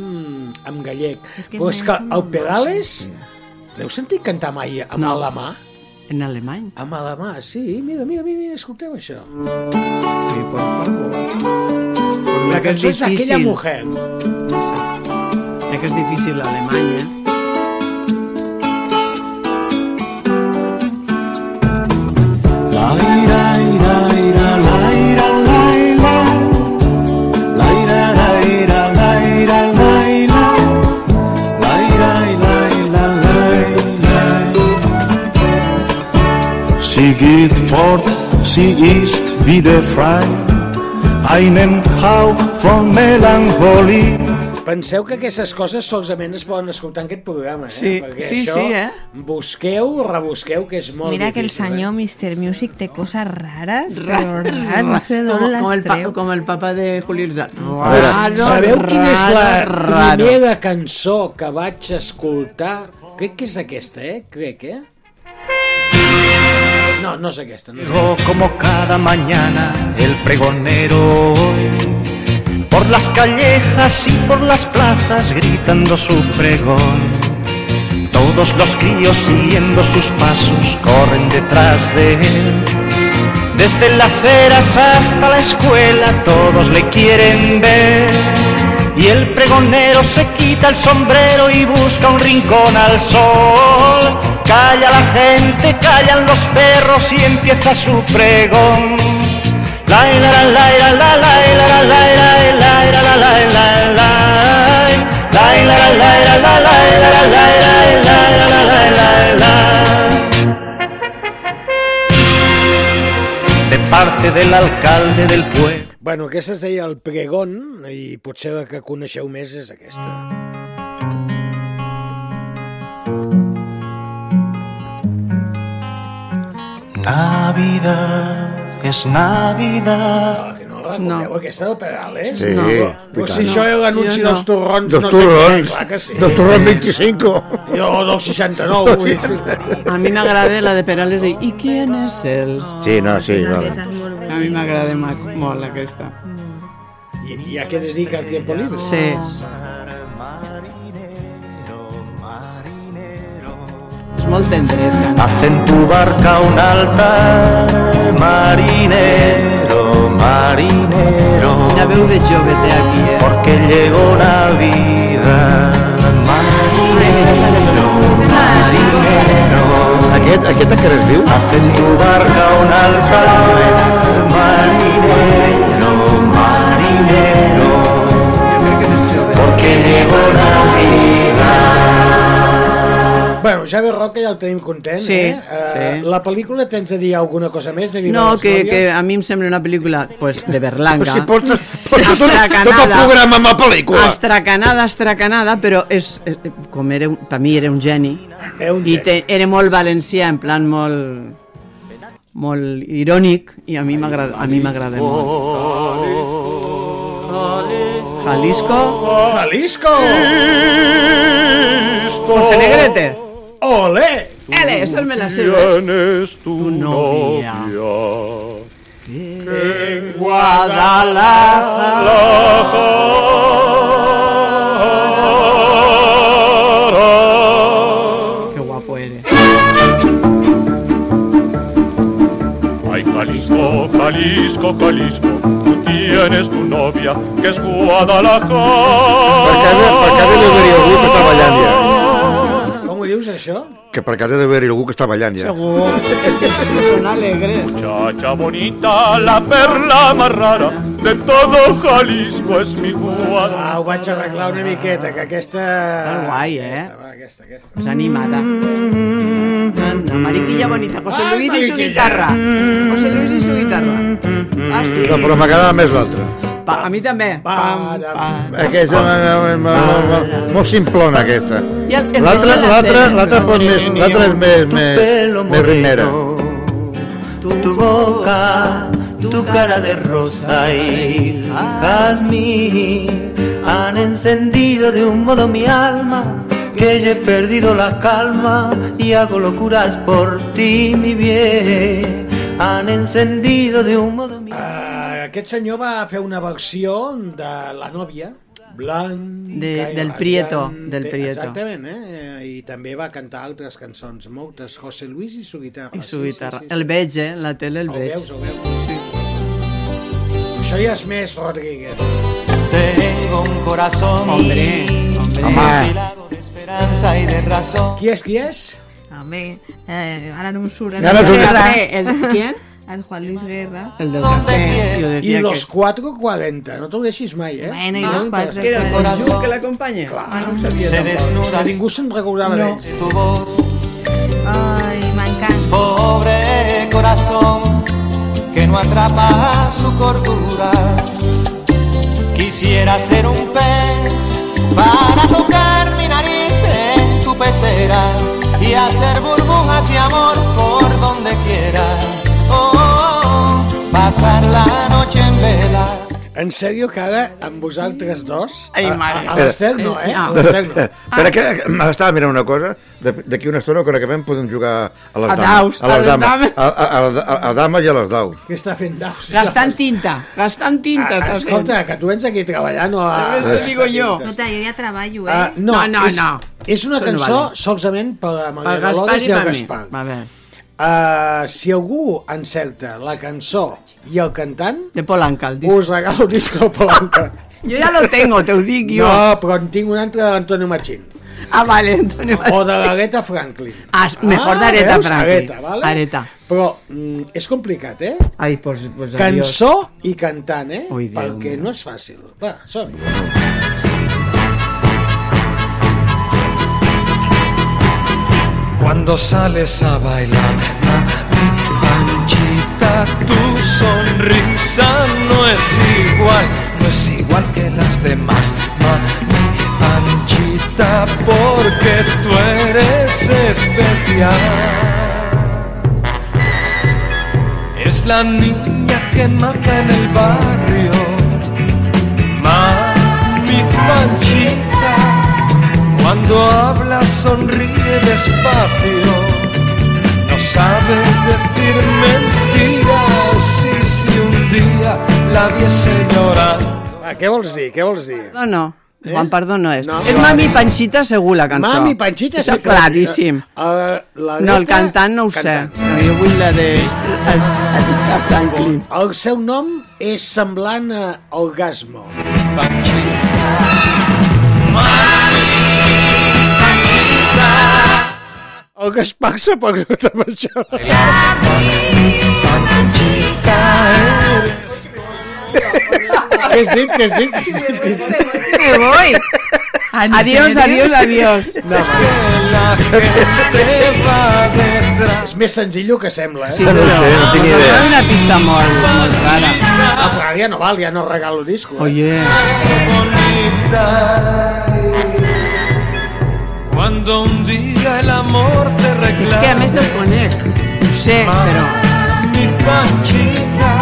en gallec. que Però és que és el Perales, l'heu sentit cantar mai amb No. alemà? En alemany? Amb alemà, sí. Mira, mira, mira, mira escolteu això. Sí, por favor. La que és cançó és aquella mujer. Ja que és difícil l'alemany, eh? Sie geht fort, sie ist wieder frei. Einen Hauch von Melancholie. Penseu que aquestes coses solament es poden escoltar en aquest programa, eh? Sí, Perquè sí, això, sí, eh? busqueu, rebusqueu, que és molt Mira que el difícil. senyor Mr. Music té coses rares, Ra- però rares, no sé d'on com, les com, el pa, treu. com el papa de Julio Irzal. Raro, Sabeu quina és la raro. primera cançó que vaig escoltar? Crec que és aquesta, eh? Crec, eh? No, no és aquesta. No és Llegó como cada mañana el pregonero hoy, por las callejas y por las plazas gritando su pregón. Todos los críos siguiendo sus pasos corren detrás de él. Desde las eras hasta la escuela todos le quieren ver. Y el pregonero se quita el sombrero y busca un rincón al sol. Calla la gente, callan los perros y empieza su pregón. La Parte del alcalde del pueblo Bueno, aquesta es deia el pregón i potser la que coneixeu més és aquesta. Navidad es Navidad. Que no la recordeu, aquesta del Perales? Sí, no. i Però si això és l'anunci no. dels torrons, Dels no torrons, sé què, clar que sí. dels torrons 25. Jo del 69, vull dir. A mi m'agrada la de Perales de ¿Y quién es él? Sí, no, sí, vale. A mi m'agrada ma- molt aquesta. I, I a què dedica el tiempo libre? Sí. És molt tendret, canta. Haz en tu barca un altar, marinero, marinero. La veu de té aquí, eh? Porque llegó Navidad, marinero, marinero. Aquest, aquest a què es diu? Haz en tu barca un altar, marinero, marinero. Porque llegó Navidad. Bueno, Javi Roca ja el tenim content, Sí, eh? Eh, sí. La pel·lícula tens de dir alguna cosa més? De No, que, Glòries? que a mi em sembla una pel·lícula pues, de Berlanga. Però si portes- portes tot- tot el programa amb la pel·lícula. Astracanada, astracanada, però és, és, com era, un- per mi era un geni. Era un I geni. te, era molt valencià, en plan molt molt irònic i a mi m'agrada a mi m'agrada molt. Jalisco. Jalisco! Montenegrete. Ole! Ele, esa me la sé. ¿Quién es tu, Tu novia. novia? En Qué guapo eres. Ay, Jalisco, Jalisco, Jalisco, tú tienes tu novia, que es Guadalajara. Per cada, per cada llogaria algú que treballant ja. Dius, això? Que per casa deve haver-hi algú que està ballant ja. Segur. És que són alegres. Muchacha bonita, la perla más rara de todo Jalisco es mi guada. Ah, ho vaig arreglar una miqueta, que aquesta... Molt guai, eh? Aquesta, va, aquesta, aquesta. És animada. Anda, Mariquilla bonita. José Ai, Luis y su Mariquilla. guitarra. José Luis y su guitarra. Ah, sí. No, però m'agradava més l'altra. Pa, a mi també. Pam, pam. Aquesta, eh, molt, molt simplona, aquesta. I L'altra, l'altra, l'altra pot més, l'altra és més, més, més ritmera. tu, tu boca, tu cara de rosa y jazmín han encendido de un modo mi alma que ya he perdido la calma y hago locuras por ti, mi bien. Han encendido de un modo mi Uh, aquest senyor va fer una versió de La nòvia, blanc... De- del Prieto, del Prieto. Exactament, eh? I també va cantar altres cançons, moltes, José Luis i su guitarra. I su guitarra. El veig, eh? La tele el Ho veig. veus, ho veus. Això ja és més Rodríguez. Tengo un corazón Hombre, hombre. de esperanza y de razón. Qui és, qui és? Home, eh, ara no em surt. Ja no surt. Guerra? El, ¿Quién? El Juan Luis Guerra. El del café. Yo I decía los que... 440, no t'ho deixis mai, eh? Bueno, i los quatre- Que era el que l'acompanya? Ah, no ho sabia. Se tampoc. desnuda Que ningú se'n recordava No. d'ells. tu voz, Ai, m'encanta. pobre corazón que no atrapa su cordura. Quisiera ser un pez para tocar pecera y hacer burbujas de amor por donde quiera. Oh, oh, oh, pasar la noche en vela. En sèrio que ara, amb vosaltres dos... Ai, a- mare. A, a l'Ester no, eh? A Ah. l'Ester no. Espera, que, estava mirant una cosa. De- D'aquí una estona, quan acabem, podem jugar a les A dames. daus, a a les dames. A, a, a, a, dames i a les daus. Què està fent daus? Gastant tinta, gastant tinta. Ah, està fent. escolta, que tu vens aquí treballant o a... Eso digo yo. Escolta, jo ja treballo, eh? Ah, no, No, no, és, no. És una Això no cançó vale. solament per a Maria Dolores i el. Gaspar. A veure, Uh, si algú encerta la cançó i el cantant, de Polanca, el disc. us regalo un disc de Polanca. Jo ja lo tengo, te ho dic jo. No, però en tinc un altre d'Antonio Machín. Ah, vale, Antonio. O de l'Areta Franklin. Ah, mejor Aretha veus? Franklin. Areta, vale? Areta. Però mm, és complicat, eh? Ai, pues, pues adiós. Cançó i cantant, eh? Ui, Déu Perquè meu. no és fàcil. Va, som -hi. Cuando sales a bailar, mami Tu sonrisa no es igual, no es igual que las demás, mami Panchita, porque tú eres especial. Es la niña que manda en el barrio, mami Panchita. Cuando habla sonríe despacio, no sabe decir mentiras. Y si un día la viese llorando. Va, què vols dir? Què vols dir? No, no. Juan Pardo no és. No, és. Mami Panchita segur la cançó. Mami Panchita Està sí que- claríssim. Uh, la No, el cantant no ho sé. No, jo vull la de... A Franklin. El seu nom és semblant a Orgasmo. El Gaspar s'ha posat amb això. Què has dit? Què has dit? Què has dit? Què has dit? Me voy. Adiós, adiós, adiós. No. És més senzill que sembla, eh? Sí, no, no, no tinc idea. És una pista molt, molt rara. Ah, però ara ja no val, ja no regalo disco. Eh? Oye. Cuando un día el amor te És reclama. que a més el conec. Ho sé, però... Mi Panchita,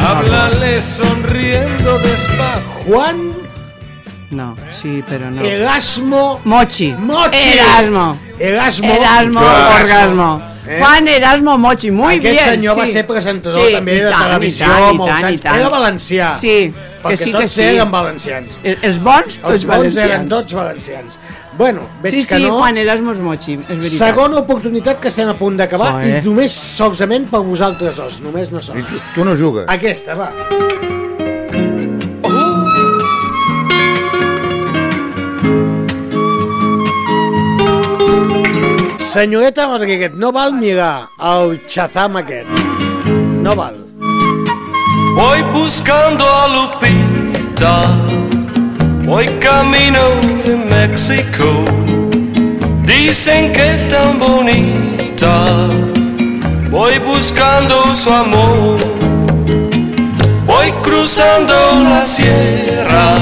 háblale sonriendo despacio. Juan No, sí, però no. Erasmo Mochi. Mochi. Erasmo. Erasmo. Erasmo. Orgasmo. Eh? Juan Erasmo Mochi, muy Aquest bien. senyor va sí. ser presentador Sí, també de tant, i televisió tant, i molts tant, i anys. tant. Era valencià. Sí, perquè que sí, tots que sí. eren valencians. Els, els bons, Els els bons valencians. eren tots valencians. Bueno, veig Sí, que sí, no. Juan Erasmo és Mochi, és veritat. Segona oportunitat que estem a punt d'acabar Joder. i només solament per vosaltres dos, només no som. Tu, tu no jugues. Aquesta, va. Senyoreta Rodríguez, no val mirar el Shazam aquest. No val. Voy buscando a Lupita, voy camino de México. Dicen que es tan bonita, voy buscando su amor. Voy cruzando la sierra,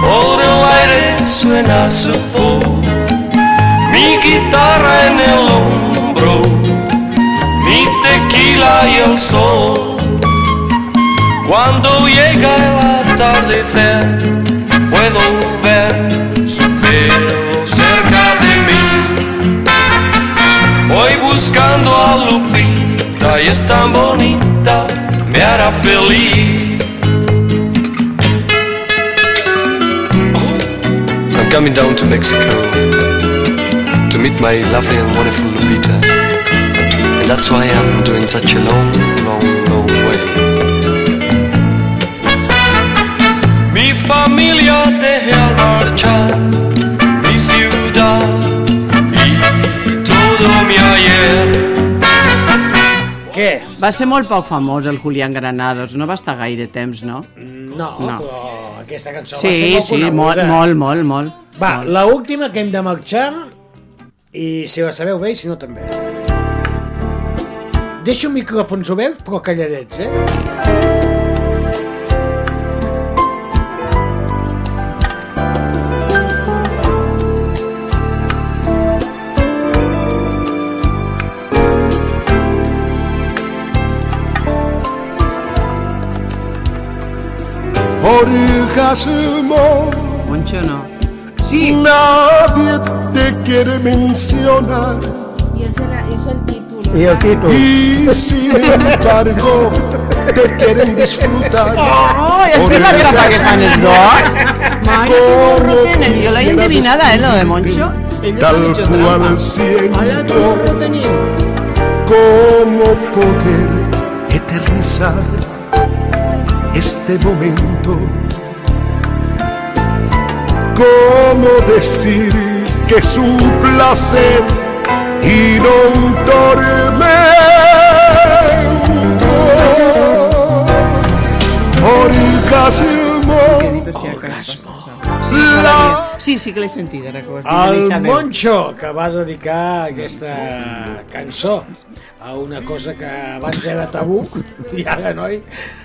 por el aire suena su voz. Mi guitarra en el hombro, mi tequila y el sol. Cuando llega el atardecer, puedo ver su pelo cerca de mí. Voy buscando a Lupita y es tan bonita, me hará feliz. I'm coming down to Mexico to meet my lovely and wonderful Lupita. And that's why I'm doing such a long, long, Va ser molt poc famós el Julián Granados, no va estar gaire temps, no? No, No. però aquesta cançó va Sí, ser molt sí, coneguda. molt, molt, molt. Va, molt. la última que hem de marxar, i si la sabeu bé i si no també. Deixo micròfons oberts, però calladets, eh? Orgasmo. Moncho no. Sí. Nadie te quiere mencionar. Y es el, es el título. I el títol? Y sin embargo, te quieren disfrutar. Oh, i has vist la trampa que fan els dos? Mare, que gorro tenen. Jo l'he endevinada, eh, lo de Moncho. Ellos Tal han hecho cual trampa. Hola, siento qué gorro tenim. cómo poder eternizar este momento. Cómo decir que es un placer y no un tormento. Orgasmo. No l'havia- sí, sí que l'he sentida, recordo. El Moncho, que va dedicar aquesta cançó a una cosa que abans era tabú, i ara, noi,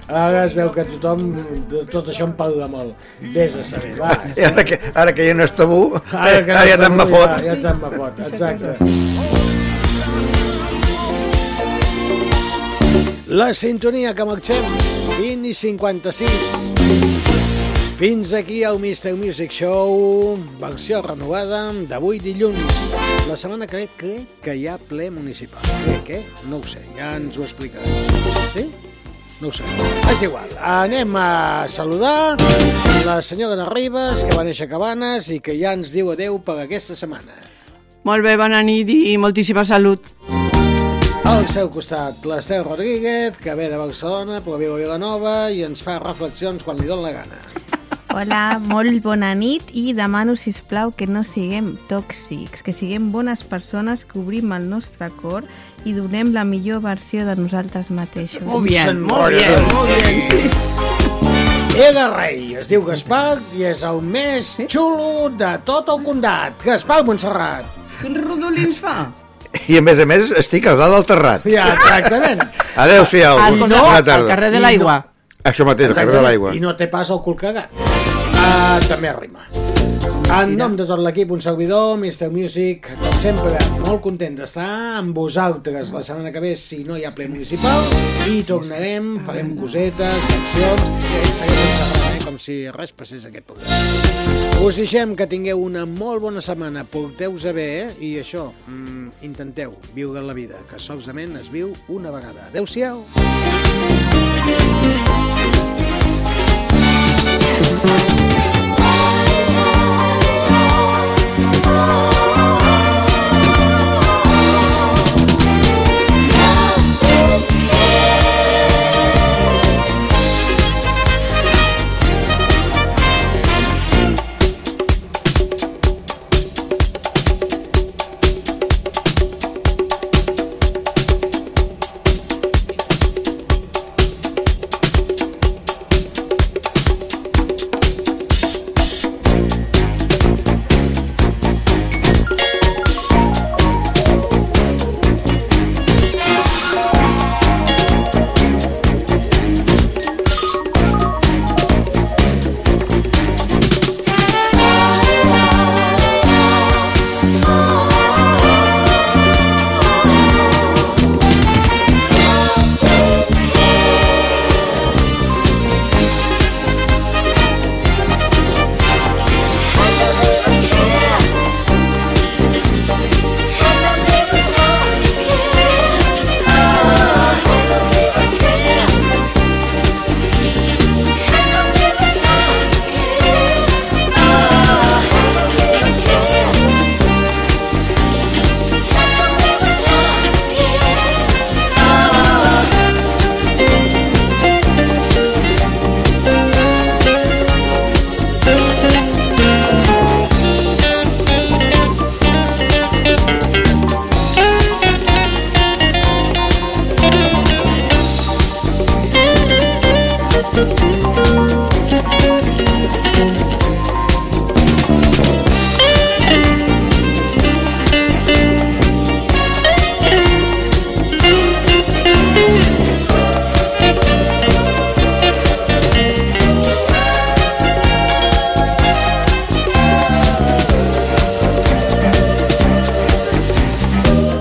ara es veu que tothom, de tot això en parla molt. Vés a saber, va. I ara que, ara que ja no és tabú, Ara, que ara ja te'n me tabú, fot. Ja, ja te'n me fot, exacte. La sintonia que marxem, 20 i 56. Fins aquí el Mr. Music Show, versió renovada d'avui dilluns. La setmana que ve crec que hi ha ple municipal. Crec, eh? No ho sé, ja ens ho explicaràs. Sí? No ho sé. És igual. Anem a saludar la senyora de Ribes, que va néixer a Cabanes i que ja ens diu adeu per aquesta setmana. Molt bé, bona nit i moltíssima salut. Al seu costat, l'Esteu Rodríguez, que ve de Barcelona, però viu a Vilanova i ens fa reflexions quan li dona la gana. Hola, molt bona nit i demano, si plau que no siguem tòxics, que siguem bones persones, que obrim el nostre cor i donem la millor versió de nosaltres mateixos. Molt bien, molt bien, molt bien. Era rei, es diu Gaspar i és el més xulo de tot el condat. Gaspar Montserrat. Quins rodolins fa? I a més a més estic a dalt del terrat. Ja, exactament. Adéu-siau, Al- bona al tarda. carrer de l'aigua. Això mateix, al carrer de l'aigua. I no té pas el cul cagat. Uh, també rima. En nom de tot l'equip, un servidor, Mr. Music, com sempre, molt content d'estar amb vosaltres la setmana que ve, si no hi ha ple municipal, i tornarem, farem cosetes, seccions, i seguirem xerrant, eh, com si res passés aquest programa. Us deixem que tingueu una molt bona setmana, porteu-vos bé, eh? i això, mm, intenteu viure la vida, que solament es viu una vegada. Adéu-siau! Oh